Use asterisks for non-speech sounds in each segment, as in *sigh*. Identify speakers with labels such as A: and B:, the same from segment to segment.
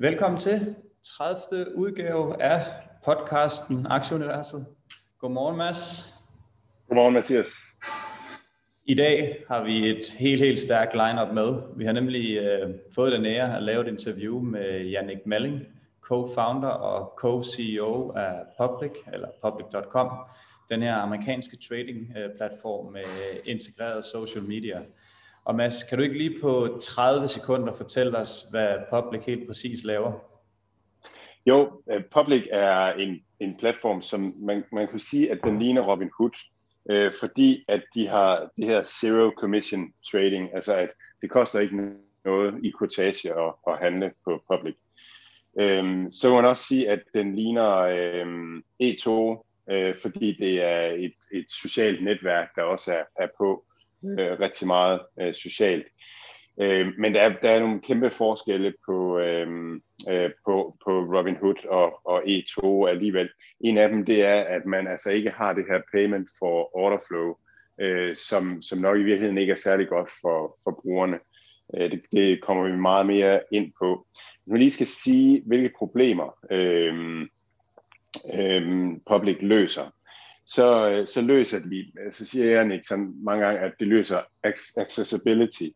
A: Velkommen til 30. udgave af podcasten Aktieuniverset. Godmorgen Mads.
B: Godmorgen Mathias.
A: I dag har vi et helt, helt stærkt lineup med. Vi har nemlig øh, fået den ære at lave et interview med Jannik Malling, co-founder og co-CEO af Public, eller public.com, den her amerikanske trading-platform med integreret social media. Og Mads, kan du ikke lige på 30 sekunder fortælle os, hvad Public helt præcis laver?
B: Jo, øh, Public er en, en platform, som man, man kunne sige, at den ligner Robin Hood, øh, fordi at de har det her zero commission trading, altså at det koster ikke noget i kortage at, at handle på Public. Øhm, så må man også sige, at den ligner øhm, E2, øh, fordi det er et, et socialt netværk, der også er, er på øh, rigtig meget øh, socialt. Øh, men der er, der er nogle kæmpe forskelle på, øh, øh, på, på Robin Hood og, og E2 alligevel. En af dem det er, at man altså ikke har det her payment for order flow, øh, som, som nok i virkeligheden ikke er særlig godt for, for brugerne. Øh, det, det kommer vi meget mere ind på. Hvis man lige skal sige, hvilke problemer øh, øh, Public løser, så, øh, så løser de, øh, så siger jeg ikke sådan mange gange, at det løser accessibility.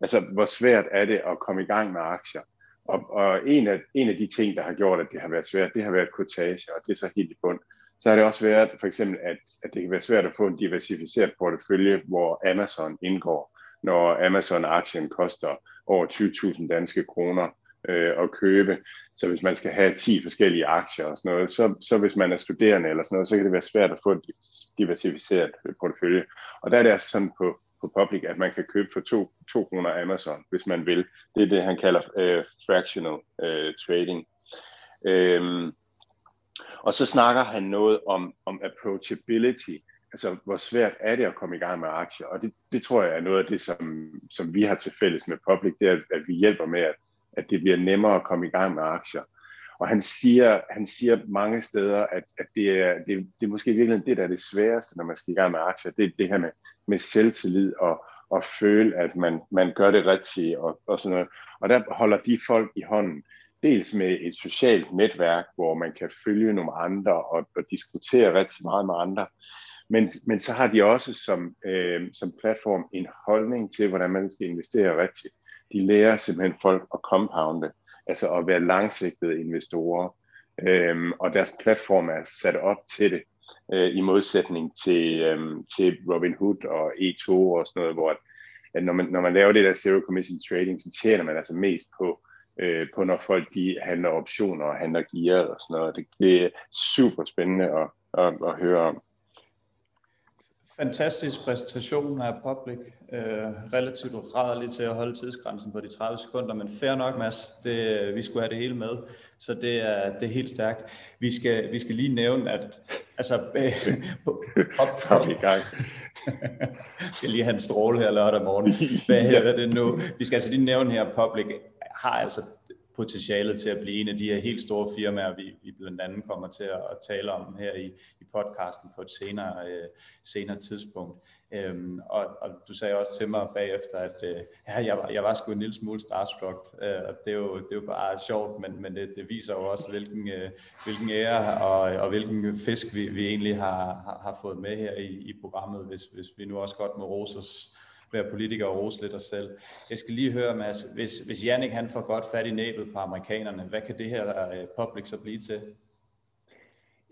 B: Altså, hvor svært er det at komme i gang med aktier? Og, og en, af, en af de ting, der har gjort, at det har været svært, det har været kortage, og det er så helt i bund. Så har det også været for eksempel, at, at det kan være svært at få en diversificeret portefølje, hvor Amazon indgår, når Amazon-aktien koster over 20.000 danske kroner øh, at købe. Så hvis man skal have 10 forskellige aktier og sådan noget, så, så hvis man er studerende eller sådan noget, så kan det være svært at få en diversificeret portefølje. Og der er det altså sådan på, på public, at man kan købe for 2, 2 kroner Amazon, hvis man vil. Det er det, han kalder øh, fractional øh, trading. Øhm, og så snakker han noget om, om approachability, altså hvor svært er det at komme i gang med aktier, og det, det tror jeg er noget af det, som, som vi har til fælles med Public, det er, at vi hjælper med at at det bliver nemmere at komme i gang med aktier. Og han siger, han siger mange steder, at, at det, er, det, det er måske virkelig det, der er det sværeste, når man skal i gang med aktier. Det er det her med, med selvtillid og, og føle, at man, man gør det rigtigt og, og sådan noget. Og der holder de folk i hånden. Dels med et socialt netværk, hvor man kan følge nogle andre og, og diskutere rigtig meget med andre. Men, men så har de også som, øh, som platform en holdning til, hvordan man skal investere rigtigt de lærer simpelthen folk at compounde, altså at være langsigtede investorer. Øhm, og deres platform er sat op til det, øh, i modsætning til, øhm, til Robin Hood og E2 og sådan noget, hvor at når, man, når man laver det der zero commission trading, så tjener man altså mest på, øh, på når folk de handler optioner og handler gear og sådan noget. Det, det er super spændende at, at, at høre om
A: fantastisk præsentation af Public. Øh, relativt rædderligt til at holde tidsgrænsen på de 30 sekunder, men fair nok, Mads. Det, vi skulle have det hele med, så det er, det er helt stærkt. Vi skal, vi skal lige nævne, at altså, øh,
B: pop, *laughs* pop, i gang. *laughs*
A: skal lige have en stråle her lørdag morgen. Hvad *laughs* hedder det nu? Vi skal altså lige nævne her, Public har altså potentialet til at blive en af de her helt store firmaer, vi, vi blandt andet kommer til at, at tale om her i, i podcasten på et senere, øh, senere tidspunkt. Øhm, og, og du sagde også til mig bagefter, at øh, ja, jeg, var, jeg var sgu en lille smule starstruck, øh, og det er, jo, det er jo bare sjovt, men, men det, det viser jo også, hvilken, øh, hvilken ære og, og hvilken fisk vi, vi egentlig har, har, har fået med her i, i programmet, hvis, hvis vi nu også godt må rose os være politiker og rose lidt os selv. Jeg skal lige høre, Mads, hvis, hvis Jannik han får godt fat i næbet på amerikanerne, hvad kan det her uh, public så blive til?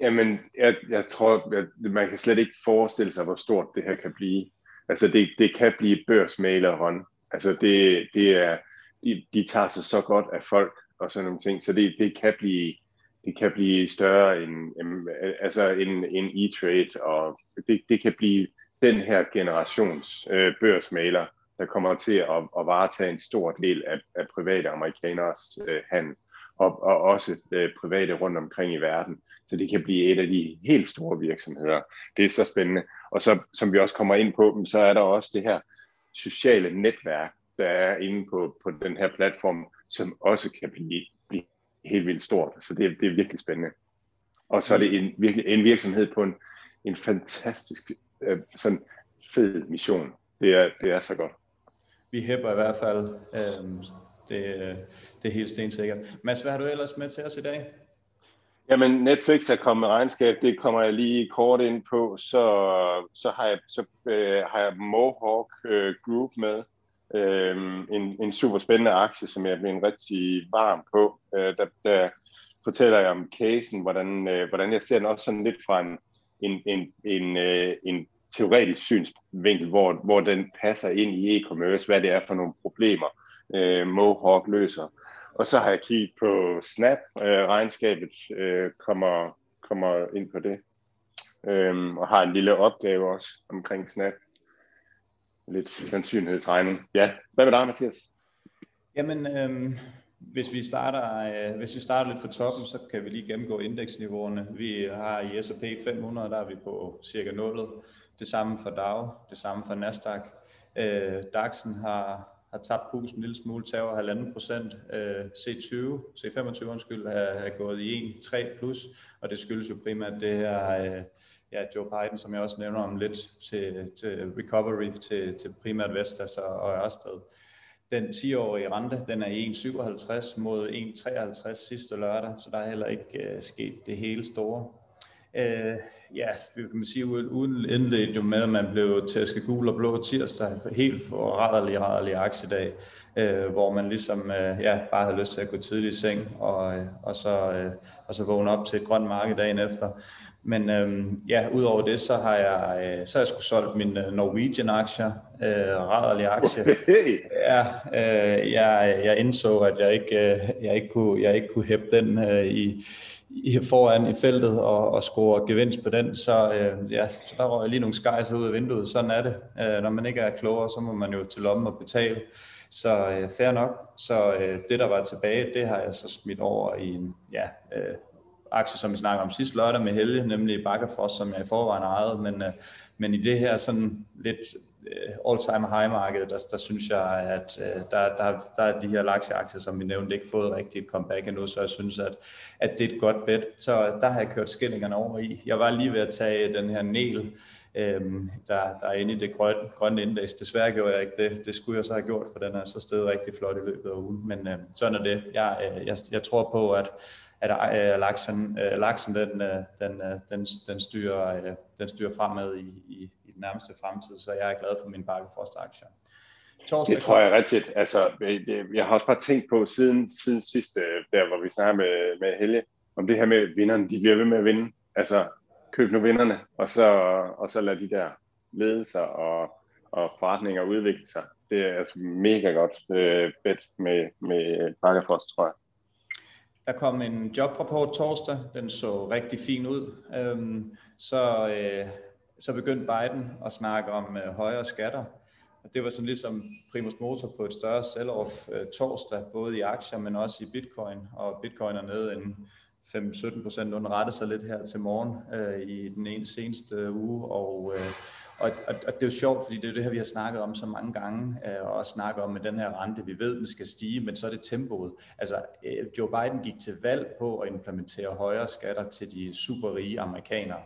B: Jamen, jeg, jeg tror, at man kan slet ikke forestille sig, hvor stort det her kan blive. Altså, det, det kan blive børsmaleren. Altså, det, det er, de, de tager sig så godt af folk og sådan nogle ting, så det, det kan blive det kan blive større end, altså en, en e-trade, og det, det kan blive den her generations øh, børsmaler, der kommer til at, at varetage en stor del af, af private amerikaners øh, handel, og, og også øh, private rundt omkring i verden. Så det kan blive et af de helt store virksomheder. Det er så spændende. Og så, som vi også kommer ind på, så er der også det her sociale netværk, der er inde på, på den her platform, som også kan blive, blive helt vildt stort. Så det, det er virkelig spændende. Og så er det en, virkelig, en virksomhed på en, en fantastisk øh, sådan fed mission. Det er, det er så godt.
A: Vi hæpper i hvert fald øh, Det, det er helt stensikkert. Mads, hvad har du ellers med til os i dag?
B: Jamen, Netflix er kommet med regnskab, det kommer jeg lige kort ind på. Så, så har jeg, så, øh, har jeg Mohawk øh, Group med. Øh, en, en super spændende aktie, som jeg er blevet rigtig varm på. Øh, der, der fortæller jeg om casen, hvordan, øh, hvordan jeg ser den også sådan lidt fra en, en, en, en, øh, en teoretisk synsvinkel, hvor, hvor den passer ind i e-commerce, hvad det er for nogle problemer, øh, Mohawk løser. Og så har jeg kigget på Snap, øh, regnskabet øh, kommer, kommer ind på det. Øhm, og har en lille opgave også omkring Snap. Lidt sandsynlighedsregning. Ja, hvad med dig, Mathias?
A: Jamen, øhm, hvis vi starter, øh, hvis vi starter lidt fra toppen, så kan vi lige gennemgå indeksniveauerne. Vi har i S&P 500, der er vi på cirka 0. Det samme for Dow, det samme for Nasdaq. Øh, DAX'en har har tabt pusen en lille smule, tager halvanden procent. Øh, C20, C25 undskyld, er, er gået i 1,3 plus, og det skyldes jo primært det her, øh, ja, Joe Biden, som jeg også nævner om lidt, til, til recovery til, til primært Vestas og, og Ørsted. Den 10-årige rente, den er 1,57 mod 1,53 sidste lørdag, så der er heller ikke uh, sket det hele store. Uh, ja, vi kan sige, uden indledte jo med, at man blev tæsket gul og blå tirsdag, helt for rædderlig, rædderlig aktiedag, øh, hvor man ligesom øh, ja, bare havde lyst til at gå tidligt i seng, og, øh, og, så, øh, og så vågne op til et grønt marked dagen efter. Men øh, ja, udover det, så har jeg, øh, så har jeg sgu solgt min øh, Norwegian-aktier, øh, rædderlig aktie. Ja, øh, jeg, jeg indså, at jeg ikke, øh, jeg ikke kunne, jeg ikke kunne hæppe den øh, i, i foran i feltet og, og score gevinst på den, så, øh, ja, så der røg lige nogle skejser ud af vinduet. Sådan er det. Øh, når man ikke er klogere, så må man jo til lommen og betale. Så øh, fair nok. Så øh, det, der var tilbage, det har jeg så smidt over i en ja, øh, aktie, som vi snakker om sidste lørdag med Helge, nemlig Bakkafrost, som jeg i forvejen ejede. Men, øh, men i det her sådan lidt øh, all-time high marked, der, der synes jeg, at øh, der, der, der er de her lakseaktier, som vi nævnte, ikke fået rigtig et comeback endnu, så jeg synes, at, at det er et godt bet. Så der har jeg kørt skillingerne over i. Jeg var lige ved at tage den her Nel, øhm, der, der er inde i det grønne, grønne indeks. Desværre gjorde jeg ikke det. Det skulle jeg så have gjort, for den er så stedet rigtig flot i løbet af ugen. Men øh, sådan er det. Jeg, øh, jeg, jeg tror på, at at øh, laksen, øh, laksen den, øh, den, øh, den, den, styrer, øh, den styrer fremad i, i, den nærmeste fremtid, så jeg er glad for min Bakkefrost-aktier.
B: Torsdag det tror jeg rigtigt. Altså, jeg har også bare tænkt på siden, siden sidste, der hvor vi snakker med, med Helge, om det her med vinderne, de bliver ved med at vinde. Altså, køb nu vinderne, og så, og så lad de der ledelser og, og forretninger udvikle sig. Det er altså mega godt øh, bet med, med Bakkefrost, tror jeg.
A: Der kom en jobrapport torsdag, den så rigtig fin ud. Øhm, så øh, så begyndte Biden at snakke om øh, højere skatter. Og det var sådan ligesom primus motor på et større sell-off øh, torsdag, både i aktier, men også i bitcoin. Og bitcoin er nede en 5-17 procent underrettet sig lidt her til morgen øh, i den ene seneste uge. Og, øh, og, og, og det er jo sjovt, fordi det er det her, vi har snakket om så mange gange, øh, og også snakket om med den her rente. Vi ved, den skal stige, men så er det tempoet. Altså, øh, Joe Biden gik til valg på at implementere højere skatter til de superrige amerikanere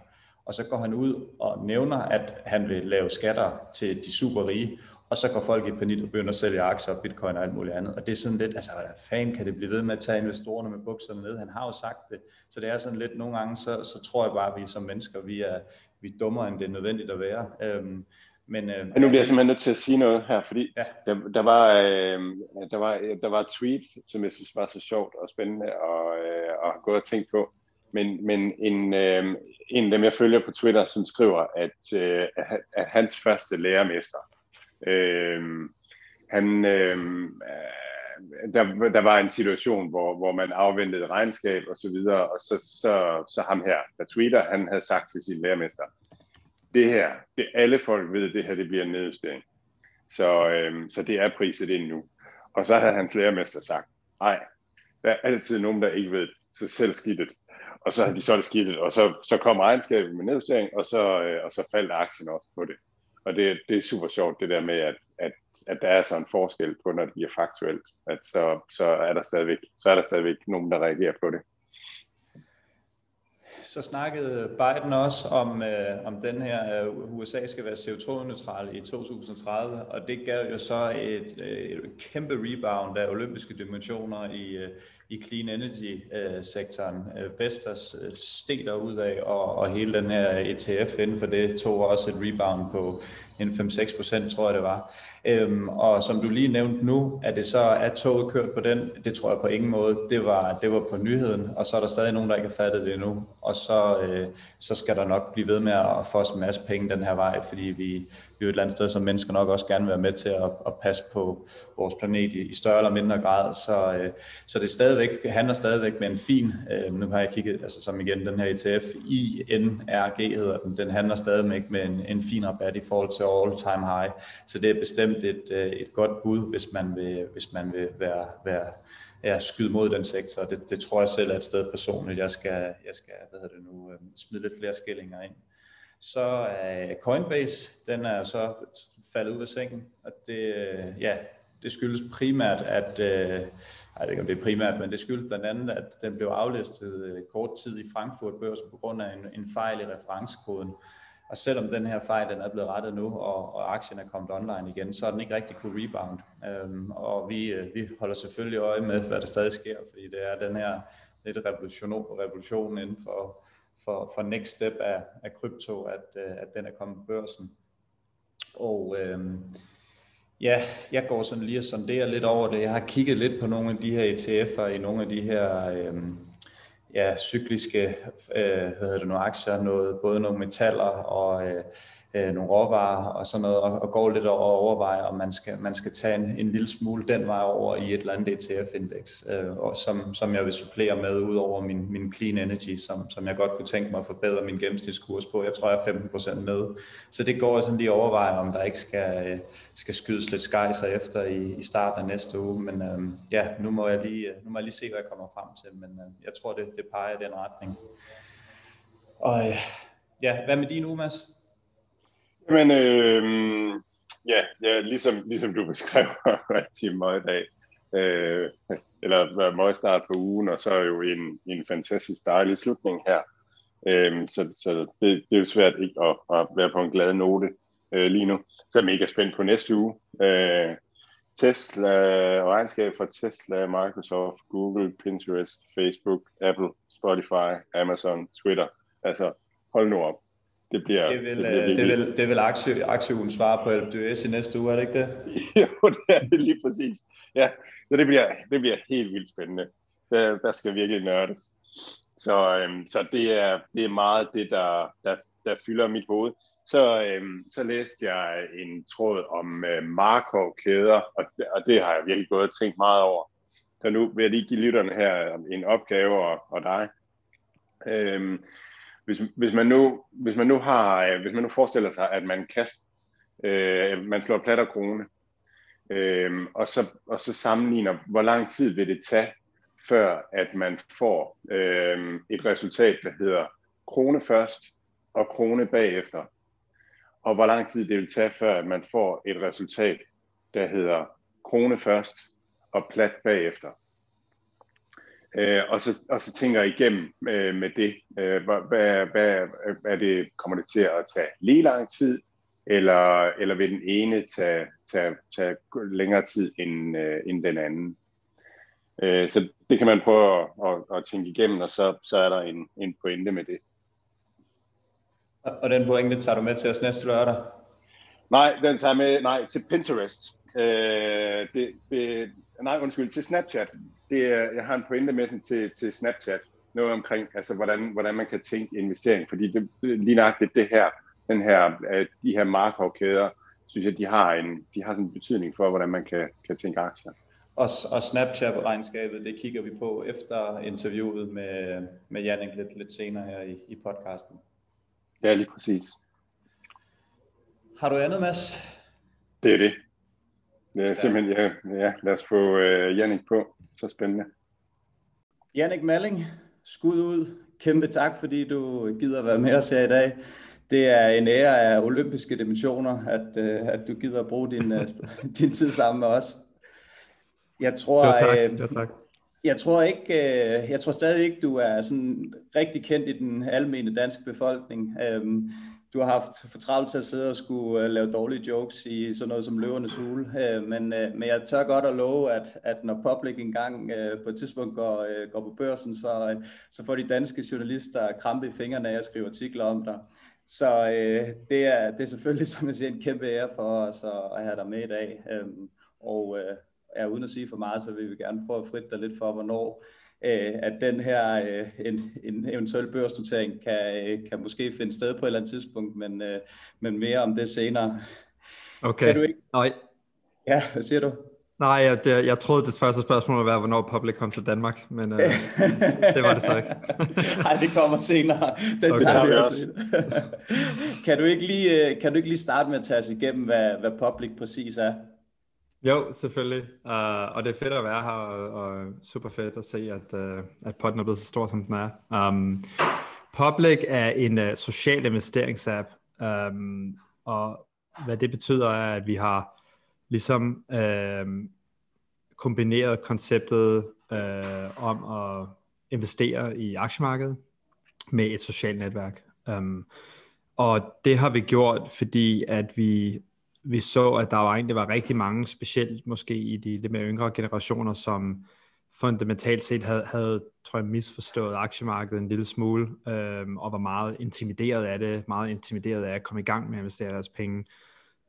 A: og så går han ud og nævner, at han vil lave skatter til de superrige, og så går folk i panik og begynder at sælge aktier og bitcoin og alt muligt andet. Og det er sådan lidt, altså hvad fanden kan det blive ved med at tage investorerne med bukserne ned? Han har jo sagt det. Så det er sådan lidt, nogle gange, så, så tror jeg bare, at vi som mennesker, vi er, vi er dummere, end det er nødvendigt at være. Øhm,
B: men, øh, men nu bliver jeg simpelthen nødt til at sige noget her, fordi ja. der, der, var, øh, der, var, der var et tweet, som jeg synes var så sjovt og spændende og, øh, og gå og tænke på. Men, men en, øh, en af dem, jeg følger på Twitter, som skriver, at, øh, at hans første lærermester, øh, han, øh, der, der var en situation, hvor, hvor man afventede regnskab og så videre, og så, så, så ham her, der tweeter, han havde sagt til sin lærermester, det her, det alle folk ved, det her det bliver en nedjustering. Så, øhm, så det er priset ind nu. Og så havde hans lærermester sagt, nej, der er altid nogen, der ikke ved, så selv skidtet og så har de solgt skidtet, og så, så kom regnskabet med nedjustering, og så, øh, og så faldt aktien også på det. Og det, det er super sjovt, det der med, at, at, at der er sådan en forskel på, når det bliver faktuelt, at så, så, er der stadigvæk, så er der stadigvæk nogen, der reagerer på det.
A: så snakkede Biden også om, øh, om den her, øh, uh, USA skal være CO2-neutral i 2030, og det gav jo så et, øh, et kæmpe rebound af olympiske dimensioner i, øh, i clean energy-sektoren. Øh, øh, Vestas øh, steg der ud af, og, og hele den her ETF inden for det tog også et rebound på en 5-6 procent, tror jeg det var. Øhm, og som du lige nævnte nu, at det så er toget kørt på den, det tror jeg på ingen måde. Det var, det var på nyheden, og så er der stadig nogen, der ikke har fattet det endnu. Og så, øh, så skal der nok blive ved med at få os en masse penge den her vej, fordi vi, vi er et eller andet sted, som mennesker nok også gerne vil være med til at, at passe på vores planet i, i større eller mindre grad. Så, øh, så det stadigvæk, handler stadigvæk med en fin, øh, nu har jeg kigget, altså som igen den her ETF, INRG hedder den, den handler stadigvæk med en, en fin rabat i forhold til all time high. Så det er bestemt et, øh, et godt bud, hvis man vil, hvis man vil være, være ja, skyde mod den sektor. Det, det tror jeg selv er et sted personligt, jeg skal, jeg skal hvad hedder det nu, øh, smide lidt flere skillinger ind. Så er Coinbase, den er så faldet ud af sengen, og det, øh, ja, det skyldes primært, at, øh, jeg ved ikke om det er primært, men det skyldes blandt andet, at den blev aflistet øh, kort tid i Frankfurt Børsen på grund af en, en fejl i referencekoden. Og selvom den her fejl den er blevet rettet nu, og, og aktien er kommet online igen, så er den ikke rigtig kunne rebound. Øhm, og vi, øh, vi holder selvfølgelig øje med, hvad der stadig sker, fordi det er den her lidt revolution, revolution inden for, for, for next step af, af krypto, at, øh, at den er kommet på børsen. Og øh, ja, jeg går sådan lige og sonderer lidt over det. Jeg har kigget lidt på nogle af de her ETF'er i nogle af de her øh, ja, cykliske øh, hvad hedder det nu, aktier, noget, både nogle metaller og øh, øh, nogle råvarer og sådan noget, og, og går lidt over og overvejer, om man skal, man skal tage en, en lille smule den vej over i et eller andet ETF-indeks, øh, og som, som jeg vil supplere med ud over min, min clean energy, som, som jeg godt kunne tænke mig at forbedre min gennemsnitskurs på. Jeg tror, jeg er 15% med. Så det går jeg sådan lige overvejer, om der ikke skal, øh, skal skydes lidt skejser efter i, i starten af næste uge. Men øh, ja, nu må, jeg lige, øh, nu må jeg lige se, hvad jeg kommer frem til, men øh, jeg tror, det, det peger i den retning. Og øh, ja, hvad med din uge, Mads?
B: Men øh, ja, ja ligesom, ligesom du beskrev *laughs* rigtig meget i dag, øh, eller meget start på ugen, og så er jo en, en fantastisk dejlig slutning her. Øh, så så det, det er jo svært ikke at, at være på en glad note øh, lige nu. Så er jeg mega spændt på næste uge. Øh, Tesla og regnskab fra Tesla, Microsoft, Google, Pinterest, Facebook, Apple, Spotify, Amazon, Twitter. Altså, hold nu op
A: det bliver... Det vil, det, bliver det vil, det vil aktie, aktieugen svare på LBS i næste uge, er det ikke det? *laughs*
B: jo, det er det lige præcis. Ja, så det bliver, det bliver helt vildt spændende. Der, der skal virkelig nørdes. Så, øhm, så det, er, det er meget det, der, der, der fylder mit hoved. Så, øhm, så læste jeg en tråd om øh, Markov-kæder, og, og det har jeg virkelig gået og tænkt meget over. Så nu vil jeg lige give lytterne her en opgave og, og dig. Øhm, hvis, hvis, man nu, hvis man nu har, øh, hvis man nu forestiller sig, at man kaster, øh, man slår plat og krone, øh, og, så, og så sammenligner, hvor lang tid vil det tage, før at man får øh, et resultat, der hedder krone først og krone bagefter, og hvor lang tid det vil tage, før at man får et resultat, der hedder krone først og plat bagefter. Øh, og, så, og så tænker jeg igennem øh, med det, øh, hvad, hvad, hvad er det, kommer det til at tage lige lang tid, eller, eller vil den ene tage, tage, tage længere tid end, øh, end den anden? Øh, så det kan man prøve at, at, at tænke igennem, og så, så er der en, en pointe med det.
A: Og den pointe tager du med til os næste lørdag?
B: Nej, den tager med nej, til Pinterest. Øh, det, det, nej, undskyld, til Snapchat det er, jeg har en pointe med den til, til Snapchat, noget omkring, altså hvordan, hvordan man kan tænke investering, fordi det, lige nøjagtigt det her, den her, de her markovkæder, synes jeg, de har en, de har sådan en betydning for, hvordan man kan, kan tænke aktier.
A: Og, og Snapchat-regnskabet, det kigger vi på efter interviewet med, med Jannik lidt, lidt senere her i, i podcasten.
B: Ja, lige præcis.
A: Har du andet, Mads?
B: Det er det. Det er simpelthen, ja, ja, lad os få uh, Jannik på så spændende.
A: Jannik Malling, skud ud. Kæmpe tak, fordi du gider være med os her i dag. Det er en ære af olympiske dimensioner, at, øh, at du gider at bruge din, øh, *laughs* din tid sammen med os. Jeg tror,
C: ja, tak. Ja, tak.
A: Jeg tror ikke, øh, jeg tror stadig ikke, du er sådan rigtig kendt i den almene danske befolkning. Du har haft for travlt til at sidde og skulle uh, lave dårlige jokes i sådan noget som løvernes hule. Uh, men, uh, men jeg tør godt at love, at, at når Public engang uh, på et tidspunkt går, uh, går på børsen, så, uh, så får de danske journalister krampe i fingrene af at skrive artikler om dig. Så uh, det, er, det er selvfølgelig, *laughs* som jeg siger, en kæmpe ære for os at, at have dig med i dag. Um, og uh, ja, uden at sige for meget, så vil vi gerne prøve at fritte dig lidt for, hvornår øh, at den her øh, en, en eventuel børsnotering kan, øh, kan måske finde sted på et eller andet tidspunkt, men, øh, men mere om det senere.
C: Okay. Kan du ikke? Nej.
A: Ja, hvad siger du?
C: Nej, jeg, det, jeg troede, det første spørgsmål ville være, hvornår Public kom til Danmark, men øh, *laughs* det var det så ikke. *laughs*
A: Nej, det kommer senere. Den okay. tager vi også. *laughs* kan, du ikke lige, kan du ikke lige starte med at tage os igennem, hvad, hvad Public præcis er?
C: Jo, selvfølgelig. Uh, og det er fedt at være her, og, og super fedt at se, at, uh, at potten er blevet så stor, som den er. Um, Public er en uh, social investeringsapp, um, og hvad det betyder er, at vi har ligesom uh, kombineret konceptet uh, om at investere i aktiemarkedet med et socialt netværk. Um, og det har vi gjort, fordi at vi vi så, at der var egentlig var rigtig mange, specielt måske i de lidt mere yngre generationer, som fundamentalt set havde, havde tror jeg, misforstået aktiemarkedet en lille smule, øhm, og var meget intimideret af det, meget intimideret af at komme i gang med at investere deres penge.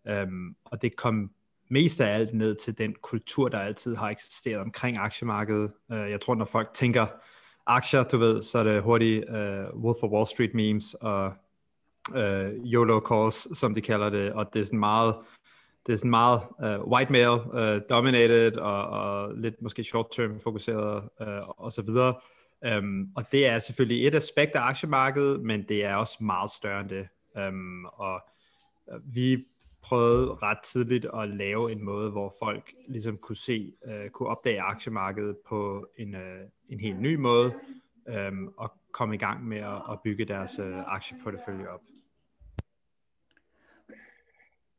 C: Øhm, og det kom mest af alt ned til den kultur, der altid har eksisteret omkring aktiemarkedet. Øh, jeg tror, når folk tænker aktier, du ved, så er det hurtigt øh, Wolf of Wall Street memes og uh, YOLO calls, som de kalder det, og det er sådan meget, det er sådan meget uh, white male uh, dominated og, og lidt måske short term fokuseret uh, og så videre. Um, og det er selvfølgelig et aspekt af aktiemarkedet, men det er også meget større end det. Um, og vi prøvede ret tidligt at lave en måde, hvor folk ligesom kunne se, uh, kunne opdage aktiemarkedet på en, uh, en helt ny måde, um, og komme i gang med at, at bygge deres uh, aktieportefølje op.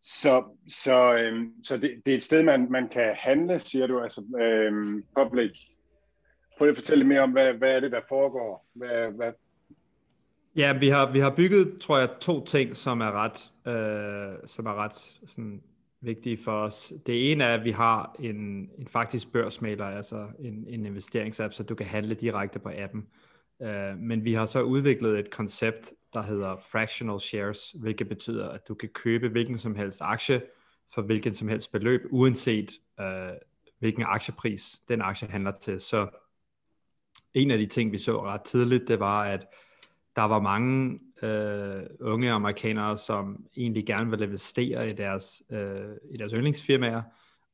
B: Så, så, øhm, så det, det er et sted, man, man kan handle, siger du, altså øhm, public. Prøv at fortælle mere om, hvad, hvad er det, der foregår? Hvad, hvad...
C: Ja, vi har, vi har bygget, tror jeg, to ting, som er ret, øh, som er ret sådan, vigtige for os. Det ene er, at vi har en, en faktisk børsmaler, altså en, en investeringsapp, så du kan handle direkte på appen. Øh, men vi har så udviklet et koncept, der hedder fractional shares, hvilket betyder, at du kan købe hvilken som helst aktie for hvilken som helst beløb, uanset øh, hvilken aktiepris den aktie handler til. Så en af de ting, vi så ret tidligt, det var, at der var mange øh, unge amerikanere, som egentlig gerne ville investere i deres, øh, i deres yndlingsfirmaer,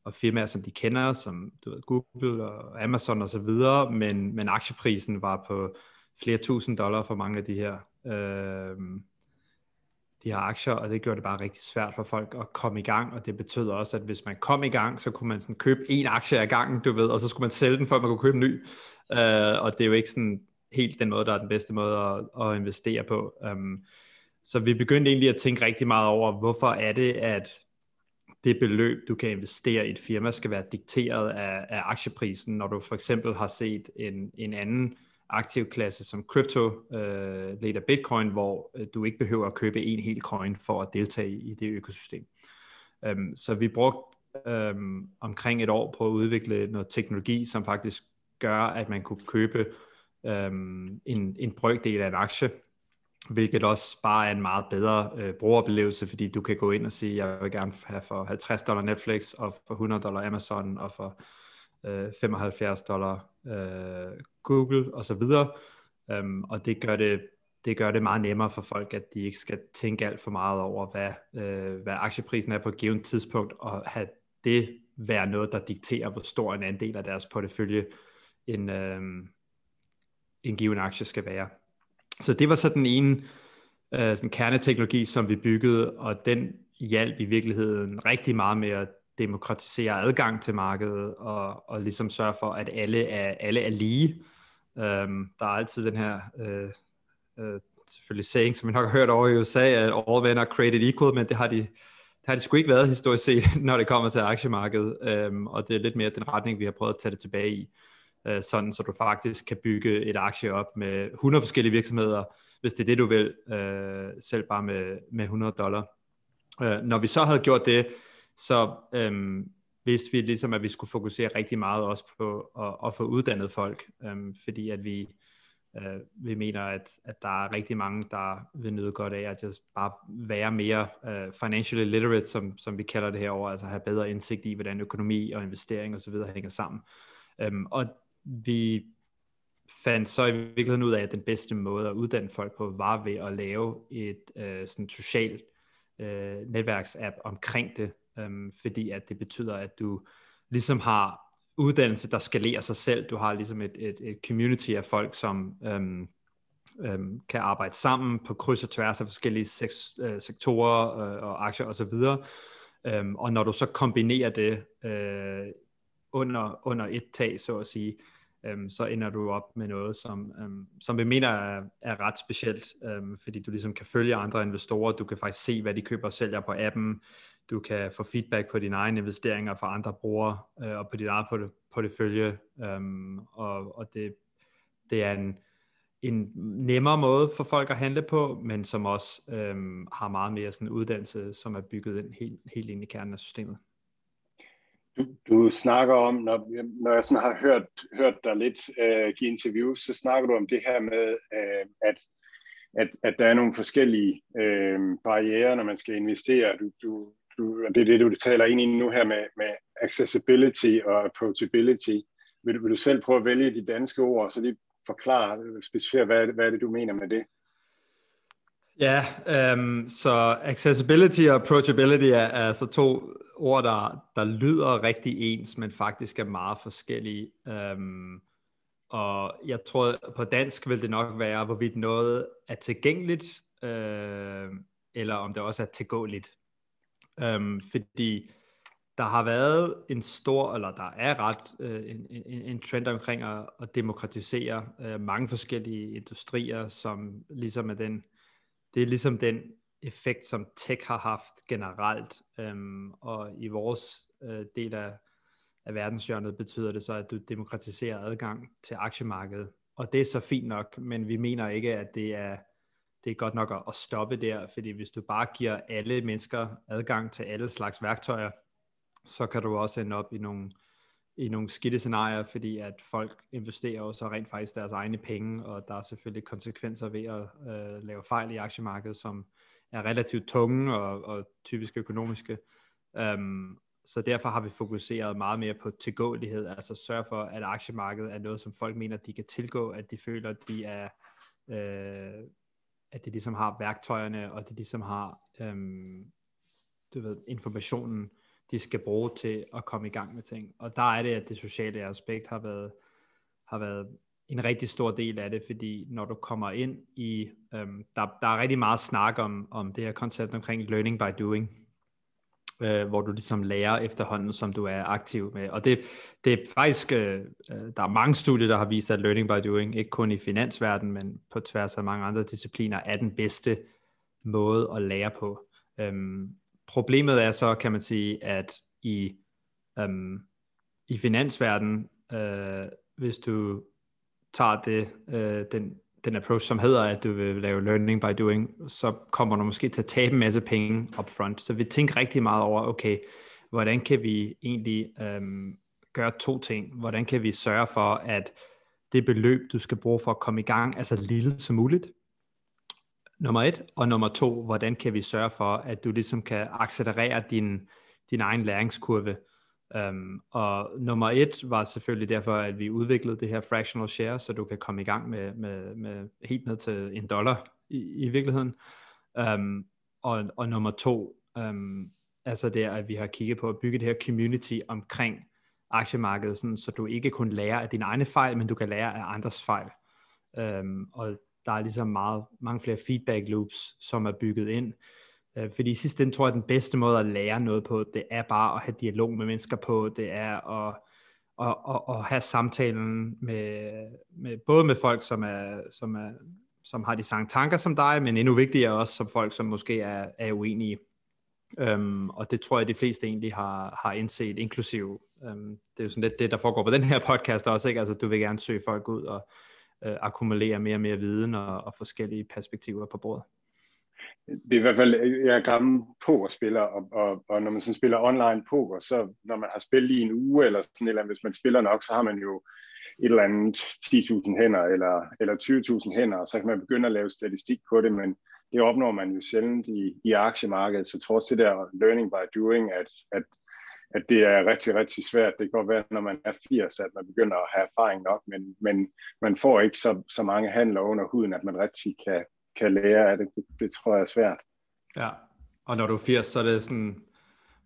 C: og firmaer, som de kender, som du ved, Google og Amazon og så videre, men, men aktieprisen var på flere tusind dollar for mange af de her, øh, de her aktier, og det gjorde det bare rigtig svært for folk at komme i gang, og det betød også, at hvis man kom i gang, så kunne man sådan købe en aktie ad gangen, du ved, og så skulle man sælge den, før man kunne købe en ny, øh, og det er jo ikke sådan helt den måde, der er den bedste måde at, at investere på. Um, så vi begyndte egentlig at tænke rigtig meget over, hvorfor er det, at det beløb, du kan investere i et firma, skal være dikteret af, af aktieprisen, når du for eksempel har set en, en anden aktivklasse som crypto, øh, lidt af bitcoin, hvor øh, du ikke behøver at købe en hel coin for at deltage i det økosystem. Um, så vi brugte um, øhm, omkring et år på at udvikle noget teknologi, som faktisk gør, at man kunne købe um, en, en brøkdel af en aktie, hvilket også bare er en meget bedre øh, brugeroplevelse, fordi du kan gå ind og sige, jeg vil gerne have for 50 dollar Netflix, og for 100 dollar Amazon, og for øh, 75 dollar øh, Google og så videre. Um, og det gør det, det gør det meget nemmere for folk, at de ikke skal tænke alt for meget over, hvad, øh, hvad aktieprisen er på et givet tidspunkt, og have det være noget, der dikterer, hvor stor en andel af deres portefølje en, øh, en given aktie skal være. Så det var så den ene øh, sådan kerneteknologi, som vi byggede, og den hjalp i virkeligheden rigtig meget med at demokratisere adgang til markedet og, og ligesom sørge for, at alle er, alle er lige. Øhm, der er altid den her øh, øh, selvfølgelig saying, som I nok har hørt over i USA, at all men are created equal, men det har de, det har de sgu ikke været historisk set, *laughs* når det kommer til aktiemarkedet, øhm, og det er lidt mere den retning, vi har prøvet at tage det tilbage i øh, sådan så du faktisk kan bygge et aktie op med 100 forskellige virksomheder, hvis det er det, du vil, øh, selv bare med, med 100 dollar. Øh, når vi så havde gjort det, så øh, vidste vi ligesom, at vi skulle fokusere rigtig meget også på at, at få uddannet folk, øh, fordi at vi Øh, vi mener, at, at der er rigtig mange, der vil nyde godt af at just bare være mere øh, financially literate, som, som vi kalder det herover, altså have bedre indsigt i, hvordan økonomi og investering osv. hænger sammen. Øhm, og vi fandt så i virkeligheden ud af, at den bedste måde at uddanne folk på, var ved at lave et øh, sådan socialt øh, netværksapp omkring det, øh, fordi at det betyder, at du ligesom har uddannelse, der skalerer sig selv. Du har ligesom et, et, et community af folk, som øhm, øhm, kan arbejde sammen på kryds og tværs af forskellige seks, øh, sektorer øh, og aktier osv. Øhm, og når du så kombinerer det øh, under, under et tag, så at sige, øhm, så ender du op med noget, som, øhm, som vi mener er, er ret specielt, øhm, fordi du ligesom kan følge andre investorer, du kan faktisk se, hvad de køber og sælger på appen, du kan få feedback på dine egne investeringer fra andre brugere øh, og på dit eget portefølje. øhm, og, og det, det er en, en nemmere måde for folk at handle på, men som også øhm, har meget mere sådan uddannelse, som er bygget ind helt, helt ind i kernen af systemet.
B: Du, du snakker om, når, når jeg sådan har hørt, hørt dig lidt øh, give interviews, så snakker du om det her med, øh, at, at, at der er nogle forskellige øh, barriere, når man skal investere. Du, du, du, og det er det, du taler ind i nu her med, med accessibility og approachability. Vil du, vil du selv prøve at vælge de danske ord, så lige forklare specifikt, hvad, hvad er det, du mener med det?
C: Ja, øhm, så accessibility og approachability er, altså to ord, der, der lyder rigtig ens, men faktisk er meget forskellige. Øhm, og jeg tror, på dansk vil det nok være, hvorvidt noget er tilgængeligt, uh, eller om det også er tilgåeligt. Øhm, fordi der har været en stor, eller der er ret øh, en, en, en trend omkring at, at demokratisere øh, mange forskellige industrier, som ligesom er den, det er ligesom den effekt, som tech har haft generelt, øhm, og i vores øh, del af, af verdenshjørnet betyder det så, at du demokratiserer adgang til aktiemarkedet, og det er så fint nok, men vi mener ikke, at det er det er godt nok at, at stoppe der, fordi hvis du bare giver alle mennesker adgang til alle slags værktøjer, så kan du også ende op i nogle, i nogle skidte scenarier, fordi at folk investerer også rent faktisk deres egne penge, og der er selvfølgelig konsekvenser ved at øh, lave fejl i aktiemarkedet, som er relativt tunge og, og typisk økonomiske. Um, så derfor har vi fokuseret meget mere på tilgåelighed, altså sørge for, at aktiemarkedet er noget, som folk mener, de kan tilgå, at de føler, at de er øh, at de ligesom har værktøjerne, og de ligesom har øhm, du ved, informationen, de skal bruge til at komme i gang med ting. Og der er det, at det sociale aspekt har været, har været en rigtig stor del af det, fordi når du kommer ind i, øhm, der, der er rigtig meget snak om, om det her koncept omkring learning by doing, øh, hvor du ligesom lærer efterhånden, som du er aktiv med. Og det, det er faktisk, øh, øh der er mange studier, der har vist, at learning by doing, ikke kun i finansverdenen, men på tværs af mange andre discipliner, er den bedste måde at lære på. Øhm, problemet er så, kan man sige, at i, øhm, i finansverdenen, øh, hvis du tager det, øh, den den approach, som hedder, at du vil lave learning by doing, så kommer du måske til at tabe en masse penge up front. Så vi tænker rigtig meget over, okay, hvordan kan vi egentlig øhm, gøre to ting? Hvordan kan vi sørge for, at det beløb, du skal bruge for at komme i gang, er så lille som muligt? Nummer et. Og nummer to, hvordan kan vi sørge for, at du ligesom kan accelerere din, din egen læringskurve? Um, og nummer et var selvfølgelig derfor, at vi udviklede det her fractional share, så du kan komme i gang med, med, med helt ned til en dollar i, i virkeligheden. Um, og, og nummer to, um, altså det er, at vi har kigget på at bygge det her community omkring aktiemarkedet, sådan, så du ikke kun lærer af dine egne fejl, men du kan lære af andres fejl. Um, og der er ligesom meget, mange flere feedback loops, som er bygget ind, Øh, fordi i sidste ende tror jeg, at den bedste måde at lære noget på, det er bare at have dialog med mennesker på, det er at, at, at, at have samtalen med, med, både med folk, som, er, som, er, som har de samme tanker som dig, men endnu vigtigere også som folk, som måske er, er uenige. Um, og det tror jeg, de fleste egentlig har, har indset, inklusiv. Um, øhm, det er jo sådan lidt det, der foregår på den her podcast også, ikke? Altså, du vil gerne søge folk ud og øh, akkumulere mere og mere viden og, og forskellige perspektiver på bordet.
B: Det er i hvert fald, jeg er gammel pokerspiller, og, og, og når man sådan spiller online poker, så når man har spillet i en uge, eller sådan eller hvis man spiller nok, så har man jo et eller andet 10.000 hænder, eller, eller 20.000 hænder, og så kan man begynde at lave statistik på det, men det opnår man jo sjældent i, i aktiemarkedet, så trods det der learning by doing, at, at, at det er rigtig, rigtig svært. Det kan godt være, når man er 80, at man begynder at have erfaring nok, men, men man får ikke så, så mange handler under huden, at man rigtig kan, kan lære af det. det. Det tror jeg er svært.
C: Ja, og når du er 80, så er det sådan,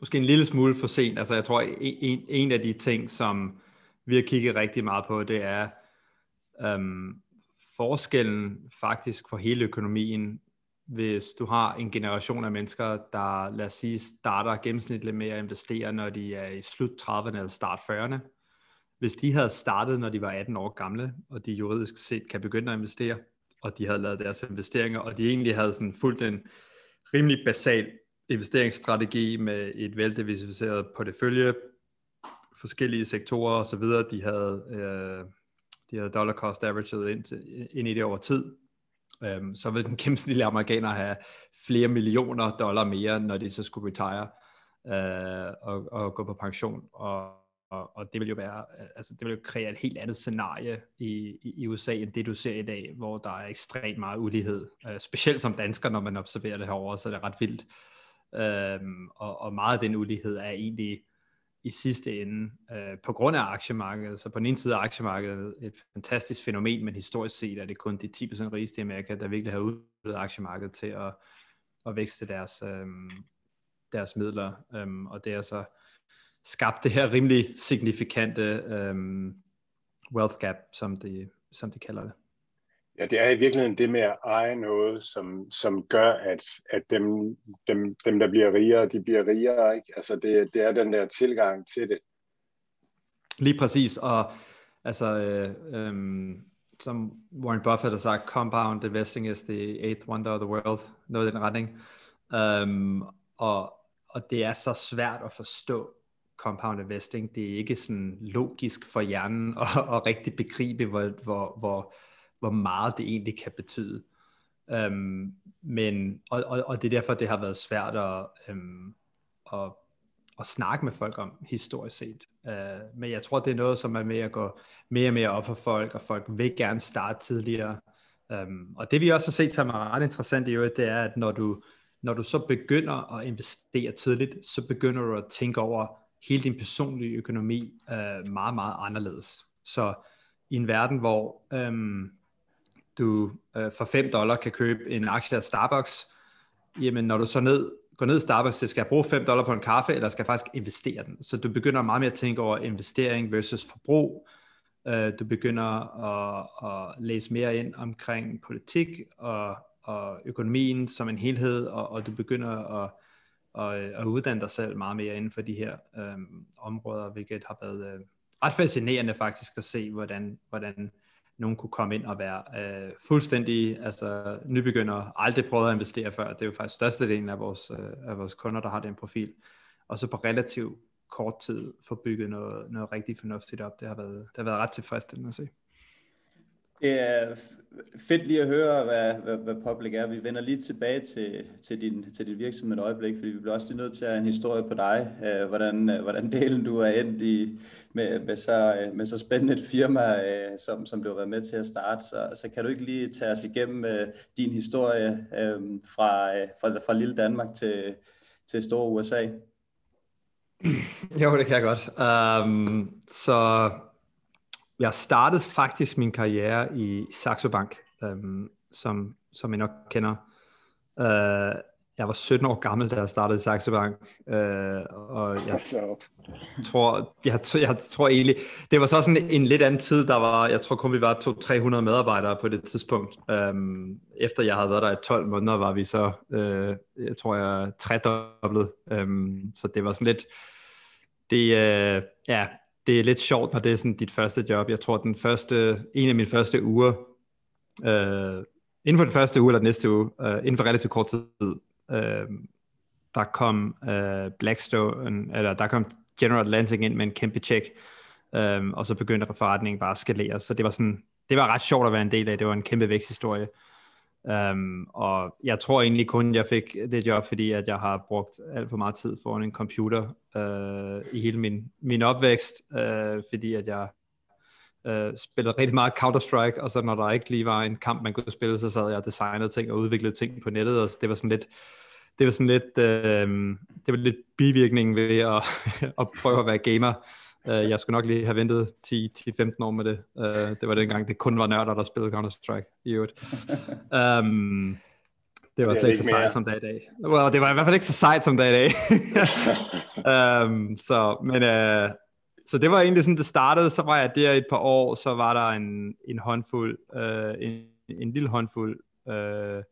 C: måske en lille smule for sent. Altså jeg tror, en, en af de ting, som vi har kigget rigtig meget på, det er øhm, forskellen faktisk for hele økonomien hvis du har en generation af mennesker, der lad os sige starter gennemsnitligt med at investere, når de er i slut 30'erne eller start 40'erne. Hvis de havde startet, når de var 18 år gamle, og de juridisk set kan begynde at investere, og de havde lavet deres investeringer, og de egentlig havde sådan fulgt en rimelig basal investeringsstrategi med et veldiversificeret portefølje, forskellige sektorer osv., de havde, øh, de havde dollar cost averaged ind, til, ind i det over tid, øhm, så vil den *laughs* gennemsnitlige amerikaner have flere millioner dollar mere, når de så skulle retire øh, og, og gå på pension. Og, og, og det vil jo være, øh, altså det vil jo kreere et helt andet scenarie i, i, i USA, end det du ser i dag, hvor der er ekstremt meget ulighed. Øh, specielt som dansker, når man observerer det herovre, så er det ret vildt. Øhm, og, og meget af den ulighed er egentlig i sidste ende øh, på grund af aktiemarkedet. Så på den ene side er aktiemarkedet et fantastisk fænomen, men historisk set er det kun de 10% rigeste i Amerika, der virkelig har udnyttet aktiemarkedet til at, at vækste deres, øh, deres midler. Øh, og det er så skabt det her rimelig signifikante øh, wealth gap, som de, som de kalder det.
B: Ja, det er i virkeligheden det med at eje noget, som, som gør, at, at dem, dem, dem, der bliver rigere, de bliver rigere. Ikke? Altså det, det er den der tilgang til det.
C: Lige præcis, og altså, øh, øh, som Warren Buffett har sagt, compound investing is the eighth wonder of the world, noget i den retning. Um, og, og det er så svært at forstå compound investing. Det er ikke sådan logisk for hjernen at, at rigtig begribe, hvor, hvor, hvor hvor meget det egentlig kan betyde. Øhm, men, og, og, og det er derfor, det har været svært at, øhm, at, at snakke med folk om, historisk set. Øh, men jeg tror, det er noget, som er med at gå mere og mere op for folk, og folk vil gerne starte tidligere. Øhm, og det vi også har set, som er ret interessant i øvrigt, det er, at når du, når du så begynder at investere tidligt, så begynder du at tænke over hele din personlige økonomi øh, meget, meget anderledes. Så i en verden, hvor um, du øh, for 5 dollar kan købe en aktie af Starbucks, jamen når du så ned, går ned i Starbucks, så skal jeg bruge 5 dollar på en kaffe, eller skal jeg faktisk investere den? Så du begynder meget mere at tænke over investering versus forbrug. Øh, du begynder at, at læse mere ind omkring politik og, og økonomien som en helhed, og, og du begynder at, at, at uddanne dig selv meget mere inden for de her øh, områder, hvilket har været øh, ret fascinerende faktisk at se, hvordan, hvordan nogen kunne komme ind og være øh, fuldstændig altså, nybegynder, aldrig prøvet at investere før. Det er jo faktisk størstedelen af vores, øh, af vores kunder, der har den profil. Og så på relativt kort tid få bygget noget, noget rigtig fornuftigt op. Det har været, det har været ret tilfredsstillende at se.
A: Det er fedt lige at høre, hvad, hvad, hvad Public er. Vi vender lige tilbage til, til, din, til din virksomhed et øjeblik, fordi vi bliver også lige nødt til at have en historie på dig. Øh, hvordan, øh, hvordan delen du er endt i, med, med, så, øh, med så spændende et firma, øh, som, som du har været med til at starte. Så, så kan du ikke lige tage os igennem øh, din historie øh, fra, øh, fra, fra lille Danmark til, til store USA?
C: Jo, det kan jeg godt. Um, så jeg startede faktisk min karriere i Saxo Bank, øhm, som, som I nok kender. Øh, jeg var 17 år gammel, da jeg startede i Saxo Bank, øh, og jeg tror, jeg, jeg tror egentlig, det var så sådan en lidt anden tid, der var, jeg tror kun vi var 200-300 medarbejdere på det tidspunkt. Øhm, efter jeg havde været der i 12 måneder, var vi så, øh, jeg tror jeg, tredoblet. Øhm, så det var sådan lidt, det, øh, ja, det er lidt sjovt, når det er sådan dit første job. Jeg tror, den første, en af mine første uger, øh, inden for den første uge eller den næste uge, øh, inden for relativt kort tid, øh, der kom øh, Blackstone, eller der kom General Atlantic ind med en kæmpe check, øh, og så begyndte forretningen bare at skalere. Så det var sådan, det var ret sjovt at være en del af. Det var en kæmpe væksthistorie. Um, og jeg tror egentlig kun, jeg fik det job, fordi at jeg har brugt alt for meget tid foran en computer uh, i hele min, min opvækst, uh, fordi at jeg uh, spillede rigtig meget Counter-Strike, og så når der ikke lige var en kamp, man kunne spille, så sad jeg og designede ting og udviklede ting på nettet, og det var sådan lidt, det var sådan lidt, uh, det var lidt bivirkningen ved at, *laughs* at prøve at være gamer. Uh, jeg skulle nok lige have ventet 10-15 år med det. Uh, det var dengang, det kun var nørder, der spillede Counter-Strike i øvrigt. Um, *laughs* det var det slet ikke så sejt som det er i dag. Well, det var i hvert fald ikke så sejt som det er i dag. um, *laughs* så, men, uh, så det var egentlig sådan, det startede. Så var jeg der i et par år, så var der en, en håndfuld, uh, en, en lille håndfuld uh,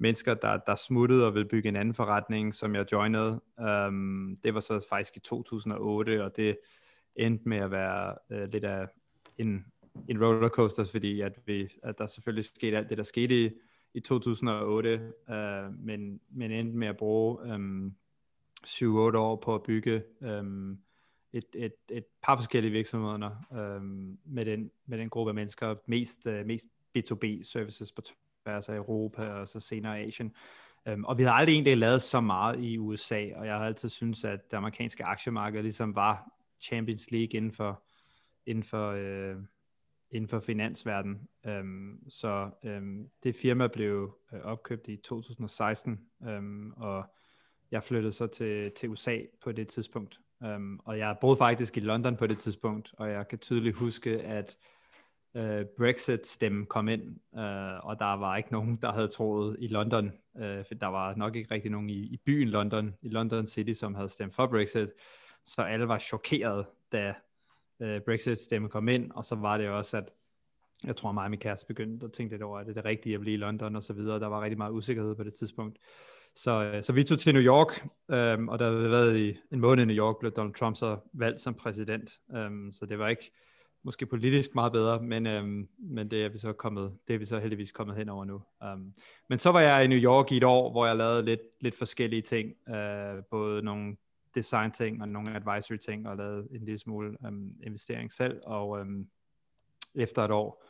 C: mennesker, der, der smuttede og ville bygge en anden forretning, som jeg joinede. Um, det var så faktisk i 2008, og det endte med at være øh, lidt af en, en rollercoaster, fordi at, vi, at der selvfølgelig skete alt det, der skete i, i 2008, øh, men, men endte med at bruge øh, 7-8 år på at bygge øh, et, et, et par forskellige virksomheder øh, med, den, med den gruppe af mennesker, mest, øh, mest B2B services på tværs af Europa og så senere Asien. Um, og vi har aldrig egentlig lavet så meget i USA, og jeg har altid syntes, at det amerikanske aktiemarked ligesom var Champions League inden for, inden for, øh, inden for finansverden. Øhm, så øhm, det firma blev øh, opkøbt i 2016, øhm, og jeg flyttede så til, til USA på det tidspunkt. Øhm, og jeg boede faktisk i London på det tidspunkt, og jeg kan tydeligt huske, at uh, Brexit-stemmen kom ind, øh, og der var ikke nogen, der havde troet i London, øh, for der var nok ikke rigtig nogen i, i byen London, i London City, som havde stemt for Brexit så alle var chokeret, da øh, Brexit-stemmen kom ind, og så var det også, at jeg tror mig og min kæreste begyndte at tænke lidt over, at det er det rigtige at blive i London og så videre. Der var rigtig meget usikkerhed på det tidspunkt. Så, øh, så vi tog til New York, øhm, og der havde været i en måned i New York, blev Donald Trump så valgt som præsident. Øhm, så det var ikke måske politisk meget bedre, men, øhm, men det er vi så kommet, det er vi så heldigvis kommet hen over nu. Um, men så var jeg i New York i et år, hvor jeg lavede lidt, lidt forskellige ting, øh, både nogle design ting og nogle advisory ting og lavet en lille smule øhm, investering selv og øhm, efter et år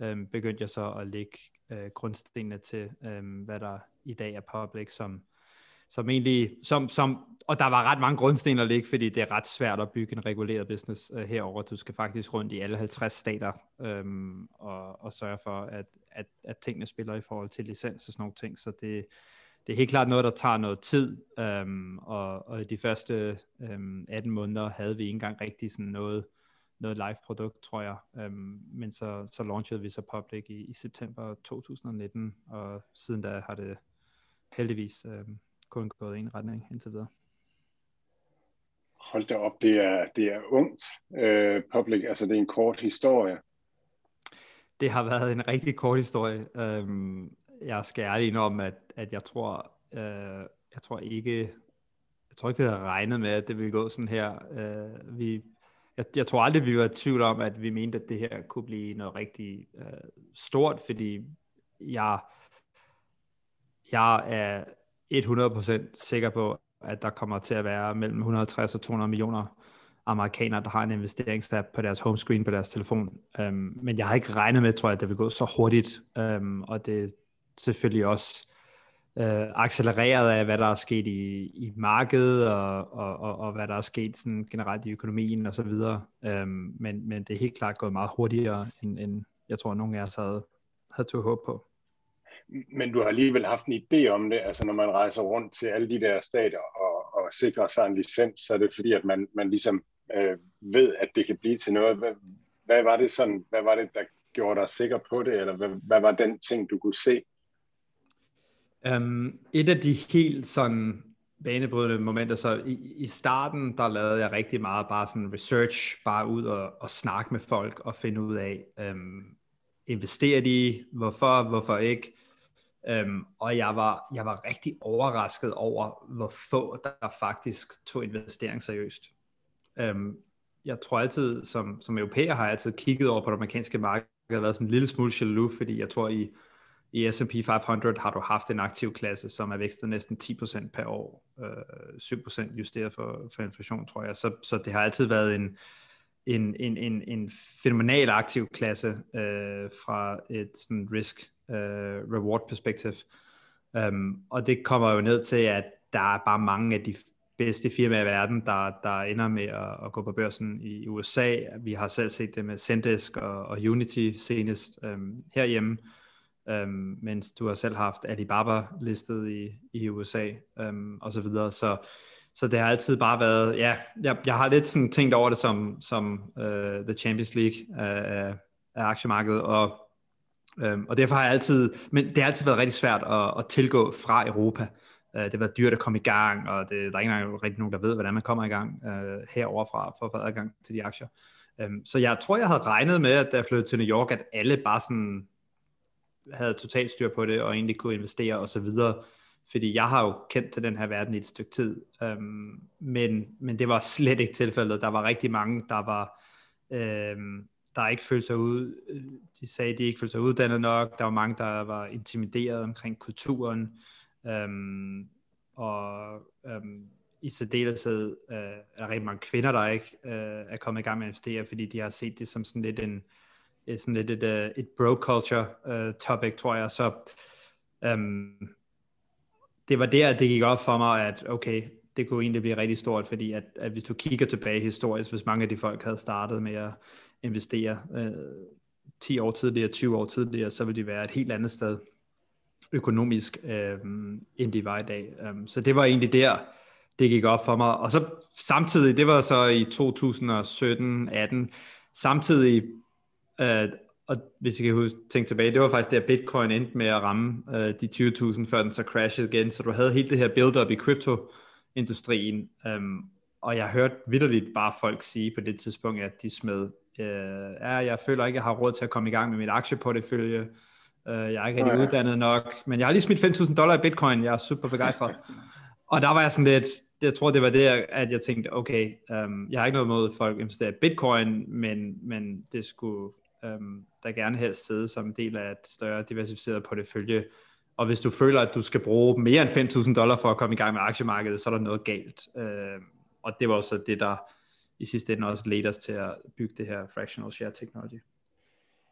C: øhm, begyndte jeg så at lægge øh, grundstenene til øhm, hvad der i dag er public som som egentlig, som, som, og der var ret mange grundsten at ligge, fordi det er ret svært at bygge en reguleret business øh, herover. Du skal faktisk rundt i alle 50 stater øhm, og, og sørge for, at, at, at tingene spiller i forhold til licens og sådan nogle ting. Så det, det er helt klart noget, der tager noget tid, øhm, og, og de første øhm, 18 måneder havde vi ikke engang rigtig sådan noget, noget live produkt, tror jeg. Øhm, men så, så launchede vi så Public i, i september 2019, og siden da har det heldigvis øhm, kun gået i en retning indtil videre.
B: Hold da op, det er, det er ungt øh, Public, altså det er en kort historie.
C: Det har været en rigtig kort historie. Øhm, jeg skal ærlig indrømme, at, at jeg tror, øh, jeg tror ikke, jeg tror ikke, vi havde regnet med, at det ville gå sådan her. Øh, vi, jeg, jeg tror aldrig, vi var i tvivl om, at vi mente, at det her kunne blive noget rigtig øh, stort, fordi jeg, jeg er 100% sikker på, at der kommer til at være mellem 150 og 200 millioner amerikanere, der har en investeringsapp på deres homescreen på deres telefon. Um, men jeg har ikke regnet med, tror jeg, at det vil gå så hurtigt, um, og det, selvfølgelig også øh, accelereret af, hvad der er sket i, i markedet, og, og, og, og hvad der er sket sådan generelt i økonomien og så videre. Øhm, men, men det er helt klart gået meget hurtigere, end, end jeg tror, nogen af os havde, havde tog håb på.
B: Men du har alligevel haft en idé om det, altså når man rejser rundt til alle de der stater og, og sikrer sig en licens, så er det fordi, at man, man ligesom øh, ved, at det kan blive til noget. Hvad, hvad var det sådan, hvad var det, der gjorde dig sikker på det, eller hvad, hvad var den ting, du kunne se,
C: Um, et af de helt sådan banebrydende momenter, så i, i starten, der lavede jeg rigtig meget bare sådan research, bare ud og, og snakke med folk og finde ud af, um, investerer de, hvorfor, hvorfor ikke, um, og jeg var, jeg var rigtig overrasket over, hvor få der faktisk tog investering seriøst. Um, jeg tror altid, som, som europæer har jeg altid kigget over på det amerikanske marked, og været sådan en lille smule jaloux, fordi jeg tror i i S&P 500 har du haft en aktiv klasse, som er vækstet næsten 10% per år, øh, 7% justeret for, for inflation, tror jeg. Så, så det har altid været en, en, en, en, en fenomenal aktiv klasse øh, fra et sådan risk øh, reward perspektiv. Um, øhm, og det kommer jo ned til, at der er bare mange af de bedste firmaer i verden, der, der ender med at, at gå på børsen i USA. Vi har selv set det med Sendesk og, og Unity senest um, herhjemme, øhm, mens du har selv haft Alibaba listet i, i USA øhm, og så videre. Så, så det har altid bare været, ja, jeg, jeg har lidt sådan tænkt over det som, som øh, The Champions League af, af aktiemarkedet, og Um, og derfor har jeg altid, men det har altid været rigtig svært at, at tilgå fra Europa. Øh, det har været dyrt at komme i gang, og det, der er ikke engang rigtig nogen, der ved, hvordan man kommer i gang uh, heroverfra for at få adgang til de aktier. Øhm, så jeg tror, jeg havde regnet med, at da jeg flyttede til New York, at alle bare sådan havde totalt styr på det, og egentlig kunne investere og så videre. Fordi jeg har jo kendt til den her verden i et stykke tid. øhm, men, men det var slet ikke tilfældet. Der var rigtig mange, der var... øhm, der ikke følte sig ud, øh, de sagde, de ikke følte sig uddannet nok, der var mange, der var intimideret omkring kulturen, øhm, og øhm, i særdeleshed øh, er der rigtig mange kvinder, der ikke øh, er kommet i gang med at investere, fordi de har set det som sådan lidt en, Øh, sådan lidt et, et, et bro culture uh, topic, tror jeg, så um, det var der, det gik op for mig, at okay, det kunne egentlig blive rigtig stort, fordi at, at hvis du kigger tilbage historisk, hvis mange af de folk havde startet med at investere øh, 10 år tidligere, 20 år tidligere, så ville de være et helt andet sted økonomisk, øh, end de var i dag. Um, så det var egentlig der, det gik op for mig. Og så samtidig, det var så i 2017-18, samtidig, øh, og hvis I kan huske, tænke tilbage, det var faktisk der Bitcoin endte med at ramme øh, de 20.000, før den så crashede igen, så du havde helt det her build-up i kryptoindustrien, um, og jeg hørte vidderligt bare folk sige på det tidspunkt, at de smed øh, ja, jeg føler ikke, jeg har råd til at komme i gang med mit aktieportefølje. Øh, jeg er ikke rigtig uddannet nok, men jeg har lige smidt 5.000 dollar i bitcoin. Jeg er super begejstret. Og der var jeg sådan lidt, jeg tror, det var det, at jeg tænkte, okay, um, jeg har ikke noget mod, at folk investerer i bitcoin, men, men det skulle um, der gerne helst sidde som en del af et større diversificeret portefølje. Og hvis du føler, at du skal bruge mere end 5.000 dollar for at komme i gang med aktiemarkedet, så er der noget galt. Uh, og det var også det, der i sidste ende også lede os til at bygge det her fractional share technology.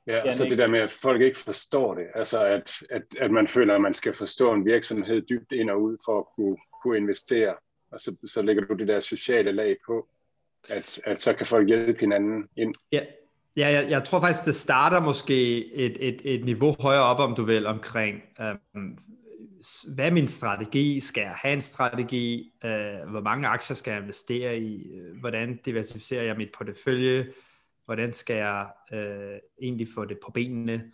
B: Ja, altså det der med, at folk ikke forstår det, altså at, at, at man føler, at man skal forstå en virksomhed dybt ind og ud for at kunne, kunne investere, og så, så lægger du det der sociale lag på, at, at så kan folk hjælpe hinanden ind.
C: Ja, ja jeg, jeg tror faktisk, det starter måske et, et, et niveau højere op, om du vil, omkring um, hvad er min strategi? Skal jeg have en strategi? Øh, hvor mange aktier skal jeg investere i? Øh, hvordan diversificerer jeg mit portefølje? Hvordan skal jeg øh, egentlig få det på benene?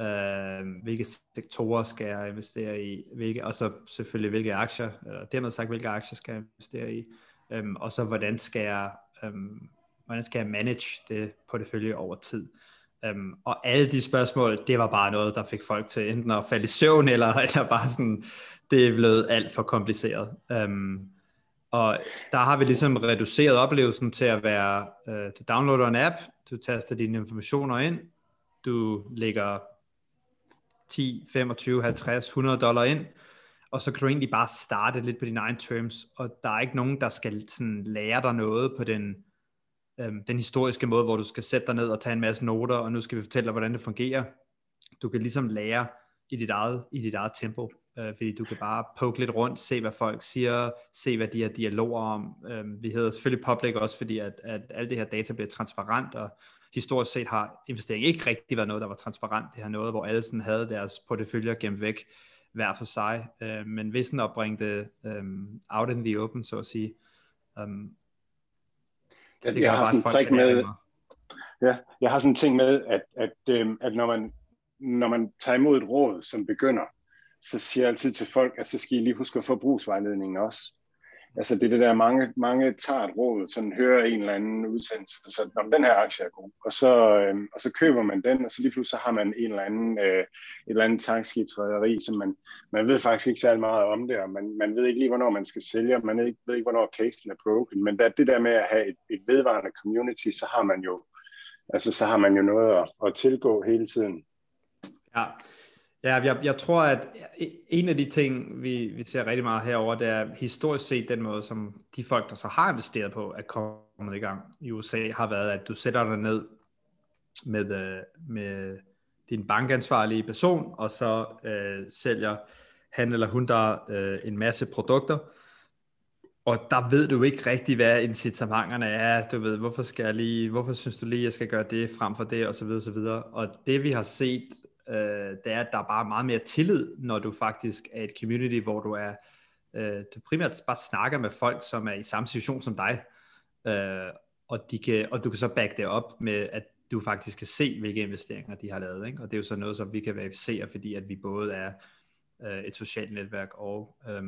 C: Øh, hvilke sektorer skal jeg investere i? Hvilke, og så selvfølgelig hvilke aktier, eller dermed sagt, hvilke aktier skal jeg investere i? Øh, og så hvordan skal jeg, Øh, hvordan skal jeg manage det portefølje over tid? Øhm, og alle de spørgsmål, det var bare noget, der fik folk til enten at falde i søvn, eller, *laughs* eller bare sådan, det er blevet alt for kompliceret. Øhm, og der har vi ligesom reduceret oplevelsen til at være, øh, du downloader en app, du taster dine informationer ind, du lægger 10, 25, 50, 100 dollar ind, og så kan du egentlig bare starte lidt på dine egne terms, og der er ikke nogen, der skal sådan lære dig noget på den øhm, den historiske måde, hvor du skal sætte dig ned og tage en masse noter, og nu skal vi fortælle dig, hvordan det fungerer. Du kan ligesom lære i dit eget, i dit eget tempo, øh, fordi du kan bare poke lidt rundt, se hvad folk siger, se hvad de har dialoger om. Øh, vi hedder selvfølgelig public også, fordi at, at alt det her data bliver transparent, og historisk set har investering ikke rigtig været noget, der var transparent. Det her noget, hvor alle sådan havde deres porteføljer gemt væk hver for sig, øh, men hvis den opbringte øh, out in the open, så at sige, um,
B: jeg, jeg har sådan en prik med, ja, jeg har sådan en ting med, at, at, øh, at når, man, når man tager imod et råd som begynder, så siger jeg altid til folk, at så skal I lige huske forbrugsvejledningen også. Altså det er det der, mange, mange tager et råd, sådan hører en eller anden udsendelse, så om den her aktie er god, og så, øh, og så køber man den, og så lige pludselig så har man en eller anden, øh, et eller andet tankskibsrederi, som man, man ved faktisk ikke særlig meget om det, og man, man ved ikke lige, hvornår man skal sælge, og man ved ikke, ved ikke hvornår casen er broken, men der, det der med at have et, et vedvarende community, så har man jo, altså så har man jo noget at, at tilgå hele tiden.
C: Ja, Ja, jeg, jeg tror, at en af de ting, vi, vi ser rigtig meget herover, det er historisk set den måde, som de folk, der så har investeret på at komme i gang i USA, har været, at du sætter dig ned med, øh, med din bankansvarlige person, og så øh, sælger han eller hun der øh, en masse produkter, og der ved du ikke rigtig, hvad incitamenterne er. Du ved, hvorfor skal jeg lige, hvorfor synes du lige, jeg skal gøre det frem for det, og så videre, og så videre. Og det vi har set øh, det er, at der er bare meget mere tillid, når du faktisk er et community, hvor du er, øh, du primært bare snakker med folk, som er i samme situation som dig, øh, og, de kan, og du kan så back det op med, at du faktisk kan se, hvilke investeringer de har lavet, ikke? og det er jo så noget, som vi kan verificere, fordi at vi både er øh, et socialt netværk og øh,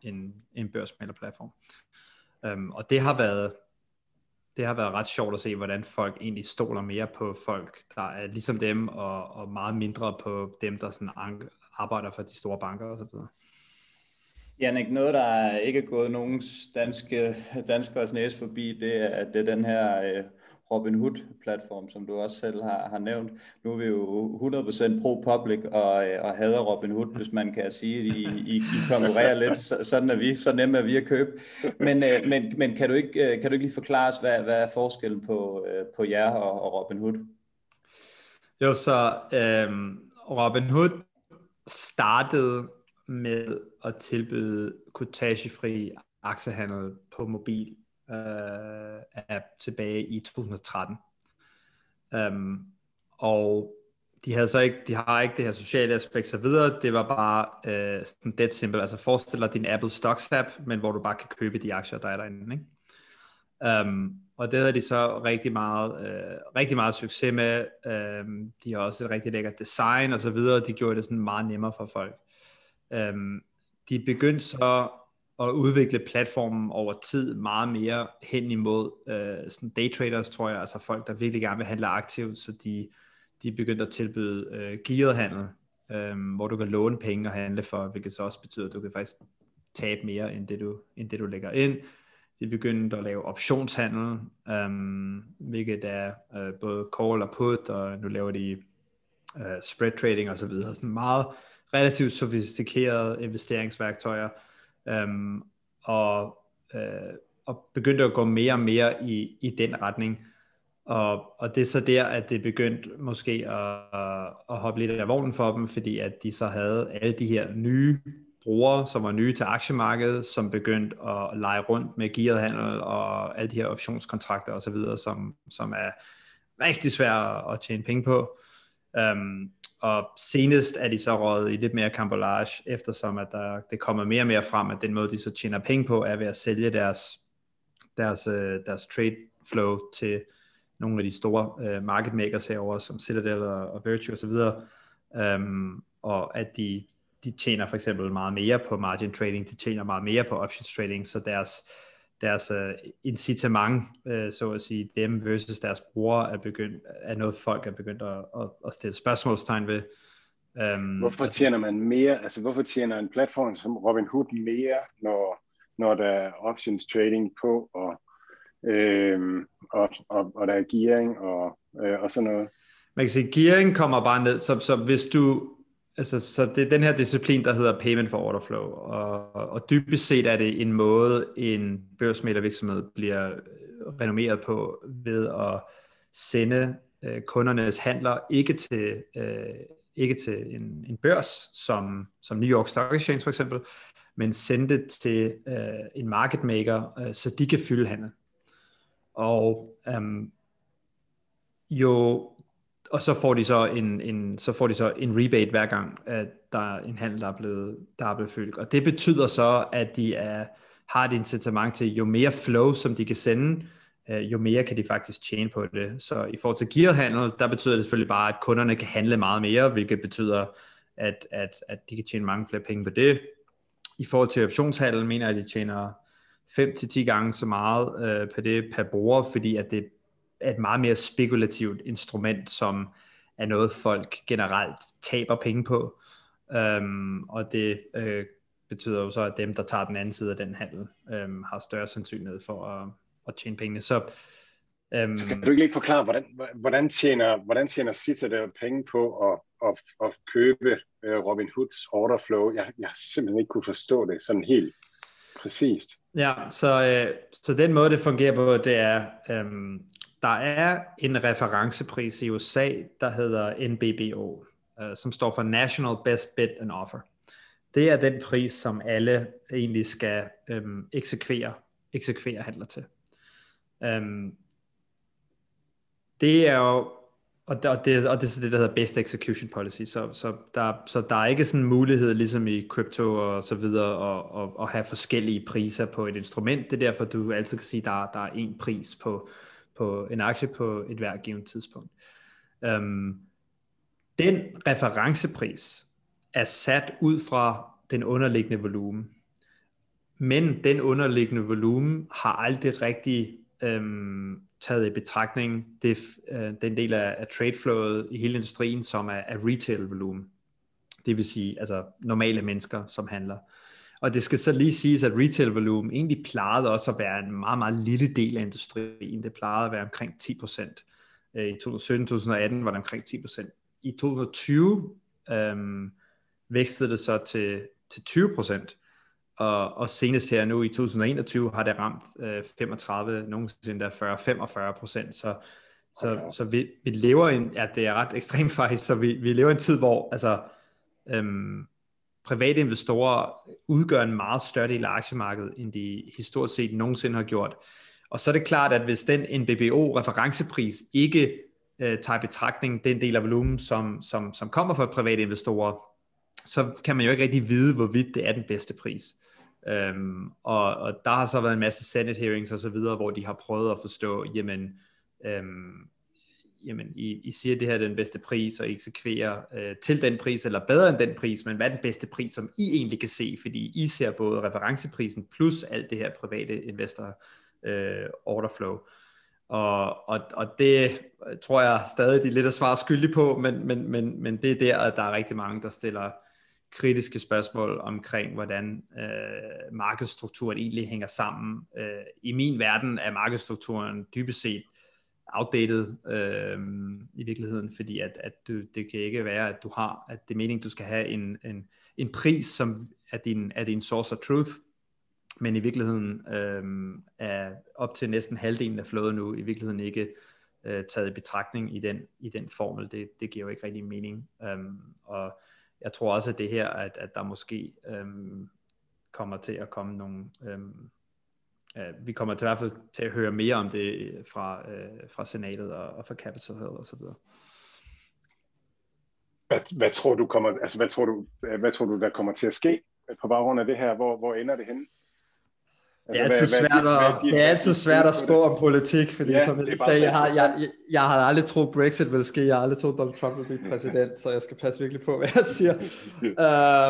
C: en, en børsmælerplatform. Um, øhm, og det har været det har været ret sjovt at se, hvordan folk egentlig stoler mere på folk, der er ligesom dem, og, og meget mindre på dem, der sådan arbejder for de store banker osv.
A: Janik, noget, der ikke er gået nogen danske, danskers næse forbi, det er, det er den her øh, Robin Hood-platform, som du også selv har, har nævnt. Nu er vi jo 100% pro-public og, øh, og hader Robin Hood, hvis man kan sige, at I, I, I konkurrerer lidt. Så, sådan er vi, så nemme er vi at købe. Men, øh, men, men kan, du ikke, øh, kan du ikke lige forklare os, hvad, hvad er forskellen på, på jer og, og Robin Hood?
C: Jo, så øh, Robin Hood startede med at tilbyde kortagefri aktiehandel på mobil øh, app tilbage i 2013. Um, øhm, og de havde så ikke, de har ikke det her sociale aspekt så videre, det var bare øh, sådan dead simple, altså forestil dig din Apple Stocks app, men hvor du bare kan købe de aktier, der er derinde, ikke? Um, og det havde de så rigtig meget, øh, rigtig meget succes med. Um, de har også et rigtig lækkert design og så videre. De gjorde det sådan meget nemmere for folk. Um, de begyndte så at udvikle platformen over tid meget mere hen imod øh, sådan daytraders, tror jeg, altså folk, der virkelig gerne vil handle aktivt, så de, de begyndte at tilbyde øh, gearet handel, øh, hvor du kan låne penge og handle for, hvilket så også betyder, at du kan faktisk tabe mere, end det du, end det, du lægger ind. De begyndte at lave optionshandel, øh, hvilket er øh, både call og put, og nu laver de øh, spread trading osv., sådan meget relativt sofistikerede investeringsværktøjer, øhm, og, øh, og begyndte at gå mere og mere i, i den retning. Og, og det er så der, at det begyndte måske at, at hoppe lidt af vognen for dem, fordi at de så havde alle de her nye brugere, som var nye til aktiemarkedet, som begyndte at lege rundt med gearet handel og alle de her optionskontrakter osv., som, som er rigtig svære at tjene penge på. Um, og senest er de så røget i lidt mere kambolage, eftersom at der, det kommer mere og mere frem, at den måde, de så tjener penge på, er ved at sælge deres, deres, øh, deres trade flow til nogle af de store uh, market makers herover som Citadel og, og Virtue osv., um, øhm, og at de, de tjener for eksempel meget mere på margin trading, de tjener meget mere på options trading, så deres, deres uh, incitament, uh, så at sige, dem versus deres brugere, er, begyndt, er noget folk er begyndt at, at, at stille spørgsmålstegn ved.
B: Um, hvorfor tjener man mere, altså hvorfor tjener en platform som Robinhood mere, når, når der er options trading på, og, øhm, og, og, og der er gearing og, øh, og sådan noget?
C: Man kan sige, gearing kommer bare ned, så, så hvis du, Altså, så det er den her disciplin, der hedder payment for order flow, og, og dybest set er det en måde, en børsmælervirksomhed bliver øh, renommeret på ved at sende øh, kundernes handler ikke til, øh, ikke til en, en børs, som, som New York Stock Exchange for eksempel, men sende det til øh, en market maker, øh, så de kan fylde handel. Og øhm, jo og så får de så en, en, så får de så en rebate hver gang, at der er en handel, der er blevet, der er blevet fyldt. Og det betyder så, at de er, har et incitament til, jo mere flow, som de kan sende, øh, jo mere kan de faktisk tjene på det. Så i forhold til gearhandel, der betyder det selvfølgelig bare, at kunderne kan handle meget mere, hvilket betyder, at, at, at de kan tjene mange flere penge på det. I forhold til optionshandel mener jeg, at de tjener 5-10 gange så meget øh, på det per bruger, fordi at det er et meget mere spekulativt instrument, som er noget folk generelt taber penge på. Um, og det øh, betyder jo så, at dem, der tager den anden side af den handel, um, har større sandsynlighed for at, at tjene pengene. Så,
B: um, så kan du ikke lige forklare, hvordan, hvordan tjener, hvordan tjener Citadel penge på at, at, at købe uh, Robin Hoods order flow. Jeg, jeg simpelthen ikke kunne forstå det sådan helt præcist.
C: Ja, så, øh, så den måde, det fungerer på, det er, øhm, der er en referencepris i USA, der hedder NBBO, øh, som står for National Best Bid and Offer. Det er den pris, som alle egentlig skal øhm, eksekvere, eksekvere handler til. Øhm, det er jo og, det, og, det, og det er det, der hedder Best Execution Policy. Så, så, der, så der er ikke sådan en mulighed, ligesom i krypto og så videre, at, at, at have forskellige priser på et instrument. Det er derfor, du altid kan sige, at der, der er en pris på, på en aktie på et hvert givet tidspunkt. Øhm, den referencepris er sat ud fra den underliggende volumen. Men den underliggende volumen har aldrig rigtig øhm, taget i betragtning det, øh, den del af, af tradeflowet i hele industrien, som er, er retail-volumen. Det vil sige altså normale mennesker, som handler. Og det skal så lige siges, at retail-volumen egentlig plejede også at være en meget, meget lille del af industrien. Det plejede at være omkring 10%. Øh, I 2017-2018 var det omkring 10%. I 2020 øhm, vækstede det så til, til 20% og, og senest her nu i 2021 har det ramt øh, 35, nogensinde der 40-45 procent, så, så, okay. så vi, vi lever i en, ja det er ret ekstremt *laughs* faktisk, så vi, vi lever i en tid, hvor altså, øhm, private investorer udgør en meget større del af aktiemarkedet, end de historisk set nogensinde har gjort. Og så er det klart, at hvis den NBBO-referencepris ikke øh, tager i betragtning den del af volumen, som, som, som kommer fra private investorer, så kan man jo ikke rigtig vide, hvorvidt det er den bedste pris. Øhm, og, og der har så været en masse Senate hearings og så videre, hvor de har prøvet at forstå, jamen, øhm, jamen I, I siger, at det her er den bedste pris, og I eksekverer øh, til den pris, eller bedre end den pris, men hvad er den bedste pris, som I egentlig kan se, fordi I ser både referenceprisen plus alt det her private investor øh, orderflow. Og, og, og det tror jeg stadig, de er lidt at svare skyldig på, men, men, men, men det er der, at der er rigtig mange, der stiller kritiske spørgsmål omkring, hvordan øh, markedsstrukturen egentlig hænger sammen. Øh, I min verden er markedsstrukturen dybest set outdated øh, i virkeligheden, fordi at, at du, det kan ikke være, at du har, at det er meningen, du skal have en, en, en pris, som er din, er din source of truth, men i virkeligheden øh, er op til næsten halvdelen af flåden nu i virkeligheden ikke øh, taget i betragtning i den, i den formel. Det, det giver jo ikke rigtig mening. Øh, og jeg tror også, at det her, at, at der måske øhm, kommer til at komme nogle... Øhm, øh, vi kommer til i hvert fald til at høre mere om det fra, øh, fra senatet og, og fra Capitol Hill og så videre.
B: Hvad, hvad tror du kommer, altså hvad tror du, hvad tror du der kommer til at ske på baggrund af det her? Hvor, hvor ender det henne?
C: Altså, det er altid hvad, svært, hvad, at, hvad, det er altid svært at spå om politik, fordi ja, som jeg sagde, jeg, har, jeg, jeg, jeg havde aldrig troet, Brexit ville ske, jeg har aldrig troet, Donald Trump ville blive præsident, så jeg skal passe virkelig på, hvad jeg siger.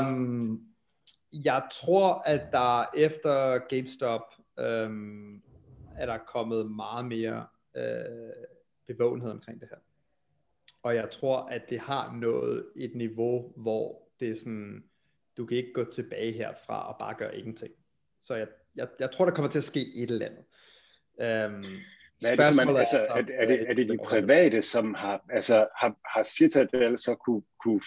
C: um, *laughs* jeg tror, at der efter GameStop um, er der kommet meget mere uh, bevågenhed omkring det her. Og jeg tror, at det har nået et niveau, hvor det er sådan, du kan ikke gå tilbage herfra og bare gøre ingenting. Så jeg, jeg, jeg tror, der kommer til at ske et eller andet. Øhm,
B: hvad er det, man, altså, er, er, er, det, er det de private, som har, altså, har, har Citadel så kunne, kunne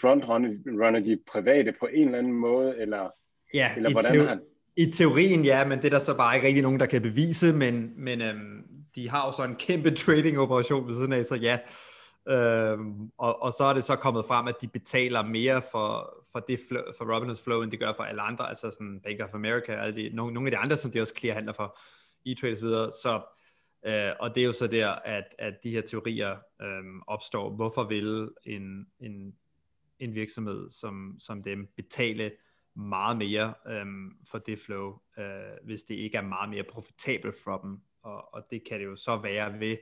B: frontrunne de private på en eller anden måde, eller,
C: ja, eller hvordan teo- har... I teorien ja, men det er der så bare ikke rigtig nogen, der kan bevise, men, men øhm, de har jo så en kæmpe trading-operation ved siden af, så ja, Øhm, og, og så er det så kommet frem, at de betaler mere for, for, det flow, for Robinhood's Flow, end de gør for alle andre, altså sådan Bank of America, alle de, nogle, nogle af de andre, som de også clear handler for, E-Trade osv. Så, så øh, og det er jo så der, at, at de her teorier øh, opstår. Hvorfor vil en, en, en virksomhed som, som dem betale meget mere øhm, for det flow, øh, hvis det ikke er meget mere profitabelt for dem? Og, og det kan det jo så være ved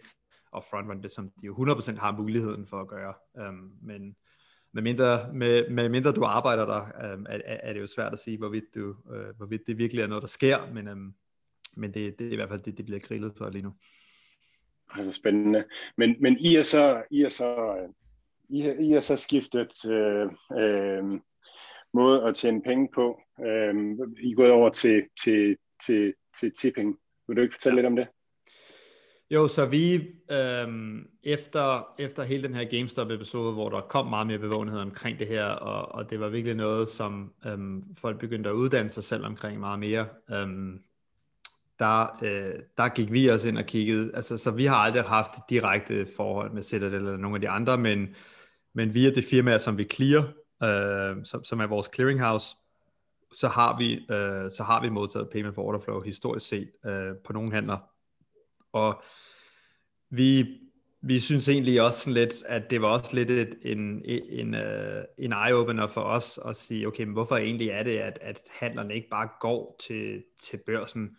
C: at frontrun det, som de jo 100% har muligheden for at gøre. Øhm, men med mindre, med, med mindre du arbejder der, øhm, er, er det jo svært at sige, hvorvidt, du, øh, hvorvidt det virkelig er noget, der sker, men, øhm, men det, det er i hvert fald det, det bliver grillet for lige nu.
B: Det er spændende. Men, men I er så, I er så, øh, I er, I er så skiftet øh, øh, måde at tjene penge på. Øh, I er gået over til, til, til, til tipping. Vil du ikke fortælle ja. lidt om det?
C: Jo, så vi øhm, efter, efter hele den her GameStop-episode, hvor der kom meget mere bevågenhed omkring det her, og, og det var virkelig noget, som øhm, folk begyndte at uddanne sig selv omkring meget mere, øhm, der, øh, der gik vi også ind og kiggede. Altså, så vi har aldrig haft direkte forhold med Citadel eller nogle af de andre, men, men via det firma, som vi clear, øh, som, som er vores clearinghouse, så har vi, øh, så har vi modtaget payment for order flow historisk set øh, på nogle handler. Og vi, vi synes egentlig også sådan lidt, at det var også lidt et, en, en, øh, en eye-opener for os at sige, okay, men hvorfor egentlig er det, at, at handlerne ikke bare går til, til børsen?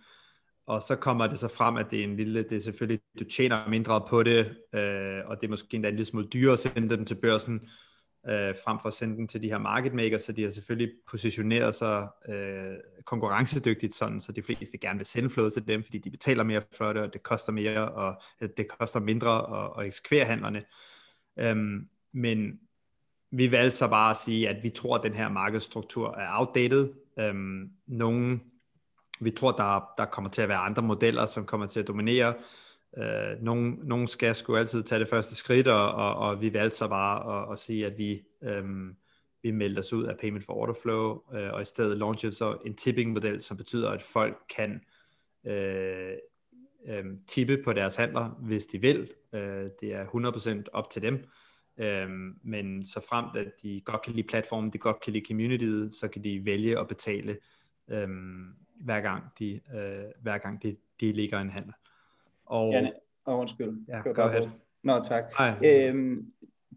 C: Og så kommer det så frem, at det er en lille, det er selvfølgelig, du tjener mindre på det, øh, og det er måske endda en lille smule dyrere at sende dem til børsen, øh, frem for at sende den til de her market makers, så de har selvfølgelig positioneret sig øh, konkurrencedygtigt, sådan, så de fleste gerne vil sende flåde til dem, fordi de betaler mere for det, og det koster mere, og øh, det koster mindre at, at eksekvere handlerne. Øhm, men vi valgte så bare at sige, at vi tror, at den her markedsstruktur er outdated. Øhm, nogle, vi tror, der, der kommer til at være andre modeller, som kommer til at dominere, øh, nogen, nogen skal sgu altid tage det første skridt, og, og, og vi valgte så bare at, at sige, at vi, øhm, vi meldte os ud af Payment for Order Flow, øh, og i stedet launchede så en tipping-model, som betyder, at folk kan øh, øh, tippe på deres handler, hvis de vil. Øh, det er 100% op til dem. Øh, men så fremt, at de godt kan lide platformen, de godt kan lide communityet, så kan de vælge at betale øh, hver gang de, øh, hver gang de, de ligger en handel.
A: Og... Ja, oh, undskyld.
C: Ja, go ahead.
A: Nå, tak. Øhm,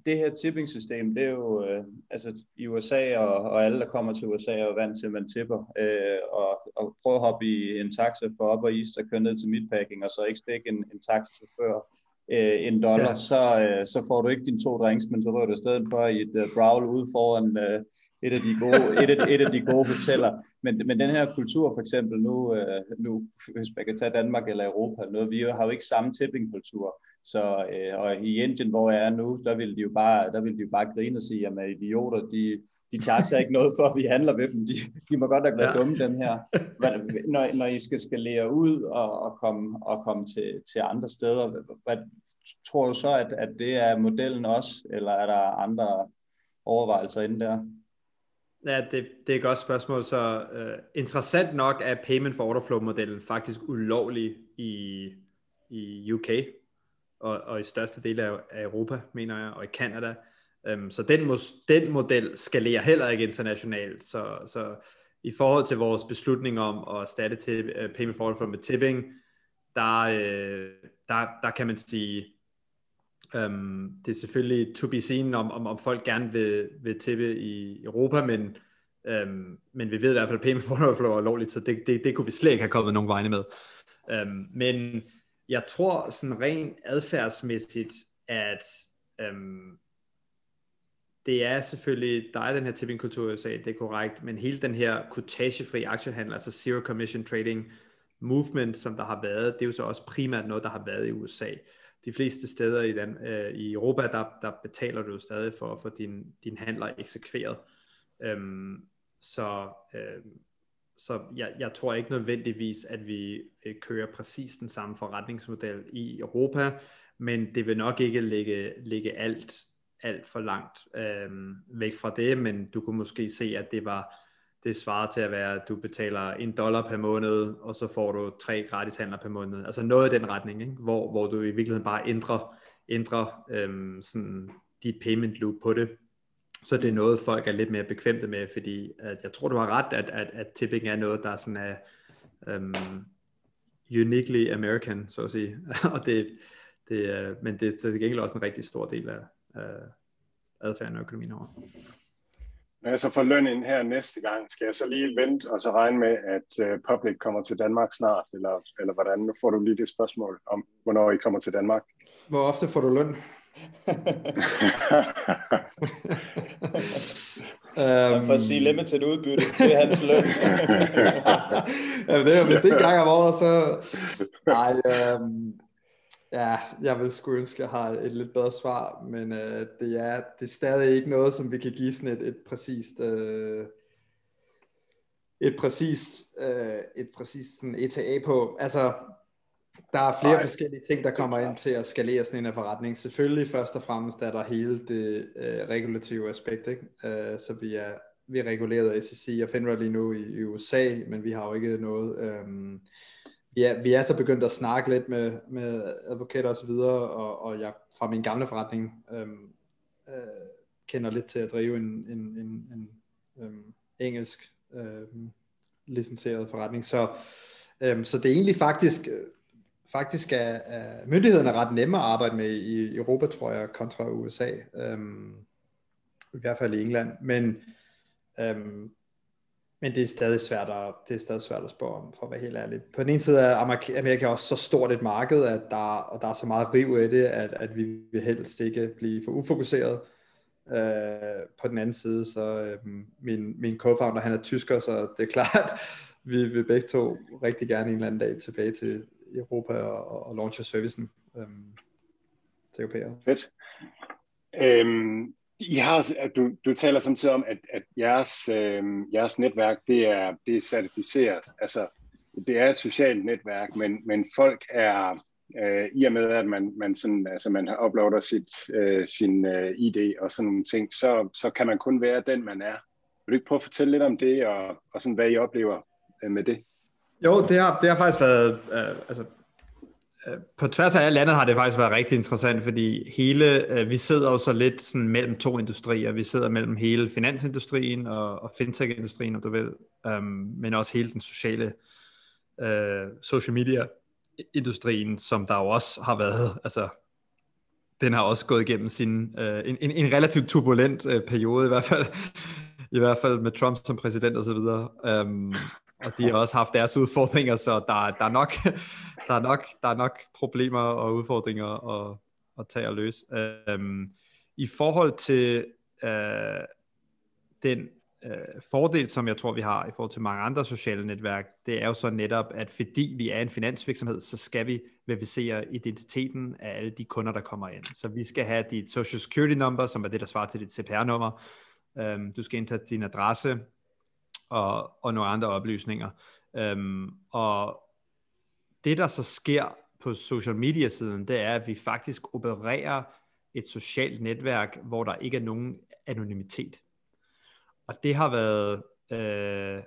A: det her tipping-system, det er jo, øh, altså i USA og, og alle, der kommer til USA, er jo vant til, at man tipper. Øh, og, og prøve at hoppe i en taxa for op og is, og køre ned til midtpacking, og så ikke stikke en, en taxachauffør øh, en dollar, ja. så, øh, så får du ikke dine to drinks, men så rører du i stedet for i et uh, brawl ude foran uh, et, af de gode, et, af, et af de gode hoteller. Men, men den her kultur for eksempel nu, uh, nu, hvis man kan tage Danmark eller Europa, noget, vi har jo ikke samme tippingkultur. Så uh, og i Indien, hvor jeg er nu, der vil de jo bare, der vil de jo bare grine og sige, at idioter, de, de charger ikke noget for, at vi handler ved dem. De, de må godt have været ja. dumme, dem her. Når, når I skal skalere ud og, og komme, og komme til, til andre steder, hvad, tror du så, at, at det er modellen også, eller er der andre overvejelser inde der?
C: Ja, det, det er et godt spørgsmål. Så uh, interessant nok er payment for order flow modellen faktisk ulovlig i, i UK og, og i største del af, af Europa, mener jeg, og i Canada. Um, så den, den model skalerer heller ikke internationalt. Så, så i forhold til vores beslutning om at erstatte til, uh, øh, payment for order flow med tipping, der, uh, der, der kan man sige, um, det er selvfølgelig to be seen, om, om, om folk gerne vil, vil tippe i Europa, men, um, men vi ved i hvert fald, at payment for flow er lovligt, så det, det, det kunne vi slet ikke have kommet nogen vegne med. Um, men jeg tror sådan rent adfærdsmæssigt, at um, det er selvfølgelig, der er den her tippingkultur i USA, det er korrekt, men hele den her kutagefri aktiehandel, altså zero commission trading movement, som der har været, det er jo så også primært noget, der har været i USA. De fleste steder i, den, øh, i Europa, der, der betaler du jo stadig for at få din, din handler eksekveret. Øhm, så øh, så jeg, jeg tror ikke nødvendigvis, at vi øh, kører præcis den samme forretningsmodel i Europa, men det vil nok ikke ligge, ligge alt, alt for langt øh, væk fra det, men du kunne måske se, at det var det svarer til at være, at du betaler en dollar per måned, og så får du tre gratis handler per måned. Altså noget i den retning, ikke? Hvor, hvor du i virkeligheden bare ændrer, ændrer øhm, sådan dit payment loop på det, så det er noget, folk er lidt mere bekvemte med, fordi at jeg tror, du har ret, at, at, at tipping er noget, der sådan er øhm, uniquely American, så at sige. *laughs* og det, det, uh, men det er til gengæld også en rigtig stor del af af adfærden og økonomien over.
B: Når jeg så får løn ind her næste gang, skal jeg så lige vente og så regne med, at uh, Public kommer til Danmark snart, eller, eller hvordan? Nu får du lige det spørgsmål om, hvornår I kommer til Danmark.
C: Hvor ofte får du løn?
A: um, for at sige limited udbytte, det er hans løn. *laughs*
C: ja, det er, hvis det ikke gang om året, så... *laughs* Nej, um, ja, jeg vil sgu ønske, at jeg har et lidt bedre svar, men uh, det, er, det er stadig ikke noget, som vi kan give sådan et, et præcist... Uh, et præcist, uh, et præcist sådan ETA på. Altså, Der er flere Ej. forskellige ting, der kommer ind til at skalere sådan en forretning. Selvfølgelig først og fremmest er der hele det øh, regulative aspekt. Ikke? Øh, så vi er, vi er reguleret af SEC og FINRA lige nu i, i USA, men vi har jo ikke noget... Øh, vi, er, vi er så begyndt at snakke lidt med, med advokater og så videre, og, og jeg fra min gamle forretning øhm, øh, kender lidt til at drive en, en, en, en øhm, engelsk øhm, licenseret forretning. Så, øhm, så det er egentlig faktisk faktisk er, er myndighederne ret nemme at arbejde med i Europa, tror jeg, kontra USA. Øhm, I hvert fald i England. Men, øhm, men det er stadig svært at, det er stadig svært at spørge om, for at være helt ærlig. På den ene side er Amerika, også så stort et marked, at der, og der er så meget riv i det, at, at vi vil helst ikke blive for ufokuseret. Øh, på den anden side, så øh, min, min co-founder, han er tysker, så det er klart, *laughs* vi vil begge to rigtig gerne en eller anden dag tilbage til, Europa og, og launche servicen øhm, til europæere.
B: Fedt. Øhm, i har, du, du taler samtidig om, at, at jeres, øh, jeres netværk, det er, det er certificeret. Altså, det er et socialt netværk, men, men folk er, øh, i og med, at man, man, sådan, altså man uploader sit, øh, sin øh, ID og sådan nogle ting, så, så kan man kun være den, man er. Vil du ikke prøve at fortælle lidt om det, og, og sådan, hvad I oplever øh, med det?
C: Jo, det har, det har faktisk været, øh, altså, på tværs af alle landet har det faktisk været rigtig interessant, fordi hele, øh, vi sidder jo så lidt sådan mellem to industrier. Vi sidder mellem hele finansindustrien og, og fintech-industrien, om du vil, øh, men også hele den sociale øh, social media-industrien, som der jo også har været, altså den har også gået igennem sin, øh, en, en, en relativt turbulent øh, periode i hvert fald, *laughs* i hvert fald med Trump som præsident og så videre. Um, og de har også haft deres udfordringer, så der, der, er, nok, *laughs* der, er, nok, der er nok problemer og udfordringer at, at tage og løse. Øhm, I forhold til øh, den øh, fordel, som jeg tror, vi har i forhold til mange andre sociale netværk, det er jo så netop, at fordi vi er en finansvirksomhed, så skal vi verificere identiteten af alle de kunder, der kommer ind. Så vi skal have dit social security number, som er det, der svarer til dit CPR-nummer. Øhm, du skal indtage din adresse, og, og nogle andre oplysninger. Øhm, og det, der så sker på social media siden, det er, at vi faktisk opererer et socialt netværk, hvor der ikke er nogen anonymitet. Og det har været, øh,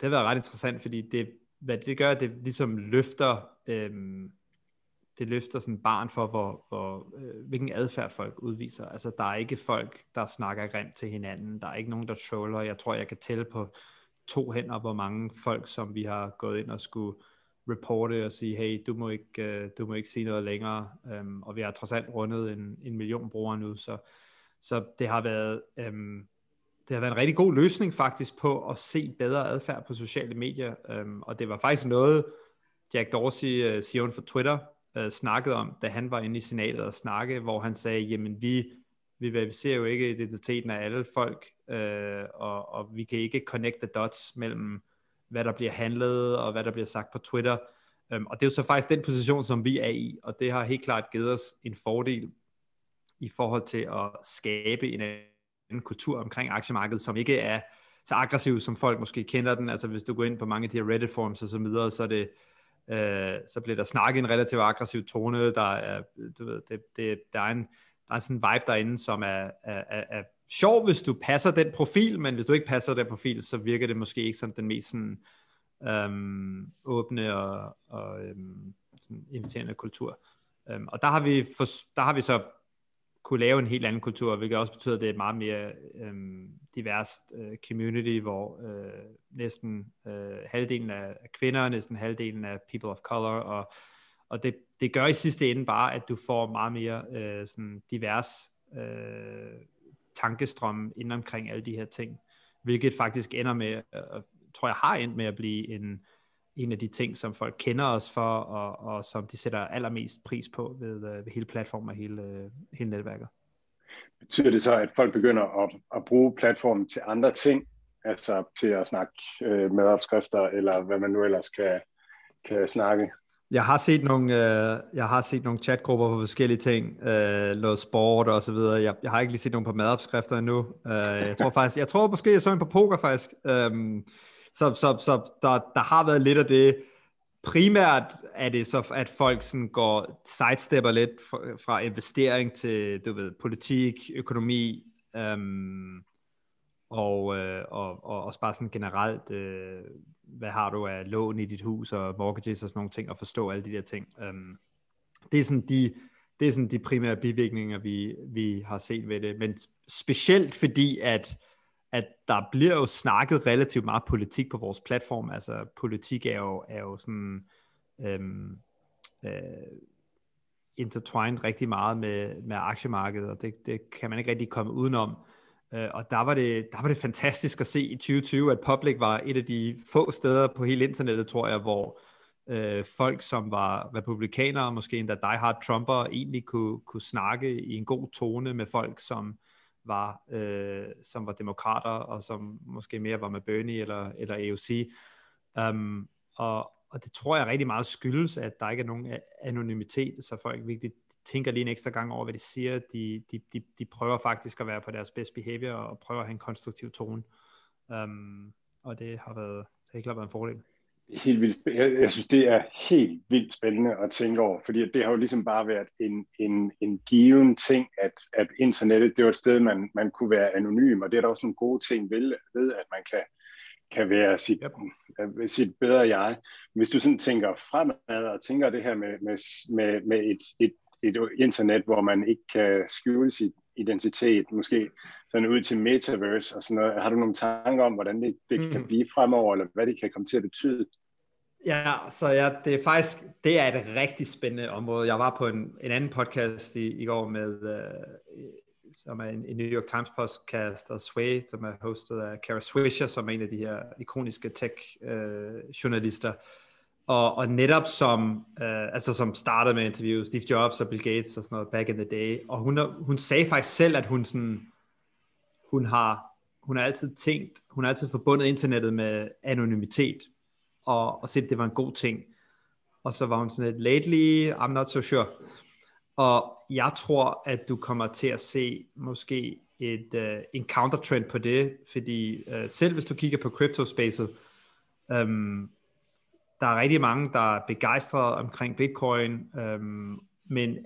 C: det har været ret interessant, fordi det, hvad det gør, det ligesom løfter øh, det løfter sådan barn for, hvor, hvor, øh, hvilken adfærd folk udviser. Altså, der er ikke folk, der snakker grimt til hinanden. Der er ikke nogen, der troller. Jeg tror, jeg kan tælle på to hænder, hvor mange folk, som vi har gået ind og skulle reporte og sige, hey, du må ikke, øh, du må ikke sige noget længere. Um, og vi har trods alt rundet en, en million brugere nu, så, så det har været... Øhm, det har været en rigtig god løsning faktisk på at se bedre adfærd på sociale medier, um, og det var faktisk noget, Jack Dorsey, øh, CEO'en for Twitter, øh, snakkede om, da han var inde i senatet og snakke, hvor han sagde, jamen vi, vi verificerer jo ikke identiteten af alle folk, øh, og, og vi kan ikke connect the dots mellem, hvad der bliver handlet, og hvad der bliver sagt på Twitter. Øhm, og det er jo så faktisk den position, som vi er i, og det har helt klart givet os en fordel i forhold til at skabe en, en kultur omkring aktiemarkedet, som ikke er så aggressiv, som folk måske kender den. Altså hvis du går ind på mange af de her Reddit forums og så videre, så er det øh, Øh, så bliver der snakket en relativt aggressiv tone, der er, du ved, det, det, der er en, der er sådan en vibe derinde, som er, er, er, er sjov, hvis du passer den profil, men hvis du ikke passer den profil, så virker det måske ikke som den mest sådan, øhm, åbne og, og øhm, sådan inviterende kultur. Øhm, og der har, vi for, der har vi så kunne lave en helt anden kultur, hvilket også betyder, at det er et meget mere øhm, diverst øh, community, hvor øh, næsten øh, halvdelen af kvinder, næsten halvdelen af people of color, og, og det, det gør i sidste ende bare, at du får meget mere øh, sådan divers øh, tankestrøm inden omkring alle de her ting, hvilket faktisk ender med, øh, tror jeg har endt med at blive en, en af de ting, som folk kender os for, og, og som de sætter allermest pris på ved, øh, ved hele platformen og hele, øh, hele netværket.
B: Betyder det så, at folk begynder at, at bruge platformen til andre ting, altså til at snakke øh, med opskrifter, eller hvad man nu ellers kan, kan snakke?
C: Jeg har set nogle, øh, jeg har set nogle chatgrupper på forskellige ting, øh, noget sport og så videre. Jeg, jeg har ikke lige set nogen på madopskrifter endnu. Øh, jeg tror faktisk, jeg tror måske, jeg så en på poker faktisk. Øh, så, så, så der, der har været lidt af det. primært er det så, at folk sådan går sidestepper lidt fra, fra investering til, du ved, politik, økonomi, øhm, og, øh, og, og også bare sådan generelt, øh, hvad har du af lån i dit hus og mortgages og sådan nogle ting, og forstå alle de der ting. Øhm, det er sådan de, det er sådan de primære bivirkninger, vi, vi har set ved det. Men specielt fordi, at, at der bliver jo snakket relativt meget politik på vores platform. Altså politik er jo, er jo sådan øhm, øh, intertwined rigtig meget med, med aktiemarkedet, og det, det kan man ikke rigtig komme udenom. Øh, og der var, det, der var det fantastisk at se i 2020, at Public var et af de få steder på hele internettet, tror jeg, hvor øh, folk, som var republikanere, måske endda diehard Trumper, egentlig kunne, kunne snakke i en god tone med folk, som var, øh, som var demokrater, og som måske mere var med Bernie eller, eller AOC. Um, øhm, og, og det tror jeg rigtig meget skyldes, at der ikke er nogen anonymitet, så folk virkelig tænker lige en ekstra gang over, hvad de siger. De, de, de, de prøver faktisk at være på deres best behavior, og prøver at have en konstruktiv tone. Um, og det har været, det har ikke været en fordel
B: helt vildt, jeg, jeg synes, det er helt vildt spændende at tænke over, fordi det har jo ligesom bare været en, en, en given ting, at, at internettet, det var et sted, man, man kunne være anonym, og det er der også nogle gode ting ved, ved at man kan, kan være sit, yep. sit bedre jeg. Hvis du sådan tænker fremad og tænker det her med, med, med, med et, et, et internet, hvor man ikke kan skjule sit identitet, måske sådan ud til metaverse og sådan noget. Har du nogle tanker om, hvordan det, det mm. kan blive fremover, eller hvad det kan komme til at betyde?
C: Ja, så ja, det er faktisk, det er et rigtig spændende område. Jeg var på en, en anden podcast i, i går med, uh, som er en, en New York Times podcast, og Sway, som er hostet af Kara Swisher, som er en af de her ikoniske tech-journalister. Øh, uh, og, og netop som, uh, altså som startede med interview Steve Jobs og Bill Gates og sådan noget back in the day. Og hun, hun sagde faktisk selv, at hun sådan, hun har, hun har altid tænkt, hun har altid forbundet internettet med anonymitet og, og set, det var en god ting. Og så var hun sådan lidt, lately, I'm not so sure. Og jeg tror, at du kommer til at se måske et, uh, en countertrend på det, fordi uh, selv hvis du kigger på crypto-spacet, um, der er rigtig mange, der er begejstrede omkring Bitcoin, um, men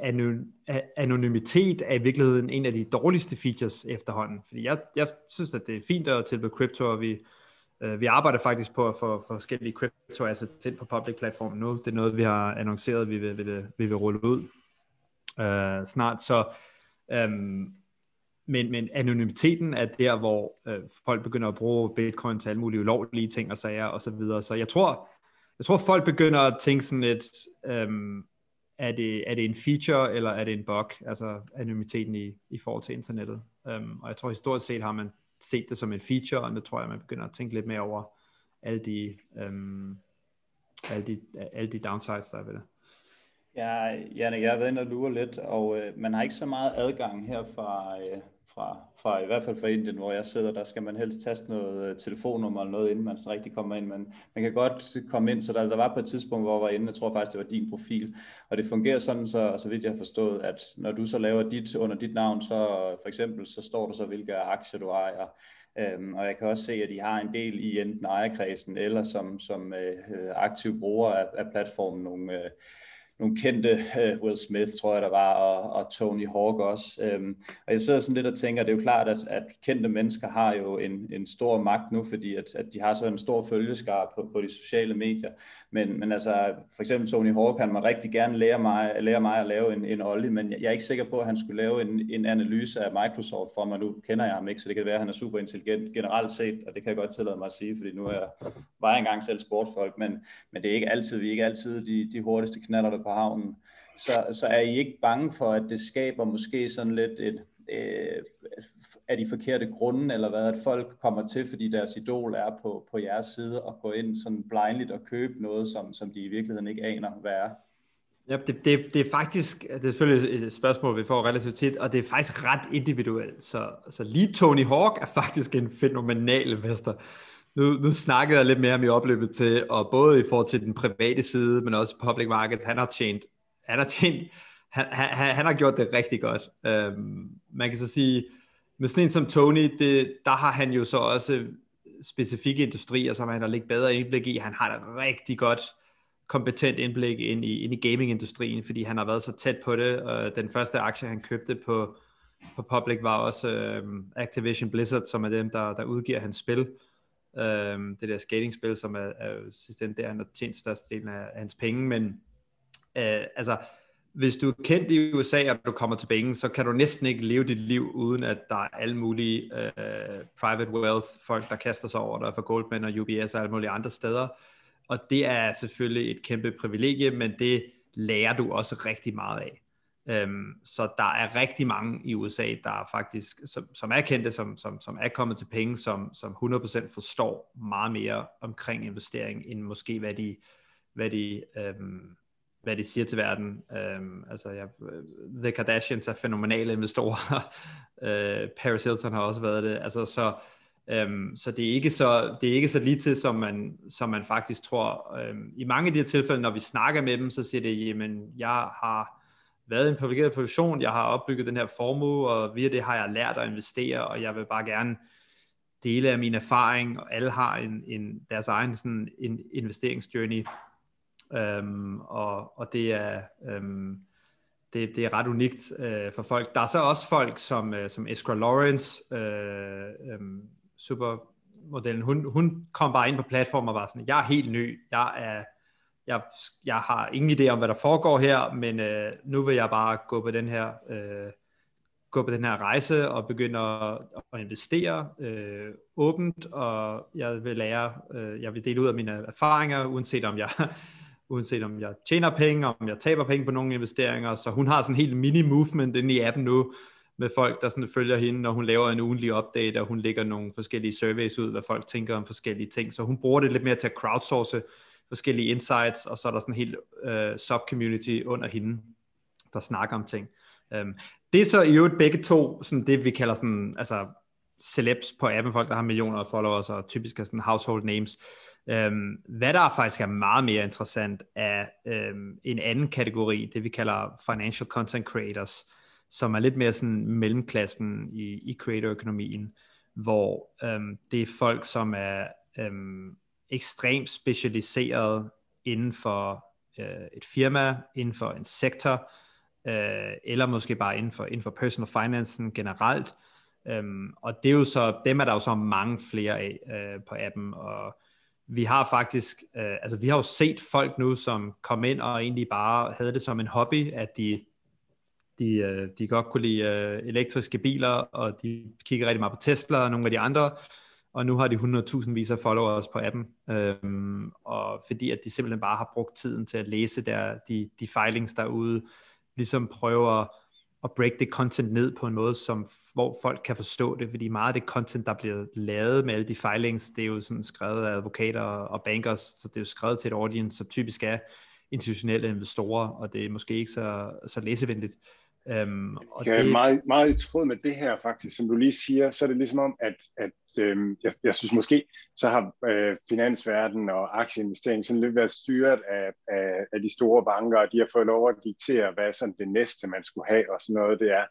C: anonymitet er i virkeligheden en af de dårligste features efterhånden. Fordi jeg, jeg synes, at det er fint at tilbyde krypto, og vi Øh, vi arbejder faktisk på at få forskellige crypto assets ind på public platformen nu. Det er noget, vi har annonceret, vi vil, vil, vi vil rulle ud uh, snart. Så, um, men, men anonymiteten er der, hvor uh, folk begynder at bruge bitcoin til alle mulige ulovlige ting og sager og så videre. Så jeg tror, jeg tror folk begynder at tænke sådan lidt, um, er, det, er det en feature, eller er det en bug, altså anonymiteten i, i forhold til internettet. Um, og jeg tror historisk set har man set det som en feature, og nu tror jeg, man begynder at tænke lidt mere over alle de, øhm, alle de, alle de downsides, der er ved det.
A: Ja, Janne, jeg har været inde og lure lidt, og øh, man har ikke så meget adgang her fra, øh, fra, fra, i hvert fald fra Indien, hvor jeg sidder, der skal man helst taste noget øh, telefonnummer eller noget, inden man så rigtig kommer ind, men man kan godt komme ind, så der, der var på et tidspunkt, hvor jeg var inde, jeg tror faktisk, det var din profil, og det fungerer sådan, så, så vidt jeg har forstået, at når du så laver dit under dit navn, så for eksempel, så står der så, hvilke aktier du ejer, Øhm, og jeg kan også se, at de har en del i enten ejerkredsen eller som, som øh, aktiv bruger af, af platformen nogle, øh, nogle kendte, øh, Will Smith tror jeg der var, og, og Tony Hawk også. Øhm, og jeg sidder sådan lidt og tænker, det er jo klart, at, at kendte mennesker har jo en, en stor magt nu, fordi at, at de har så en stor følgeskar på, på de sociale medier. Men, men altså, for eksempel Tony Hawk, han må rigtig gerne lære mig, lære mig at lave en, en ollie, men jeg er ikke sikker på, at han skulle lave en, en analyse af Microsoft for mig. Nu kender jeg ham ikke, så det kan være, at han er super intelligent generelt set, og det kan jeg godt tillade mig at sige, fordi nu er jeg, var jeg engang selv sportfolk, men, men det er ikke altid, vi er ikke altid de, de hurtigste knaller, der på havnen. Så, så er I ikke bange for, at det skaber måske sådan lidt et, øh, af de forkerte grunde, eller hvad, at folk kommer til, fordi deres idol er på, på jeres side, og går ind sådan blindligt og købe noget, som, som de i virkeligheden ikke aner, hvad er?
C: Ja, det, det, det er faktisk, det er selvfølgelig et spørgsmål, vi får relativt tit, og det er faktisk ret individuelt. Så, så lige Tony Hawk er faktisk en fænomenal investor. Nu, nu snakkede jeg lidt mere om i opløbet til, og både i forhold til den private side, men også public markets, han har tjent, han har tjent, han, han, han har gjort det rigtig godt. Øhm, man kan så sige, med sådan en som Tony, det, der har han jo så også specifikke industrier, som han har lidt bedre indblik i. Han har det rigtig godt kompetent indblik ind i, ind i gamingindustrien, fordi han har været så tæt på det. Og den første aktie, han købte på, på Public, var også øh, Activision Blizzard, som er dem, der, der udgiver hans spil. Øh, det der skating-spil, som er, er sidst der, han har tjent størstedelen af, af hans penge, men øh, altså, hvis du er kendt i USA, og du kommer til penge, så kan du næsten ikke leve dit liv, uden at der er alle mulige øh, private wealth, folk, der kaster sig over dig for Goldman og UBS og alle mulige andre steder. Og det er selvfølgelig et kæmpe privilegie, men det lærer du også rigtig meget af. Øhm, så der er rigtig mange i USA, der faktisk, som, som er kendte, som, som, som er kommet til penge, som, som 100% forstår meget mere omkring investering, end måske hvad de, hvad de øhm, hvad de siger til verden. Øhm, altså, ja, The Kardashians er fænomenale investorer. *laughs* øh, Paris Hilton har også været det. Altså, så øhm, så det er ikke så det er ikke så lige til, som man, som man faktisk tror. Øhm, I mange af de her tilfælde, når vi snakker med dem, så siger det, jamen, jeg har været i en privilegeret position, jeg har opbygget den her formue, og via det har jeg lært at investere, og jeg vil bare gerne dele af min erfaring, og alle har en, en, deres egen sådan en investeringsjourney, Øhm, og, og det er øhm, det, det er ret unikt øh, for folk. Der er så også folk som, øh, som Iskra Lawrence, øh, øh, supermodellen, hun, hun kom bare ind på platformen og var sådan, jeg er helt ny, jeg er jeg, jeg har ingen idé om, hvad der foregår her, men øh, nu vil jeg bare gå på den her øh, gå på den her rejse og begynde at, at investere øh, åbent, og jeg vil lære, øh, jeg vil dele ud af mine erfaringer, uanset om jeg *laughs* uanset om jeg tjener penge, om jeg taber penge på nogle investeringer, så hun har sådan en helt mini-movement inde i appen nu, med folk, der sådan følger hende, når hun laver en ugenlig update, og hun lægger nogle forskellige surveys ud, hvad folk tænker om forskellige ting, så hun bruger det lidt mere til at crowdsource forskellige insights, og så er der sådan en helt øh, sub-community under hende, der snakker om ting. Øhm, det er så i øvrigt begge to, sådan det vi kalder sådan, altså celebs på appen, folk der har millioner af followers, og typisk er sådan household names. Øhm, hvad der faktisk er meget mere interessant er øhm, en anden kategori, det vi kalder financial content creators, som er lidt mere sådan mellemklassen i, i creator-økonomien, hvor øhm, det er folk, som er øhm, ekstremt specialiseret inden for øh, et firma, inden for en sektor, øh, eller måske bare inden for, inden for personal financen generelt. Øhm, og det er jo så, dem er der jo så mange flere af øh, på appen, og vi har faktisk, øh, altså vi har jo set folk nu, som kom ind og egentlig bare havde det som en hobby, at de, de, øh, de godt kunne lide øh, elektriske biler, og de kigger rigtig meget på Tesla og nogle af de andre, og nu har de 100.000 vis af followers på appen, øhm, og fordi at de simpelthen bare har brugt tiden til at læse der, de, de filings derude, ligesom prøver at break det content ned på en måde, som, hvor folk kan forstå det, fordi meget af det content, der bliver lavet med alle de filings, det er jo sådan skrevet af advokater og bankers, så det er jo skrevet til et audience, som typisk er institutionelle investorer, og det er måske ikke så, så læsevenligt.
B: Øhm, og ja, det... meget, meget i tråd med det her faktisk, som du lige siger, så er det ligesom om, at, at øhm, jeg, jeg synes måske, så har øh, finansverdenen og aktieinvestering sådan lidt været styret af, af, af de store banker, og de har fået lov at diktere, hvad sådan det næste, man skulle have, og sådan noget det er.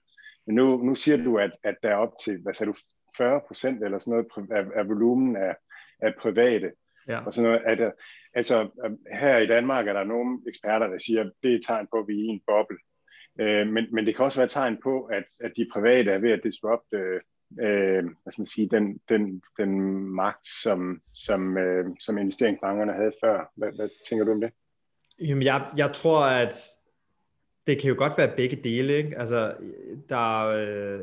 B: Men nu, nu siger du, at, at der er op til, hvad sagde du, 40 procent eller sådan noget af, af volumen af, af private. Ja. Og sådan noget, at, altså, her i Danmark er der nogle eksperter, der siger, at det er et tegn på, at vi er i en boble. Øh, men, men det kan også være et tegn på, at, at de private er ved at disrupte øh, øh, hvad skal man sige, den, den, den magt, som, som, øh, som investeringsbankerne havde før. Hvad, hvad tænker du om det?
C: Jamen, jeg, jeg tror, at det kan jo godt være begge dele. Ikke? Altså, der, øh,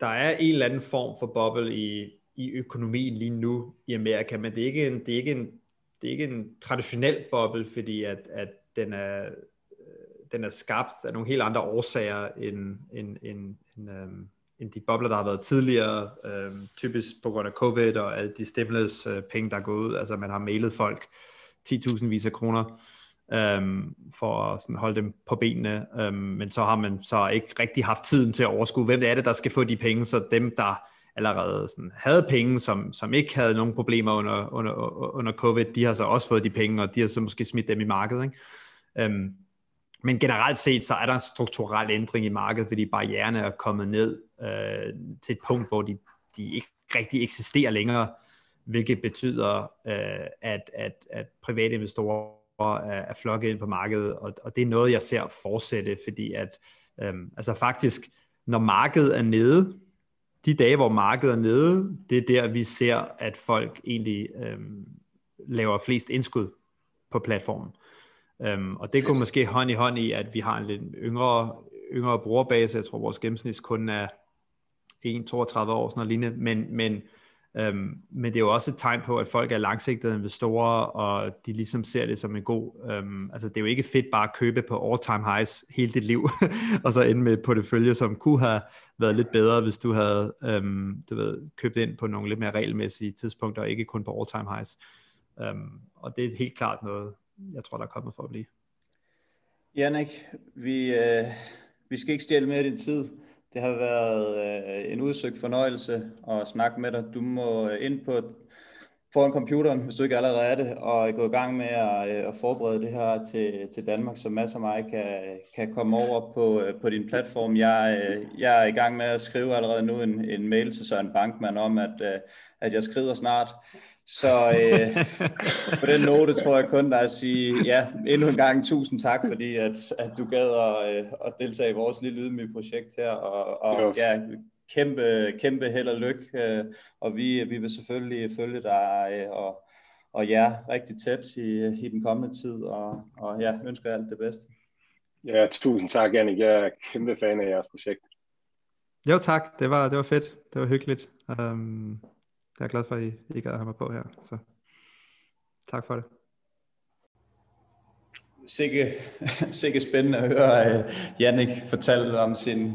C: der er en eller anden form for boble i, i økonomien lige nu i Amerika, men det er ikke en, det er ikke en, det er ikke en traditionel boble, fordi at, at den er den er skabt af nogle helt andre årsager end, end, end, end, øhm, end de bobler, der har været tidligere, øhm, typisk på grund af covid og alle de stimulus øh, penge, der er gået ud. Altså man har mailet folk 10.000 vis af kroner øhm, for at sådan holde dem på benene, øhm, men så har man så ikke rigtig haft tiden til at overskue, hvem det er det, der skal få de penge, så dem, der allerede sådan havde penge, som, som ikke havde nogen problemer under, under, under covid, de har så også fået de penge, og de har så måske smidt dem i markedet. Ikke? Øhm, men generelt set, så er der en strukturel ændring i markedet, fordi barriererne er kommet ned øh, til et punkt, hvor de, de ikke rigtig eksisterer længere, hvilket betyder, øh, at, at, at private investorer er, er flokke ind på markedet, og, og det er noget, jeg ser fortsætte, fordi at, øh, altså faktisk, når markedet er nede, de dage, hvor markedet er nede, det er der, vi ser, at folk egentlig øh, laver flest indskud på platformen. Øhm, og det går måske hånd i hånd i, at vi har en lidt yngre, yngre brugerbase. Jeg tror, vores gennemsnitskunde er 1-32 år, sådan noget lignende. Men, men, øhm, men det er jo også et tegn på, at folk er langsigtede investorer, og de ligesom ser det som en god... Øhm, altså, det er jo ikke fedt bare at købe på all-time highs hele dit liv, *laughs* og så ende med et portefølje, som kunne have været lidt bedre, hvis du havde øhm, du ved, købt ind på nogle lidt mere regelmæssige tidspunkter, og ikke kun på all-time highs. Øhm, og det er helt klart noget, jeg tror, der er kommet for at blive.
D: Jannik, vi, øh, vi skal ikke stjæle mere af din tid. Det har været øh, en udsøgt fornøjelse at snakke med dig. Du må øh, ind på foran computeren, hvis du ikke allerede er det, og gå i gang med at, øh, at forberede det her til, til Danmark, så masser af mig kan, kan komme over på, øh, på din platform. Jeg, øh, jeg er i gang med at skrive allerede nu en, en mail til Søren Bankmann om, at, øh, at jeg skrider snart. Så øh, på den note tror jeg kun, der er at sige ja, endnu en gang tusind tak, fordi at, at du gad at, øh, at deltage i vores lille ydmyge projekt her, og, og ja, kæmpe, kæmpe held og lykke, øh, og vi, vi vil selvfølgelig følge dig øh, og, og jer rigtig tæt i, i den kommende tid, og, og ja, ønsker alt det bedste.
B: Ja, tusind tak, Jannik. Jeg er kæmpe fan af jeres projekt.
C: Jo tak, det var, det var fedt. Det var hyggeligt. Um, jeg er glad for, at I, I gad have mig på her. Så tak for det.
A: Sikke, sikke spændende at høre uh, Jannik fortælle om sin,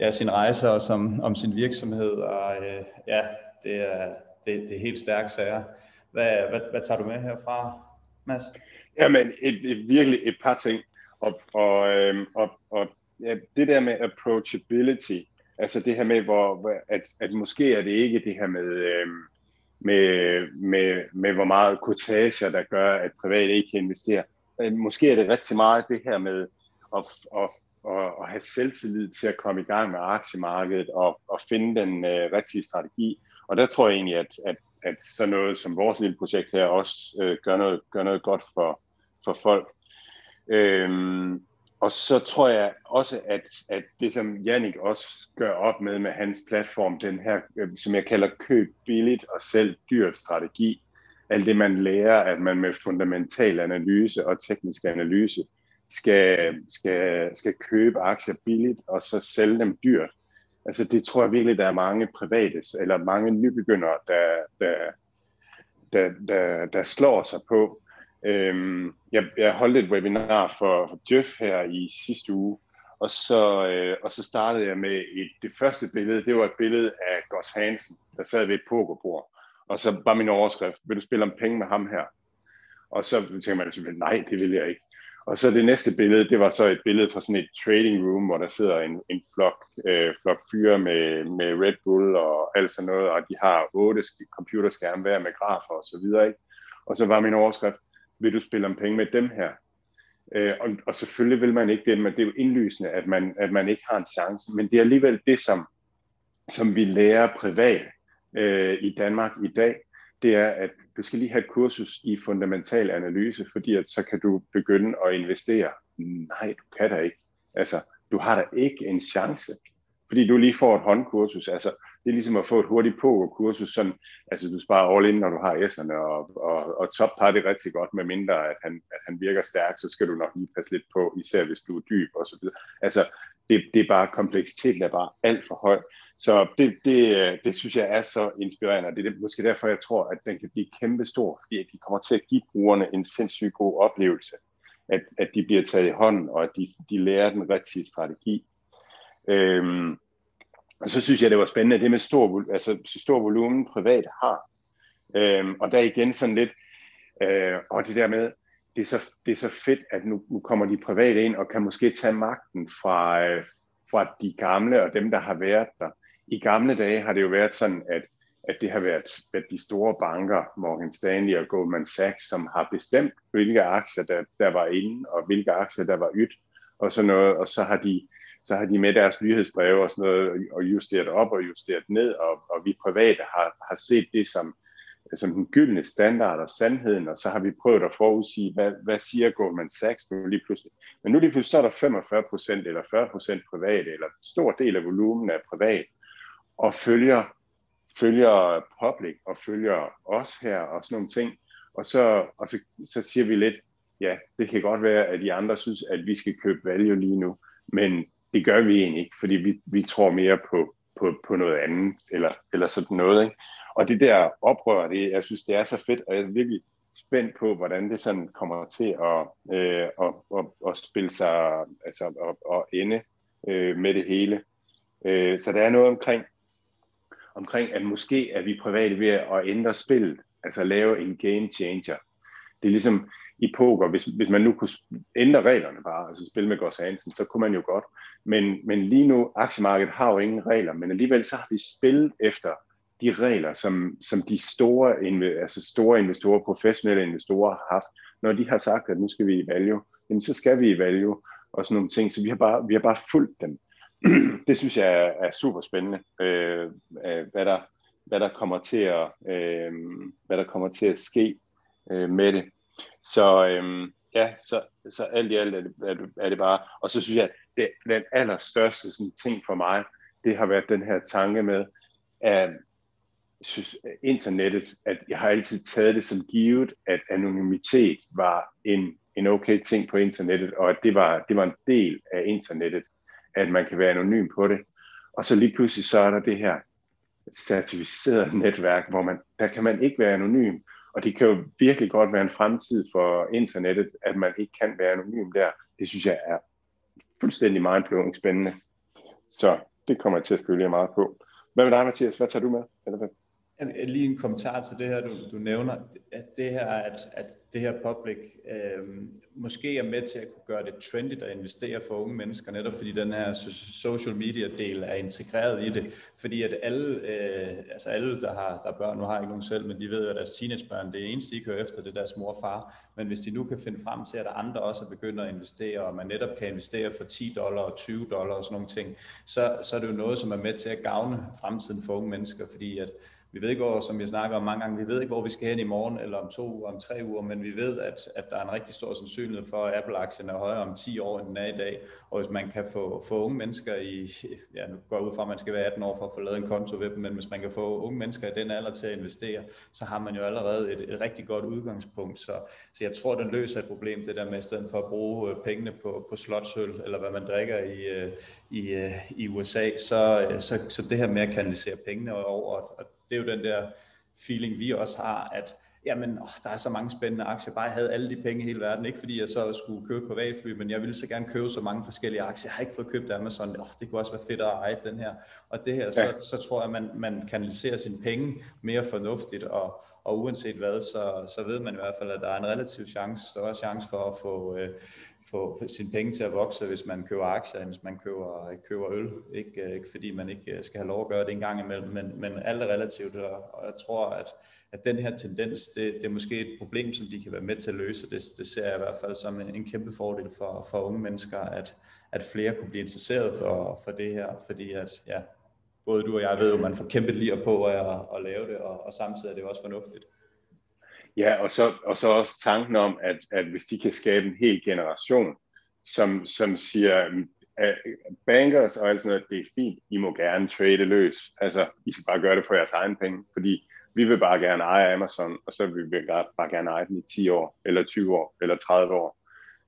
A: ja, sin rejse og som, om sin virksomhed. Og uh, ja, det er, det, det er helt stærke sager. Hvad, hvad, hvad tager du med herfra, Mads?
B: Jamen, et, et, virkelig et par ting. Og, og, øhm, og, og ja, det der med approachability, Altså det her med, hvor, at, at måske er det ikke det her med, øh, med, med, med hvor meget kortager, der gør, at private ikke kan investere. Øh, måske er det rigtig meget det her med at, at, at, at have selvtillid til at komme i gang med aktiemarkedet og, og finde den øh, rigtige strategi. Og der tror jeg egentlig, at, at, at sådan noget som vores lille projekt her også øh, gør, noget, gør noget godt for, for folk. Øhm, og så tror jeg også, at, at det som Jannik også gør op med med hans platform, den her, øh, som jeg kalder køb billigt og selv dyrt strategi, alt det man lærer, at man med fundamental analyse og teknisk analyse skal, skal, skal købe aktier billigt og så sælge dem dyrt. Altså det tror jeg virkelig, der er mange private, eller mange nybegyndere, der, der, der, der, der slår sig på. Øhm, jeg, jeg holdt et webinar for, for Jeff her i sidste uge, og så, øh, og så startede jeg med et, det første billede, det var et billede af Gus Hansen, der sad ved et pokerbord. Og så var min overskrift, vil du spille om penge med ham her? Og så tænkte man selvfølgelig, nej, det vil jeg ikke. Og så det næste billede, det var så et billede fra sådan et trading room, hvor der sidder en, en flok, øh, flok fyre med, med Red Bull og alt sådan noget, og de har otte computerskærme hver med grafer og så videre. Ikke? Og så var min overskrift, vil du spille om penge med dem her? Øh, og, og selvfølgelig vil man ikke det, men det er jo indlysende, at man, at man ikke har en chance. Men det er alligevel det, som, som vi lærer privat øh, i Danmark i dag, det er, at du skal lige have et kursus i fundamental analyse, fordi at så kan du begynde at investere. Nej, du kan da ikke. Altså, du har da ikke en chance, fordi du lige får et håndkursus. Altså, det er ligesom at få et hurtigt pokerkursus, sådan, altså du sparer all in, når du har S'erne, og, og, og top par det rigtig godt, med mindre at han, at han virker stærk, så skal du nok lige passe lidt på, især hvis du er dyb og så videre. Altså, det, det er bare, kompleksiteten er bare alt for høj. Så det, det, det synes jeg er så inspirerende, og det er måske derfor, jeg tror, at den kan blive kæmpestor, fordi de kommer til at give brugerne en sindssygt god oplevelse, at, at de bliver taget i hånden, og at de, de lærer den rigtige strategi. Øhm, og så synes jeg, det var spændende, det med stor, altså, så stor volumen privat har. Øhm, og der igen sådan lidt, øh, og det der med, det er, så, det er så fedt, at nu, nu kommer de private ind og kan måske tage magten fra, øh, fra de gamle og dem, der har været der. I gamle dage har det jo været sådan, at, at det har været, at de store banker, Morgan Stanley og Goldman Sachs, som har bestemt, hvilke aktier der, der var inde, og hvilke aktier der var ydt, og sådan noget, og så har de så har de med deres nyhedsbreve og sådan noget, og justeret op og justeret ned, og, og vi private har, har set det som, som den gyldne standard og sandheden, og så har vi prøvet at forudsige, hvad, hvad siger Goldman Sachs nu lige pludselig. Men nu lige pludselig så er der 45 procent eller 40 procent private, eller en stor del af volumen er privat, og følger, følger public og følger os her og sådan nogle ting. Og så, og så, så siger vi lidt, ja, det kan godt være, at de andre synes, at vi skal købe value lige nu, men det gør vi egentlig ikke, fordi vi, vi tror mere på, på, på noget andet, eller, eller sådan noget. Ikke? Og det der oprør, det, jeg synes, det er så fedt, og jeg er virkelig spændt på, hvordan det sådan kommer til at, øh, at, at, at spille sig, altså at, at ende øh, med det hele. Øh, så der er noget omkring, omkring, at måske er vi private ved at ændre spillet, altså lave en game changer. Det er ligesom i poker, hvis, hvis man nu kunne ændre reglerne bare, altså spille med Goss Hansen, så kunne man jo godt. Men, men lige nu, aktiemarkedet har jo ingen regler, men alligevel så har vi spillet efter de regler, som, som de store, altså store investorer, professionelle investorer har haft, når de har sagt, at nu skal vi i value, jamen så skal vi i value, og sådan nogle ting. Så vi har bare, vi har bare fulgt dem. *clears throat* det synes jeg er, er super spændende, øh, hvad, der, hvad, der kommer til at, øh, hvad der kommer til at ske øh, med det. Så øhm, ja, så, så alt i alt er det, er det, er det bare, og så synes jeg, at det, den allerstørste sådan, ting for mig, det har været den her tanke med, at synes, internettet, at jeg har altid taget det som givet, at anonymitet var en, en okay ting på internettet, og at det var, det var en del af internettet, at man kan være anonym på det. Og så lige pludselig så er der det her certificerede netværk, hvor man, der kan man ikke være anonym, og det kan jo virkelig godt være en fremtid for internettet, at man ikke kan være anonym der. Det synes jeg er fuldstændig mindblowing spændende. Så det kommer jeg til at følge meget på. Hvad med dig, Mathias? Hvad tager du med? Eller hvad?
A: Lige en kommentar til det her, du, du nævner, at det her, at, at det her public øh, måske er med til at kunne gøre det trendy at investere for unge mennesker, netop fordi den her social media del er integreret i det, fordi at alle, øh, altså alle der har der børn, nu har jeg ikke nogen selv, men de ved jo, at deres teenagebørn, det eneste de kører efter, det er deres mor og far, men hvis de nu kan finde frem til, at andre også begynder at investere, og man netop kan investere for 10 dollar og 20 dollar og sådan nogle ting, så, så er det jo noget, som er med til at gavne fremtiden for unge mennesker, fordi at vi ved ikke, hvor, som vi snakker om mange gange, vi ved ikke, hvor vi skal hen i morgen, eller om to uger, om tre uger, men vi ved, at, at der er en rigtig stor sandsynlighed for, at Apple-aktien er højere om 10 år, end den er i dag. Og hvis man kan få, få unge mennesker i, ja, nu går jeg ud fra, at man skal være 18 år for at få lavet en konto ved dem, men hvis man kan få unge mennesker i den alder til at investere, så har man jo allerede et, et rigtig godt udgangspunkt. Så, så jeg tror, den løser et problem, det der med, i stedet for at bruge øh, pengene på, på slotsøl, eller hvad man drikker i, øh, i, øh, i USA, så, så, så det her med at kanalisere pengene over, og det er jo den der feeling, vi også har, at jamen, åh, der er så mange spændende aktier, bare jeg havde alle de penge i hele verden, ikke fordi jeg så skulle købe privatfly, men jeg ville så gerne købe så mange forskellige aktier, jeg har ikke fået købt Amazon, åh, det kunne også være fedt at eje den her, og det her, ja. så, så tror jeg, man, man kanaliserer sine penge mere fornuftigt, og, og uanset hvad, så, så ved man i hvert fald, at der er en relativ chance, større chance for at få, øh, få sine penge til at vokse, hvis man køber aktier, end hvis man køber, køber øl. Ikke, øh, ikke fordi man ikke øh, skal have lov at gøre det en gang imellem, men, men alt er relativt, og jeg tror, at, at den her tendens, det, det er måske et problem, som de kan være med til at løse. Det, det ser jeg i hvert fald som en, en kæmpe fordel for, for unge mennesker, at, at flere kunne blive interesseret for, for det her, fordi at, ja, både du og jeg ved jo, man får kæmpe lir på at, at lave det, og, og samtidig er det også fornuftigt.
B: Ja, og så, og så også tanken om, at, at hvis de kan skabe en hel generation, som, som siger, mm, at bankers og alt sådan noget, det er fint, I må gerne trade løs. Altså, I skal bare gøre det for jeres egen penge, fordi vi vil bare gerne eje Amazon, og så vil vi bare gerne eje den i 10 år, eller 20 år, eller 30 år.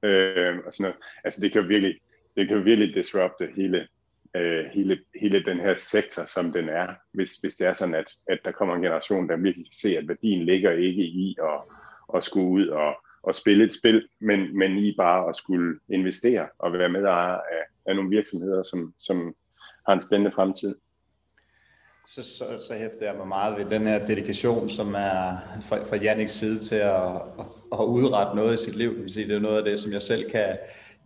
B: Øh, og sådan noget. Altså, det kan virkelig, det kan virkelig disrupte hele, øh, hele, hele den her sektor, som den er, hvis, hvis det er sådan, at, at der kommer en generation, der virkelig kan se, at værdien ligger ikke i at, at skulle ud og, og spille et spil, men, men i bare at skulle investere og være med af, af nogle virksomheder, som, som har en spændende fremtid.
A: Så, så, så hæfter jeg mig meget ved den her dedikation, som er fra, fra Janniks side til at, at, udrette noget i sit liv. Kan man sige. Det er noget af det, som jeg selv kan,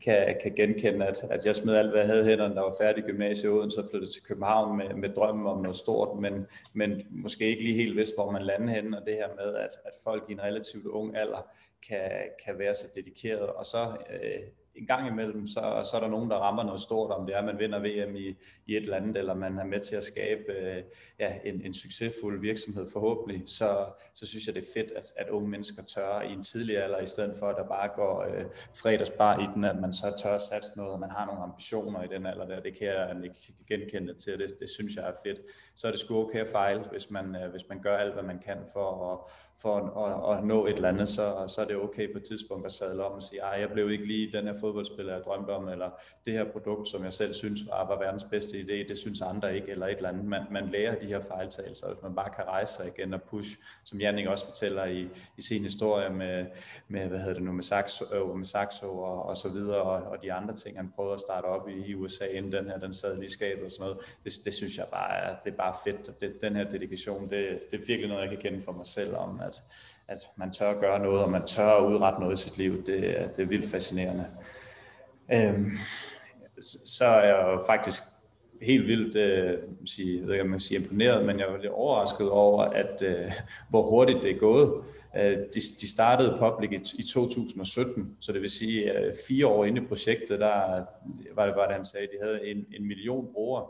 A: kan, kan genkende, at, at jeg smed alt, hvad jeg havde hænderne, der var færdig i gymnasiet uden, så flyttede til København med, med drømmen om noget stort, men, men måske ikke lige helt vidste, hvor man landede henne, og det her med, at, at folk i en relativt ung alder kan, kan være så dedikeret, og så øh, en gang imellem, så, så er der nogen, der rammer noget stort, om det er, at man vinder VM i, i et eller andet, eller man er med til at skabe øh, ja, en, en succesfuld virksomhed forhåbentlig, så, så synes jeg, det er fedt, at, at unge mennesker tør i en tidlig alder, i stedet for, at der bare går øh, fredagsbar i den, at man så tør at satse noget, og man har nogle ambitioner i den alder der. Det kan jeg ikke genkende til, det, det synes jeg er fedt. Så er det sgu okay at fejle, hvis man, øh, hvis man gør alt, hvad man kan for at for at, at nå et eller andet, så, så er det okay på et tidspunkt at sadle om og sige, at jeg blev ikke lige den her fodboldspiller, jeg drømte om, eller det her produkt, som jeg selv synes var, var verdens bedste idé, det synes andre ikke, eller et eller andet. Man, man lærer de her fejltagelser, hvis man bare kan rejse sig igen og push, som Jannik også fortæller i, i sin historie med, med, hvad hedder det nu, med Saxo, øh, med Saxo og, og så videre, og, og de andre ting, han prøvede at starte op i, i USA, inden den her, den sad lige skabet og sådan noget. Det, det synes jeg bare er, det er bare fedt. Det, den her dedikation, det, det er virkelig noget, jeg kan kende for mig selv om, at at, man tør at gøre noget, og man tør at udrette noget i sit liv. Det, det er vildt fascinerende. Øhm, så er jeg jo faktisk helt vildt øh, sige, jeg ved ikke, om man siger imponeret, men jeg var lidt overrasket over, at øh, hvor hurtigt det er gået. Øh, de, de startede Public i, i 2017, så det vil sige øh, fire år inde i projektet, der var det, var det han sagde, de havde en, en million brugere.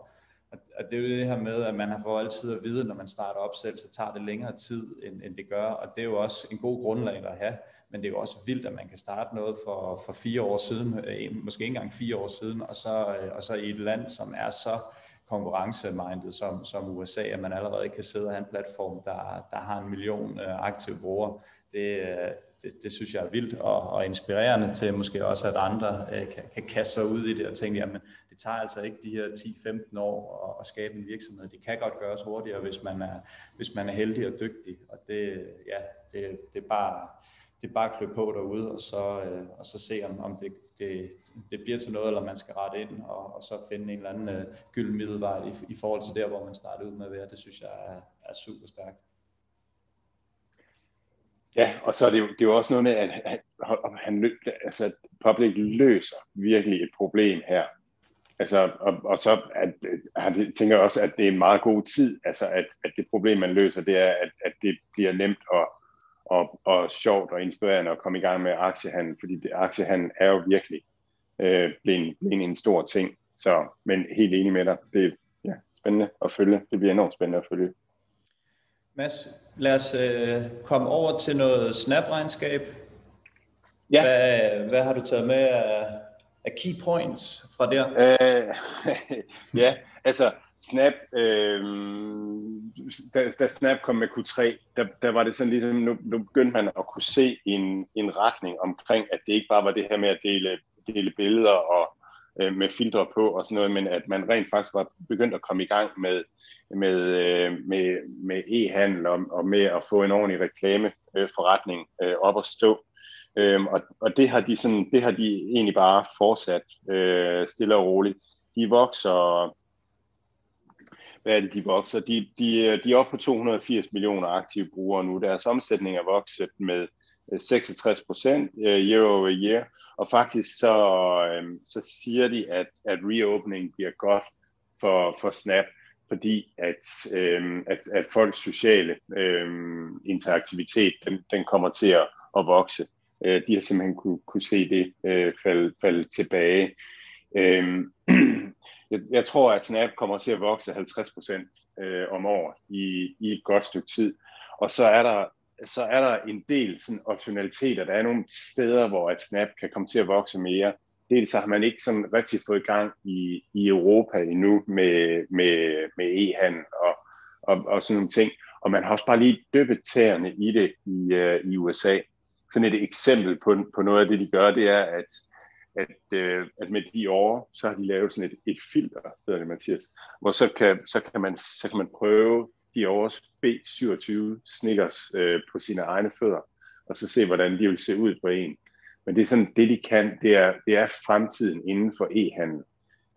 A: Og det er jo det her med, at man har for altid at vide, når man starter op selv, så tager det længere tid, end, end det gør. Og det er jo også en god grundlag at have. Men det er jo også vildt, at man kan starte noget for, for fire år siden, øh, måske ikke engang fire år siden, og så, øh, og så i et land, som er så konkurrencemindet som, som USA, at man allerede kan sidde og have en platform, der, der har en million øh, aktive brugere. Det, det, det synes jeg er vildt og, og inspirerende til måske også, at andre øh, kan, kan kaste sig ud i det og tænke, jamen det tager altså ikke de her 10-15 år at, at skabe en virksomhed. Det kan godt gøres hurtigere, hvis man er, hvis man er heldig og dygtig. Og det, ja, det, det er bare det er bare at klø på derude, og så, øh, og så se, om, om det, det, det bliver til noget, eller man skal rette ind, og, og så finde en eller anden øh, gylden middelvej i, i forhold til der, hvor man startede ud med at være. Det synes jeg er, er super stærkt.
B: Ja, og så er det jo, det er jo også noget med, at han, han, altså, Public løser virkelig et problem her. Altså, og, og så at, han tænker også, at det er en meget god tid, altså at, at det problem, man løser, det er, at, at det bliver nemt og, og, og sjovt og inspirerende at komme i gang med aktiehandel, fordi det, aktiehandel er jo virkelig øh, blevet, blevet en stor ting. Så, men helt enig med dig, det er ja, spændende at følge. Det bliver enormt spændende at følge.
A: Mads, lad os øh, komme over til noget Snap-regnskab.
B: Ja.
A: Hvad, hvad har du taget med af, af key points fra der?
B: Øh, *laughs* ja, altså Snap, øh, da, da Snap kom med Q3, der, der var det sådan ligesom, nu, nu begyndte man at kunne se en, en retning omkring, at det ikke bare var det her med at dele, dele billeder og øh, med filtre på og sådan noget, men at man rent faktisk var begyndt at komme i gang med, med, øh, med, med e-handel og, og med at få en ordentlig reklameforretning øh, op at stå. Øhm, og, og det har de sådan, det har de egentlig bare fortsat øh, stille og roligt. De vokser, hvad er det, de vokser? De, de, de er oppe på 280 millioner aktive brugere nu. Deres omsætning er vokset med 66 procent øh, year over year, og faktisk så, øh, så siger de, at, at reopening bliver godt for, for Snap, fordi at, øh, at, at folks sociale øh, interaktivitet, den, den kommer til at, at vokse. Øh, de har simpelthen kunne, kunne se det øh, falde, falde tilbage. Øh, jeg, jeg tror, at Snap kommer til at vokse 50 procent øh, om året i, i et godt stykke tid. Og så er der så er der en del sådan optionaliteter. Der er nogle steder, hvor at Snap kan komme til at vokse mere. Dels så har man ikke sådan rigtig fået gang i, i Europa endnu med, med, med e-handel og, og, og sådan nogle ting. Og man har også bare lige døbet tæerne i det i, uh, i USA. Sådan et eksempel på, på noget af det, de gør, det er, at, at, uh, at med de år, så har de lavet sådan et, et filter, hedder det Mathias, hvor så kan, så kan, man, så kan man prøve Dior's B27 Snickers øh, på sine egne fødder, og så se, hvordan de vil se ud på en. Men det er sådan, det de kan, det er, det er fremtiden inden for e-handel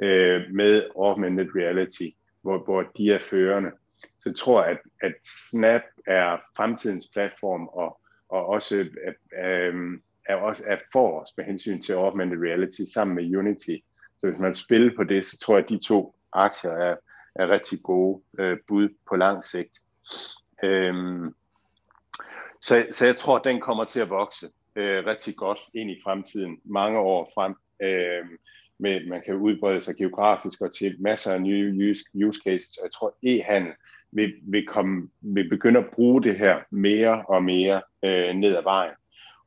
B: øh, med augmented reality, hvor, hvor de er førende. Så jeg tror, at, at Snap er fremtidens platform, og, og også øh, er også er for os med hensyn til augmented reality sammen med Unity. Så hvis man spiller på det, så tror jeg, at de to aktier er, er rigtig gode øh, bud på lang sigt. Øhm, så, så jeg tror, at den kommer til at vokse øh, rigtig godt ind i fremtiden, mange år frem. Øh, med, man kan udbrede sig geografisk og til masser af nye use, use cases. Jeg tror, e-handel vil, vil, komme, vil begynde at bruge det her mere og mere øh, ned ad vejen.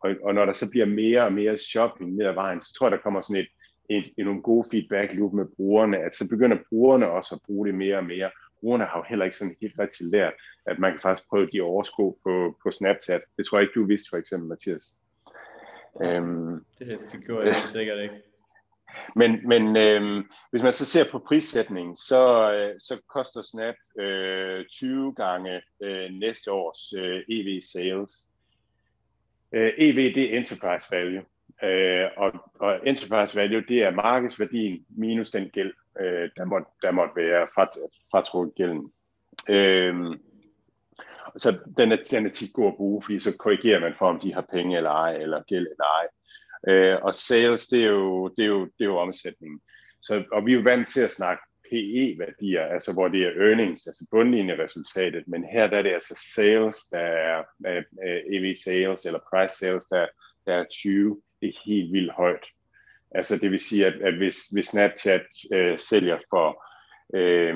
B: Og, og når der så bliver mere og mere shopping ned ad vejen, så tror jeg, der kommer sådan et, et, et nogle gode feedback loop med brugerne, at så begynder brugerne også at bruge det mere og mere. Brugerne har jo heller ikke sådan helt rigtig lært, at man kan faktisk prøve de oversko på, på Snapchat. Det tror jeg ikke, du vidste for eksempel, Mathias.
A: Øhm, det, det gjorde jeg sikkert ikke. *laughs*
B: Men, men øh, hvis man så ser på prissætningen, så, øh, så koster Snap øh, 20 gange øh, næste års øh, EV sales. Øh, EV det er enterprise value, øh, og, og enterprise value det er markedsværdien minus den gæld, øh, der, må, der måtte være fratrukket gælden. Øh, så den er, den er tit god at bruge, fordi så korrigerer man for, om de har penge eller ej, eller gæld eller ej. Øh, og sales, det er, jo, det, er jo, det er jo omsætningen. Så, og vi er jo vant til at snakke PE-værdier, altså hvor det er earnings, altså bundlinjeresultatet, men her der er det altså sales, der er øh, øh, EV sales eller price sales, der, der er 20. Det er helt vildt højt. Altså det vil sige, at, at hvis, hvis Snapchat øh, sælger for, øh,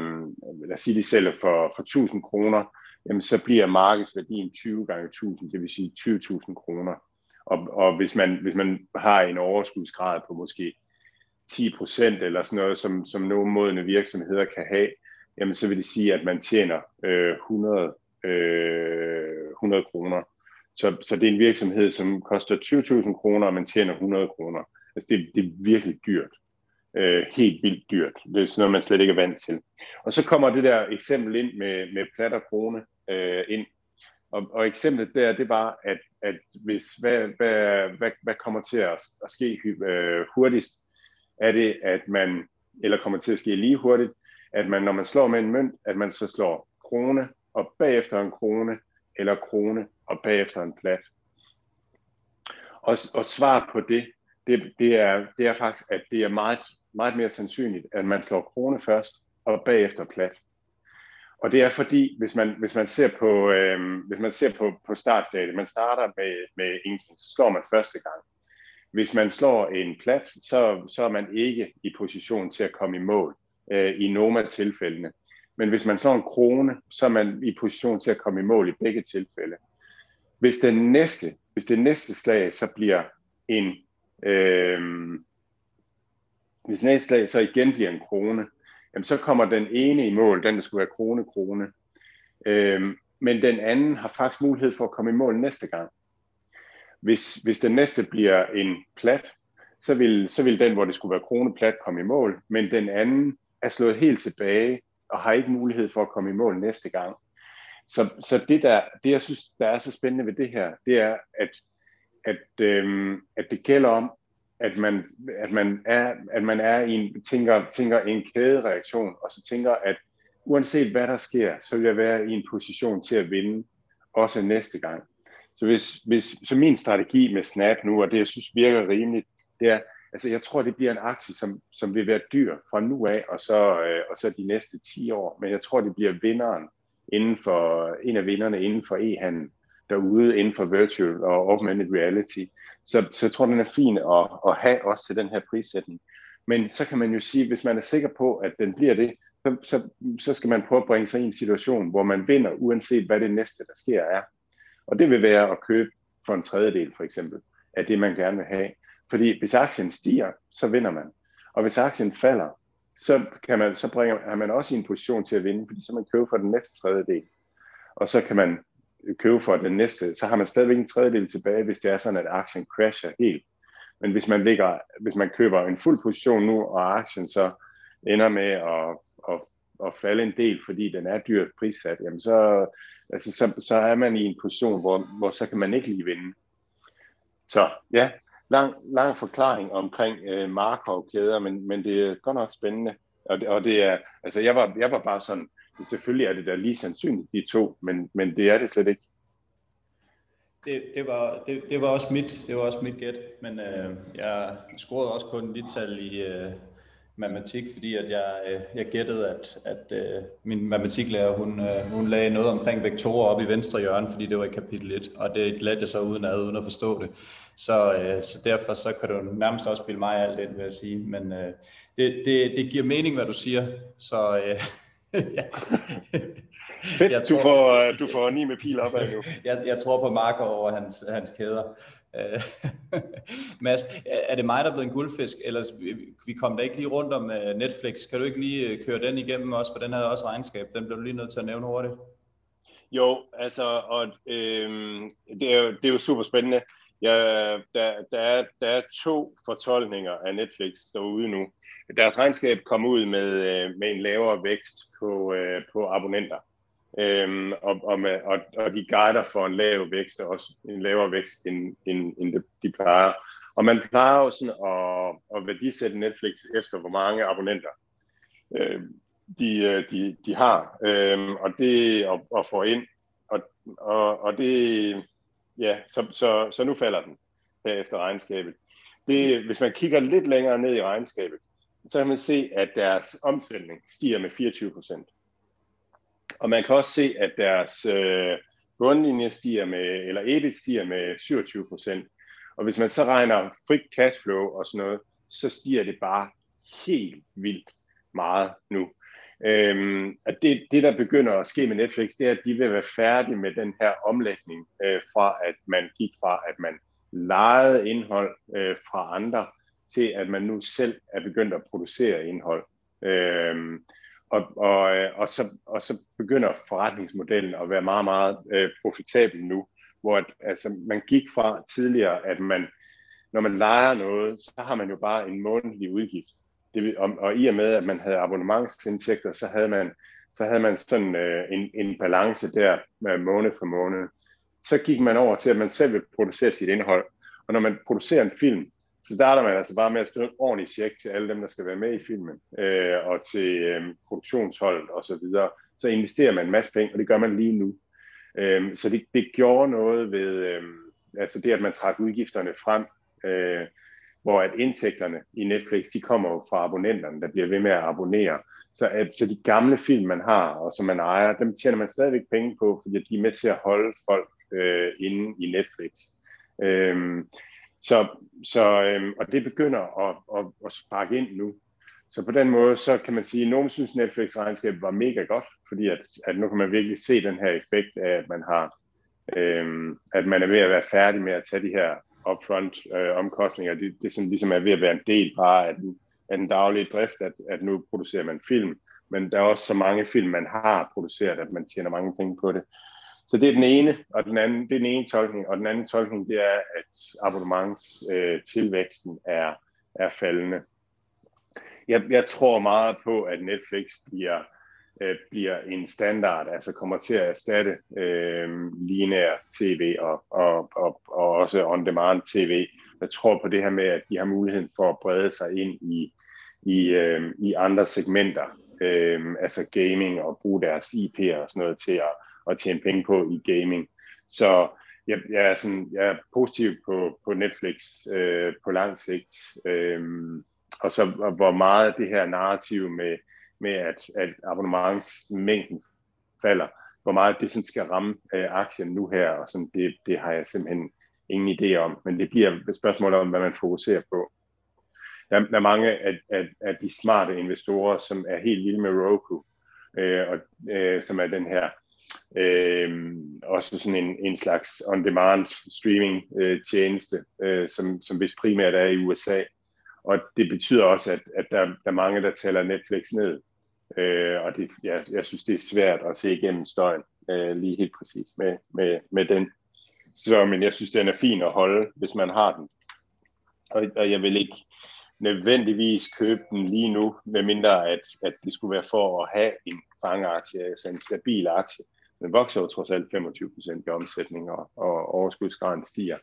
B: lad os sige, de sælger for, for 1000 kroner, jamen så bliver markedsværdien 20 gange 1000, det vil sige 20.000 kroner. Og, og hvis, man, hvis man har en overskudsgrad på måske 10% eller sådan noget, som, som nogle modne virksomheder kan have, jamen så vil det sige, at man tjener øh, 100, øh, 100 kroner. Så, så det er en virksomhed, som koster 20.000 kroner, og man tjener 100 kroner. Altså det, det er virkelig dyrt. Øh, helt vildt dyrt. Det er sådan noget, man slet ikke er vant til. Og så kommer det der eksempel ind med, med plat og krone øh, ind. Og, og eksemplet der, det var, at, at hvis, hvad, hvad, hvad, hvad kommer til at, at ske øh, hurtigst? Er det, at man, eller kommer til at ske lige hurtigt, at man, når man slår med en mønt, at man så slår krone, og bagefter en krone, eller krone, og bagefter en plat. Og, og svaret på det, det, det, er, det er faktisk, at det er meget, meget mere sandsynligt, at man slår krone først, og bagefter plat. Og det er fordi, hvis man, hvis man ser på, øh, hvis man ser på, på startstadiet, man starter med, med ingenting, så slår man første gang. Hvis man slår en plat, så, så er man ikke i position til at komme i mål øh, i nogle af tilfældene. Men hvis man slår en krone, så er man i position til at komme i mål i begge tilfælde. Hvis det næste, hvis det næste slag så bliver en, øh, hvis næste slag så igen bliver en krone, jamen så kommer den ene i mål, den der skulle være krone-krone. Øh, men den anden har faktisk mulighed for at komme i mål næste gang. Hvis, hvis den næste bliver en plat, så vil, så vil den, hvor det skulle være krone-plat, komme i mål, men den anden er slået helt tilbage og har ikke mulighed for at komme i mål næste gang. Så, så det, der, det, jeg synes, der er så spændende ved det her, det er, at, at, øhm, at det gælder om at man, at man er, at man er i en, tænker, tænker en kædereaktion, og så tænker, at uanset hvad der sker, så vil jeg være i en position til at vinde, også næste gang. Så, hvis, hvis, så min strategi med Snap nu, og det jeg synes virker rimeligt, det er, altså jeg tror, det bliver en aktie, som, som vil være dyr fra nu af, og så, øh, og så de næste 10 år. Men jeg tror, det bliver vinderen inden for, en af vinderne inden for e-handel derude, inden for virtual og augmented reality. Så, så jeg tror, den er fin at, at have også til den her prissætning. Men så kan man jo sige, hvis man er sikker på, at den bliver det, så, så, så skal man prøve at bringe sig i en situation, hvor man vinder, uanset hvad det næste, der sker, er. Og det vil være at købe for en tredjedel, for eksempel, af det, man gerne vil have. Fordi hvis aktien stiger, så vinder man. Og hvis aktien falder, så, kan man, så bringer, er man også i en position til at vinde, fordi så man køber for den næste tredjedel. Og så kan man købe for den næste, så har man stadigvæk en tredjedel tilbage, hvis det er sådan, at aktien crasher helt. Men hvis man, ligger, hvis man køber en fuld position nu, og aktien så ender med at, at, at falde en del, fordi den er dyrt prissat, jamen så, altså, så, så er man i en position, hvor, hvor så kan man ikke lige vinde. Så ja, lang, lang forklaring omkring øh, Markov-kæder, men, men det er godt nok spændende. Og det, og det er, altså jeg var, jeg var bare sådan, selvfølgelig er det da lige sandsynligt, de to, men, men det er det slet ikke.
A: Det, det, var, det, det var også mit, det var også mit gæt, men øh, jeg scorede også kun lidt tal i, øh, matematik, fordi at jeg, øh, jeg gættede, at, at øh, min matematiklærer, hun, øh, hun lagde noget omkring vektorer op i venstre hjørne, fordi det var i kapitel 1, og det lærte jeg så uden at, uden at forstå det. Så, øh, så derfor så kan du nærmest også spille mig alt ind, vil jeg sige. Men det, det, det giver mening, hvad du siger, så *laughs*
B: ja. Fedt, jeg tror, du, får, du får ni med pil op af nu. *laughs*
A: jeg, jeg tror på Marco over hans, hans kæder. Øh, *laughs* Mads, er det mig, der er blevet en guldfisk, eller vi kom da ikke lige rundt om øh, Netflix. Kan du ikke lige øh, køre den igennem også, for den havde også regnskab. Den blev du lige nødt til at nævne hurtigt.
B: Jo, altså, og øhm, det, er jo, det er jo super spændende. Ja, der, der, er, der er to fortolkninger af Netflix derude nu. Deres regnskab kom ud med, med en lavere vækst på, på abonnenter. Øhm, og, og, med, og, og de guider for en lav vækst, også en lavere vækst, end, end, end de, de plejer. Og man plejer jo sådan at, at værdisætte Netflix efter, hvor mange abonnenter øh, de, øh, de, de har, øh, og det og, og få ind. Og, og, og det, ja, så, så, så nu falder den her efter regnskabet. Det, hvis man kigger lidt længere ned i regnskabet, så kan man se, at deres omsætning stiger med 24 procent. Og man kan også se, at deres øh, bundlinje stiger med, eller EBIT stiger med 27 procent. Og hvis man så regner frit cashflow og sådan noget, så stiger det bare helt vildt meget nu. Øhm, at det, det, der begynder at ske med Netflix, det er, at de vil være færdige med den her omlægning øh, fra, at man gik fra, at man lejede indhold øh, fra andre, til at man nu selv er begyndt at producere indhold. Øhm, og, og, øh, og, så, og så begynder forretningsmodellen at være meget, meget øh, profitabel nu, hvor at, altså, man gik fra tidligere, at man, når man leger noget, så har man jo bare en månedlig udgift. Det, og, og i og med, at man havde abonnementsindtægter, så havde man, så havde man sådan øh, en, en balance der med måned for måned. Så gik man over til, at man selv vil producere sit indhold. Og når man producerer en film, så starter man altså bare med at skrive en ordentlig check til alle dem, der skal være med i filmen, øh, og til øh, produktionsholdet og så videre. Så investerer man en masse penge, og det gør man lige nu. Øh, så det, det gjorde noget ved, øh, altså det, at man trak udgifterne frem, øh, hvor at indtægterne i Netflix, de kommer jo fra abonnenterne, der bliver ved med at abonnere. Så, at, så de gamle film, man har, og som man ejer, dem tjener man stadigvæk penge på, fordi de er med til at holde folk øh, inde i Netflix. Øh, så, så, øhm, og det begynder at, at, at sparke ind nu. Så på den måde, så kan man sige, at nogen synes Netflix-regnskabet var mega godt, fordi at, at nu kan man virkelig se den her effekt af, at man har, øhm, at man er ved at være færdig med at tage de her upfront øh, omkostninger. Det, det sådan, ligesom er ved at være en del bare af den, af den daglige drift, at, at nu producerer man film, men der er også så mange film, man har produceret, at man tjener mange penge på det. Så det er den ene, og den anden, det er den ene tolkning, og den anden tolkning, det er, at abonnementstilvæksten øh, er, er faldende. Jeg, jeg tror meget på, at Netflix bliver, øh, bliver en standard, altså kommer til at erstatte øh, lineær tv og, og, og, og også on-demand tv. Jeg tror på det her med, at de har muligheden for at brede sig ind i, i, øh, i andre segmenter, øh, altså gaming og bruge deres IP'er og sådan noget til at at tjene penge på i gaming. Så jeg, jeg, er, sådan, jeg er positiv på, på Netflix øh, på lang sigt. Øh, og så hvor meget det her narrativ med, med at, at abonnementsmængden falder, hvor meget det sådan skal ramme øh, aktien nu her, og sådan, det, det har jeg simpelthen ingen idé om. Men det bliver et spørgsmål om, hvad man fokuserer på. Der, der er mange af, af, af de smarte investorer, som er helt vilde med Roku, øh, og, øh, som er den her øh, også sådan en, en slags on-demand streaming øh, tjeneste, øh, som, som vist primært er i USA. Og det betyder også, at, at der, der er mange, der tæller Netflix ned. Øh, og det, jeg, jeg synes, det er svært at se igennem støjen øh, lige helt præcis med, med, med den. Så, men jeg synes, den er fin at holde, hvis man har den. Og, og jeg vil ikke nødvendigvis købe den lige nu, medmindre at, at det skulle være for at have en fangeaktie, altså en stabil aktie den vokser jo trods alt 25 procent i omsætning, og, og overskudsgraden stiger.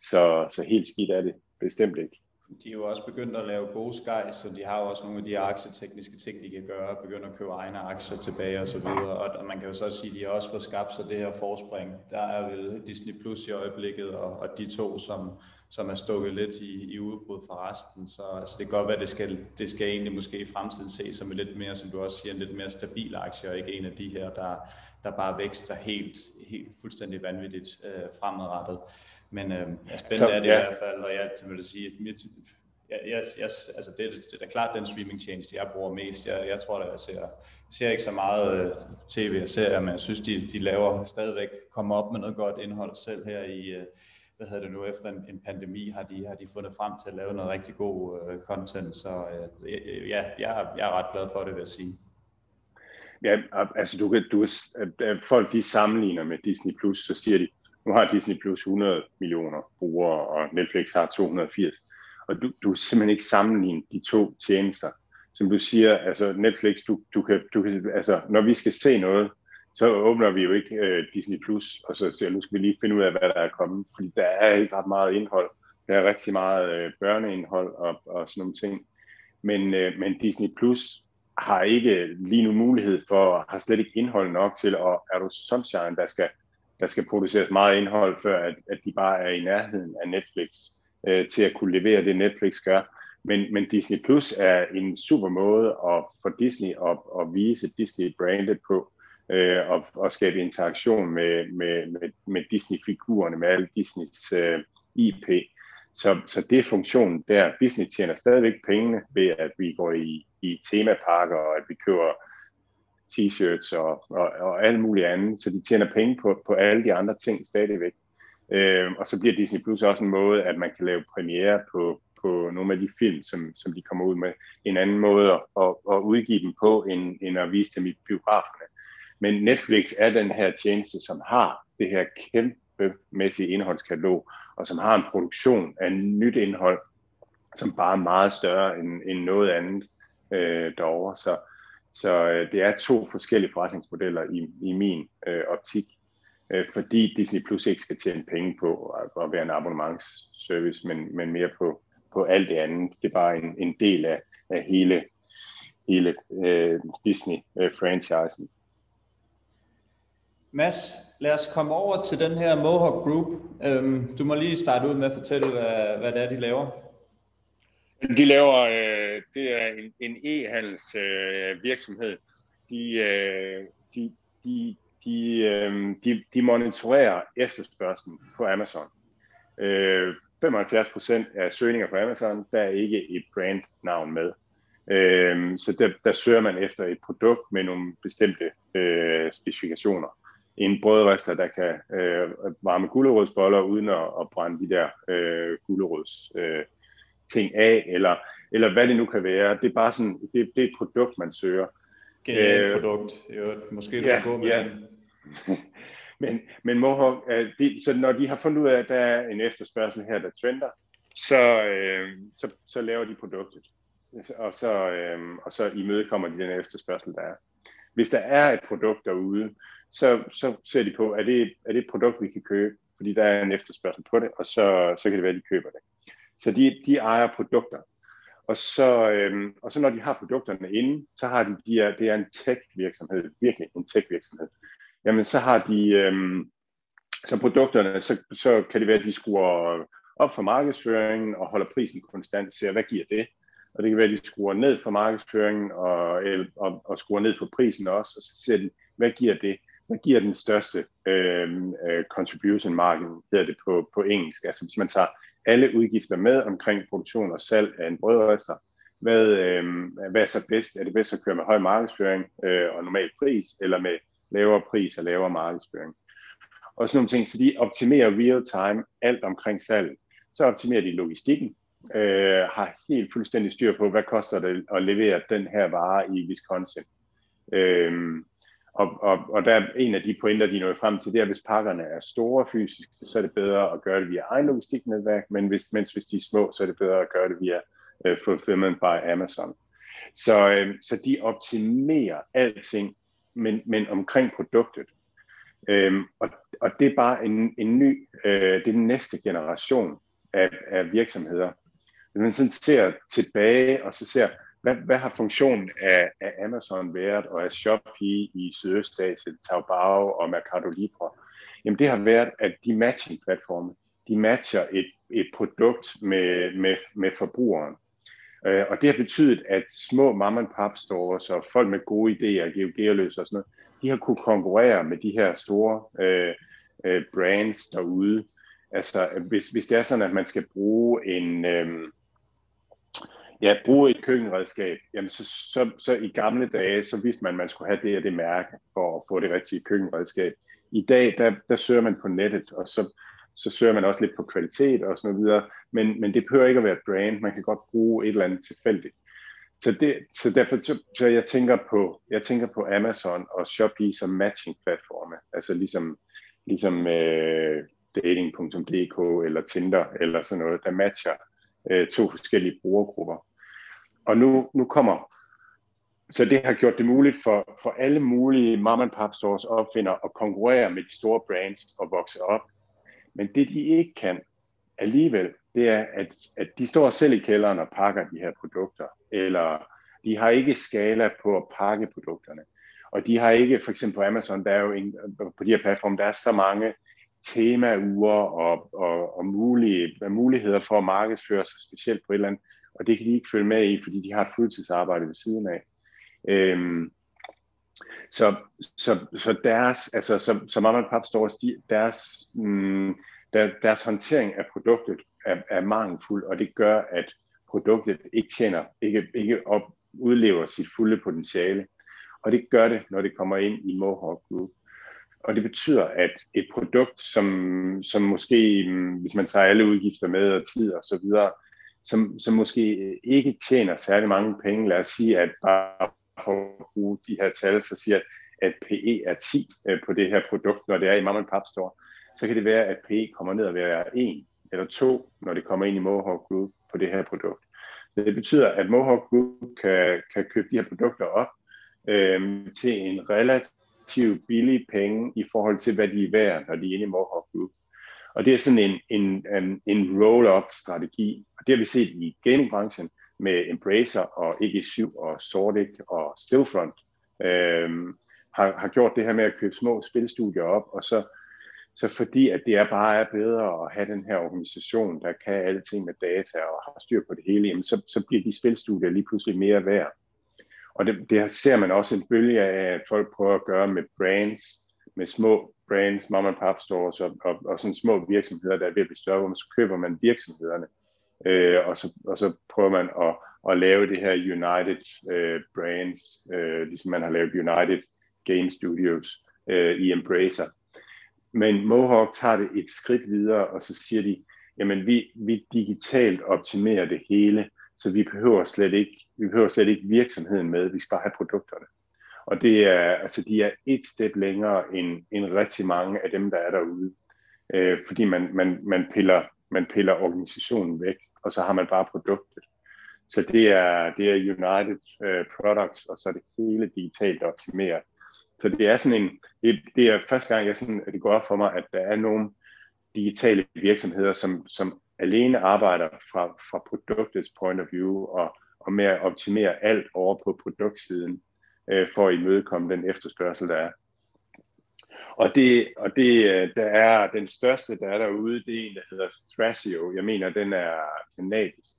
B: Så, så helt skidt er det bestemt ikke.
A: De er jo også begyndt at lave gode sky, så de har jo også nogle af de aktietekniske ting, de kan gøre, begynde at købe egne aktier tilbage og så videre. Og man kan jo så sige, at de har også fået skabt sig det her forspring. Der er vel Disney Plus i øjeblikket, og, og de to, som, som er stukket lidt i, i udbrud for resten. Så altså, det kan godt være, at det skal, det skal egentlig måske i fremtiden ses som en lidt mere, som du også siger, en lidt mere stabil aktie, og ikke en af de her, der, der bare vækster helt, helt fuldstændig vanvittigt øh, fremadrettet. Men øh, spændende så, er det ja. i hvert fald, og jeg vil sige, mit, jeg, jeg, jeg, altså det, det er klart den streaming tjeneste, jeg bruger mest. Jeg, jeg tror, at jeg ser, ser ikke så meget uh, tv og serier, men jeg synes, de, de laver stadigvæk, kommer op med noget godt indhold selv her i, uh, hvad hedder det nu, efter en, en pandemi, har de, har de fundet frem til at lave noget rigtig god uh, content, så uh, ja, jeg, jeg er ret glad for det, vil jeg sige.
B: Ja, altså du kan, du, øh, folk de sammenligner med Disney+, Plus, så siger de, nu har Disney Plus 100 millioner brugere, og Netflix har 280 og du, du simpelthen ikke sammenligne de to tjenester. Som du siger, altså Netflix, du, du kan, du kan, altså når vi skal se noget, så åbner vi jo ikke øh, Disney Plus, og så siger nu skal vi lige finde ud af, hvad der er kommet, fordi der er ikke ret meget indhold. Der er rigtig meget øh, børneindhold og, og sådan nogle ting. Men, øh, men Disney Plus har ikke lige nu mulighed for, har slet ikke indhold nok til, og er du sunshine, der skal, der skal produceres meget indhold, før at, at de bare er i nærheden af Netflix øh, til at kunne levere det, Netflix gør. Men, men Disney Plus er en super måde at, for Disney at, at vise Disney-brandet på, øh, og, og skabe interaktion med, med, med, med Disney-figurerne, med alle Disneys øh, IP. Så, så det er funktionen der. Disney tjener stadigvæk pengene ved, at vi går i, i temaparker, og at vi køber t-shirts og, og, og alt muligt andet. Så de tjener penge på, på alle de andre ting stadigvæk. Øh, og så bliver Disney Plus også en måde, at man kan lave premiere på, på nogle af de film, som, som de kommer ud med. En anden måde at, at, at udgive dem på, end, end at vise dem i biograferne. Men Netflix er den her tjeneste, som har det her kæmpemæssige indholdskatalog, og som har en produktion af nyt indhold, som bare er meget større end, end noget andet øh, derovre. Så, så øh, det er to forskellige forretningsmodeller i, i min øh, optik øh, fordi Disney Plus ikke skal tjene penge på at, at være en abonnementsservice, men, men mere på, på alt det andet. Det er bare en, en del af, af hele, hele øh, Disney-franchisen. Øh,
A: Mads, lad os komme over til den her Mohawk Group. Øhm, du må lige starte ud med at fortælle, hvad, hvad det er, de laver.
B: De laver, øh, det er en, en e-handels øh, virksomhed. De, øh, de, de, de, øh, de, de monitorerer efterspørgselen på Amazon. Øh, 75% af søgninger på Amazon, der er ikke et brandnavn med. Øh, så der, der søger man efter et produkt med nogle bestemte øh, specifikationer. En brødrester, der kan øh, varme gulerodsboller uden at, at brænde de der øh, gulerods øh, ting af, eller, eller hvad det nu kan være. Det er bare sådan, det, det er et produkt, man søger.
A: Genialt øh, produkt. Jo, måske du ja, gå med ja. den. *laughs*
B: men, men Mohawk, øh, de, så når de har fundet ud af, at der er en efterspørgsel her, der trender, så, øh, så, så laver de produktet. Og så, øh, og så imødekommer de den efterspørgsel, der er. Hvis der er et produkt derude, så, så ser de på, er det, er det et produkt, vi kan købe? Fordi der er en efterspørgsel på det, og så, så kan det være, at de køber det. Så de, de ejer produkter. Og så, øhm, og så når de har produkterne inde, så har de, de er, det er en tech-virksomhed, virkelig en tech-virksomhed jamen så har de, øhm, så produkterne, så, så kan det være, at de skruer op for markedsføringen og holder prisen konstant, ser hvad giver det? Og det kan være, at de skruer ned for markedsføringen og, og, og skruer ned for prisen også, og så ser de, hvad giver det? Der giver den største øhm, øh, contribution margin, hedder det på, på engelsk. Altså hvis man tager alle udgifter med omkring produktion og salg af en brødrester, hvad, øh, hvad er så bedst? Er det bedst at køre med høj markedsføring øh, og normal pris, eller med lavere pris og lavere markedsføring. Og sådan nogle ting, så de optimerer real time alt omkring salg. Så optimerer de logistikken, øh, har helt fuldstændig styr på, hvad koster det at levere den her vare i Wisconsin. Øh, og, og, og der er en af de pointer, de når frem til, det er, at hvis pakkerne er store fysisk, så er det bedre at gøre det via egen logistiknetværk, men hvis, mens hvis de er små, så er det bedre at gøre det via uh, Fulfillment by Amazon. Så, øh, så de optimerer alting men, men omkring produktet. Øhm, og, og det er bare en, en ny, øh, det er den næste generation af, af virksomheder. Hvis man sådan ser tilbage og så ser, hvad, hvad har funktionen af, af Amazon været, og af Shopee i Sydøstasien, Taobao og Mercado Libre? Jamen det har været, at de matching-platforme, de matcher et et produkt med, med, med forbrugeren. Øh, og det har betydet, at små mom and pop stores og folk med gode idéer, geogeoløse og sådan noget, de har kunne konkurrere med de her store øh, øh, brands derude. Altså, hvis, hvis det er sådan, at man skal bruge en... Øh, ja, bruge et køkkenredskab, jamen så, så, så i gamle dage, så vidste man, at man skulle have det og det mærke for at få det rigtige køkkenredskab. I dag, der, der søger man på nettet, og så, så søger man også lidt på kvalitet og sådan noget videre, men, men det behøver ikke at være et brand, man kan godt bruge et eller andet tilfældigt. Så, det, så derfor så, så jeg tænker på jeg tænker på Amazon og Shopee som matching platforme, altså ligesom ligesom øh, dating.dk eller Tinder eller sådan noget, der matcher øh, to forskellige brugergrupper. Og nu, nu kommer, så det har gjort det muligt for, for alle mulige mom and pop stores opfinder at konkurrere med de store brands og vokse op. Men det de ikke kan alligevel, det er, at, at de står selv i kælderen og pakker de her produkter, eller de har ikke skala på at pakke produkterne. Og de har ikke, for eksempel på Amazon, der er jo en, på de her platforme, der er så mange temauger og, og, og mulige, muligheder for at markedsføre sig specielt på et eller andet, og det kan de ikke følge med i, fordi de har et fuldtidsarbejde ved siden af. Øhm, så, så, så deres, altså som, som Mama Pop Stores, de, deres, mm, der, deres håndtering af produktet er, er mangelfuld, og det gør, at produktet ikke tjener, ikke, ikke op, udlever sit fulde potentiale. Og det gør det, når det kommer ind i Mohawk Group. Og det betyder, at et produkt, som, som måske, mm, hvis man tager alle udgifter med og tid og så videre, som, som måske ikke tjener særlig mange penge, lad os sige, at bare for at bruge de her tal, så siger at, at PE er 10 øh, på det her produkt, når det er i Mom Pop Store, så kan det være, at PE kommer ned og være 1 eller 2, når det kommer ind i Mohawk Group på det her produkt. Så det betyder, at Mohawk Group kan, kan købe de her produkter op øh, til en relativt billig penge i forhold til, hvad de er værd, når de er inde i Mohawk Group. Og det er sådan en, en, en, en roll-up strategi. Og det har vi set i gamingbranchen med Embracer og EG7 og Sordic og Stillfront. Øh, har, har gjort det her med at købe små spilstudier op, og så, så fordi at det er bare er bedre at have den her organisation, der kan alting med data og har styr på det hele, jamen så, så bliver de spilstudier lige pludselig mere værd. Og det, det ser man også en bølge af, at folk prøver at gøre med brands, med små brands, mom and pop stores og, og, og sådan små virksomheder, der er ved at blive større, hvor man så køber man virksomhederne, øh, og, så, og så prøver man at, at lave det her United øh, Brands, øh, ligesom man har lavet United Game Studios øh, i Embracer. Men Mohawk tager det et skridt videre, og så siger de, jamen vi, vi digitalt optimerer det hele, så vi behøver slet ikke, vi behøver slet ikke virksomheden med, vi skal bare have produkterne. Og det er, altså de er et step længere end, end rigtig mange af dem, der er derude. Øh, fordi man, man, man, piller, man piller organisationen væk, og så har man bare produktet. Så det er, det er United uh, Products, og så er det hele digitalt optimeret. Så det er sådan en, det, det er første gang, jeg sådan, at det går op for mig, at der er nogle digitale virksomheder, som, som alene arbejder fra, fra produktets point of view og, og med at optimere alt over på produktsiden øh, for at imødekomme den efterspørgsel, der er. Og det, og det, øh, der er den største, der er derude, det er en, der hedder Thrasio. Jeg mener, den er kanadisk.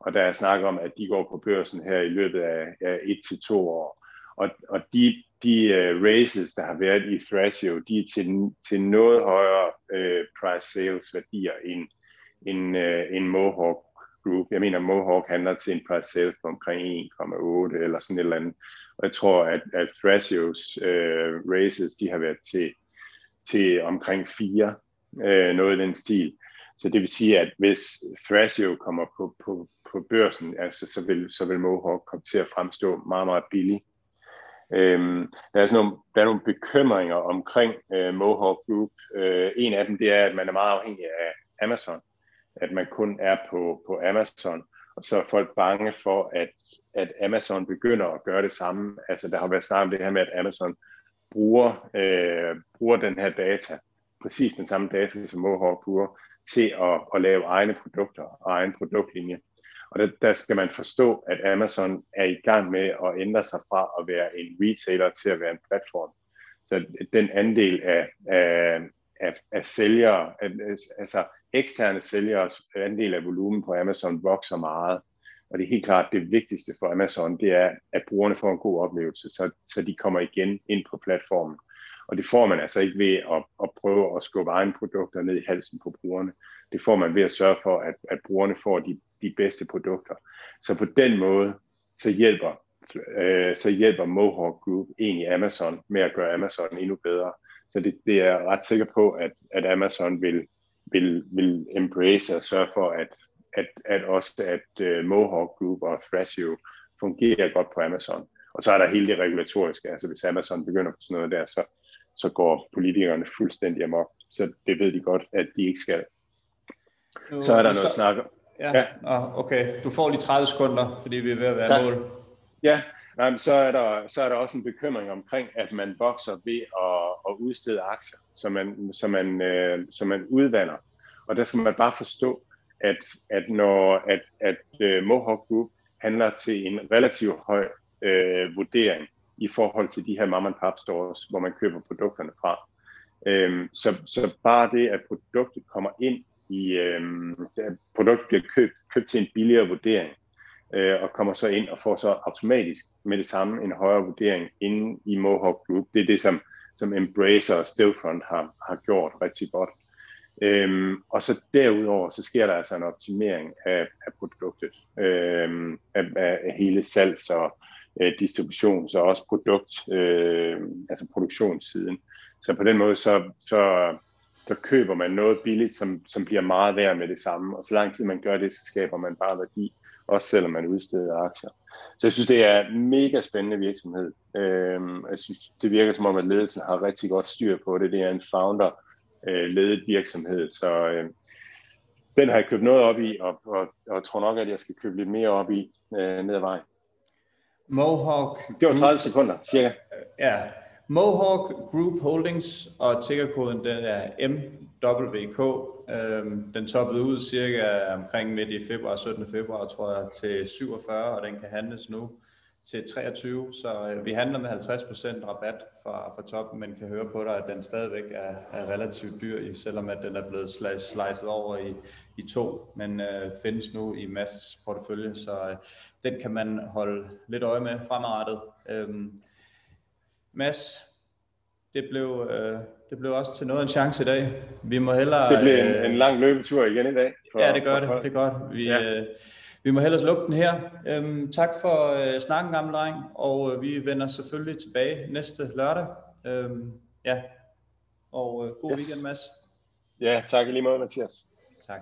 B: Og der er snak om, at de går på børsen her i løbet af, af et til to år. Og, og de, de øh, uh, races, der har været i Thrasio, de er til, til noget højere uh, price sales værdier end, end, uh, end Mohawk Group. Jeg mener, Mohawk handler til en price sales på omkring 1,8 eller sådan et eller andet. Og jeg tror, at, at Thrasios øh, races, de har været til, til omkring 4, øh, noget i den stil. Så det vil sige, at hvis Thrasio kommer på, på, på børsen, altså, så, vil, så vil Mohawk komme til at fremstå meget, meget billig. Øhm, der, er sådan nogle, der er nogle bekymringer omkring øh, Mohawk Group. Øh, en af dem det er, at man er meget afhængig af Amazon. At man kun er på, på Amazon. Og så er folk bange for, at, at Amazon begynder at gøre det samme. Altså der har været snart om det her med, at Amazon bruger, øh, bruger den her data, præcis den samme data, som Mohawk bruger, til at, at lave egne produkter og egen produktlinje. Og der, der skal man forstå, at Amazon er i gang med at ændre sig fra at være en retailer til at være en platform. Så den andel af, af, af, af sælgere, af, altså eksterne sælgeres andel af volumen på Amazon vokser meget. Og det er helt klart, det vigtigste for Amazon, det er, at brugerne får en god oplevelse, så, så de kommer igen ind på platformen. Og det får man altså ikke ved at, at prøve at skubbe egne produkter ned i halsen på brugerne. Det får man ved at sørge for, at, at brugerne får de, de bedste produkter. Så på den måde, så hjælper, øh, så hjælper Mohawk Group egentlig Amazon med at gøre Amazon endnu bedre. Så det, det er jeg ret sikker på, at, at Amazon vil, vil, vil embrace og sørge for, at, at, at også at uh, Mohawk Group og Thrasio fungerer godt på Amazon. Og så er der hele det regulatoriske, altså hvis Amazon begynder på sådan noget der, så, så går politikerne fuldstændig amok. Så det ved de godt, at de ikke skal.
A: Nu,
B: så er der noget snak
A: Ja, ja. Oh, okay. Du får lige 30 sekunder, fordi vi er ved at være tak. mål.
B: Ja, nej, men så, er der, så er der også en bekymring omkring, at man vokser ved at, at udstede aktier, som man, som, man, øh, som man udvander. Og der skal man bare forstå, at, at når at, at uh, Mohawk Group handler til en relativt høj øh, vurdering i forhold til de her mom and pop stores, hvor man køber produkterne fra. Øhm, så, så bare det, at produktet kommer ind i, øhm, produktet bliver købt, købt til en billigere vurdering, øh, og kommer så ind og får så automatisk med det samme en højere vurdering inde i Mohawk Group. Det er det, som, som Embracer og Stillfront har, har gjort rigtig godt. Øhm, og så derudover, så sker der altså en optimering af, af produktet, øhm, af, af hele salgs- og øh, distributions- og også produkt, øh, altså produktionssiden. Så på den måde, så, så, så køber man noget billigt, som, som bliver meget værd med det samme, og så lang tid man gør det, så skaber man bare værdi, også selvom man udsteder aktier. Så jeg synes, det er en mega spændende virksomhed. Øhm, jeg synes, det virker som om, at ledelsen har rigtig godt styr på det. Det er en founder, øh, ledet virksomhed. Så øh, den har jeg købt noget op i, og, og, og tror nok, at jeg skal købe lidt mere op i øh, ned ad vejen.
A: Mohawk...
B: Det var 30 sekunder, cirka.
A: Ja. Mohawk Group Holdings, og tickerkoden den er WK. Øhm, den toppede ud cirka omkring midt i februar, 17. februar, tror jeg, til 47, og den kan handles nu til 23, så øh, vi handler med 50% rabat fra, fra toppen, men kan høre på dig, at den stadigvæk er, er relativt dyr, selvom at den er blevet slicet over i, i to, men øh, findes nu i masses portefølje, så øh, den kan man holde lidt øje med fremadrettet. Øhm, Mads, det blev, øh, det blev også til noget en chance i dag. Vi må hellere...
B: Det blev en, øh, en lang løbetur igen i dag.
A: For, ja, det gør for, det. Det er godt. Vi, ja. øh, vi må hellere lukke den her. Øhm, tak for øh, snakken, gamle dreng, og øh, vi vender selvfølgelig tilbage næste lørdag. Øhm, ja, og øh, god yes. weekend, Mads.
B: Ja, tak i lige måde, Mathias.
A: Tak.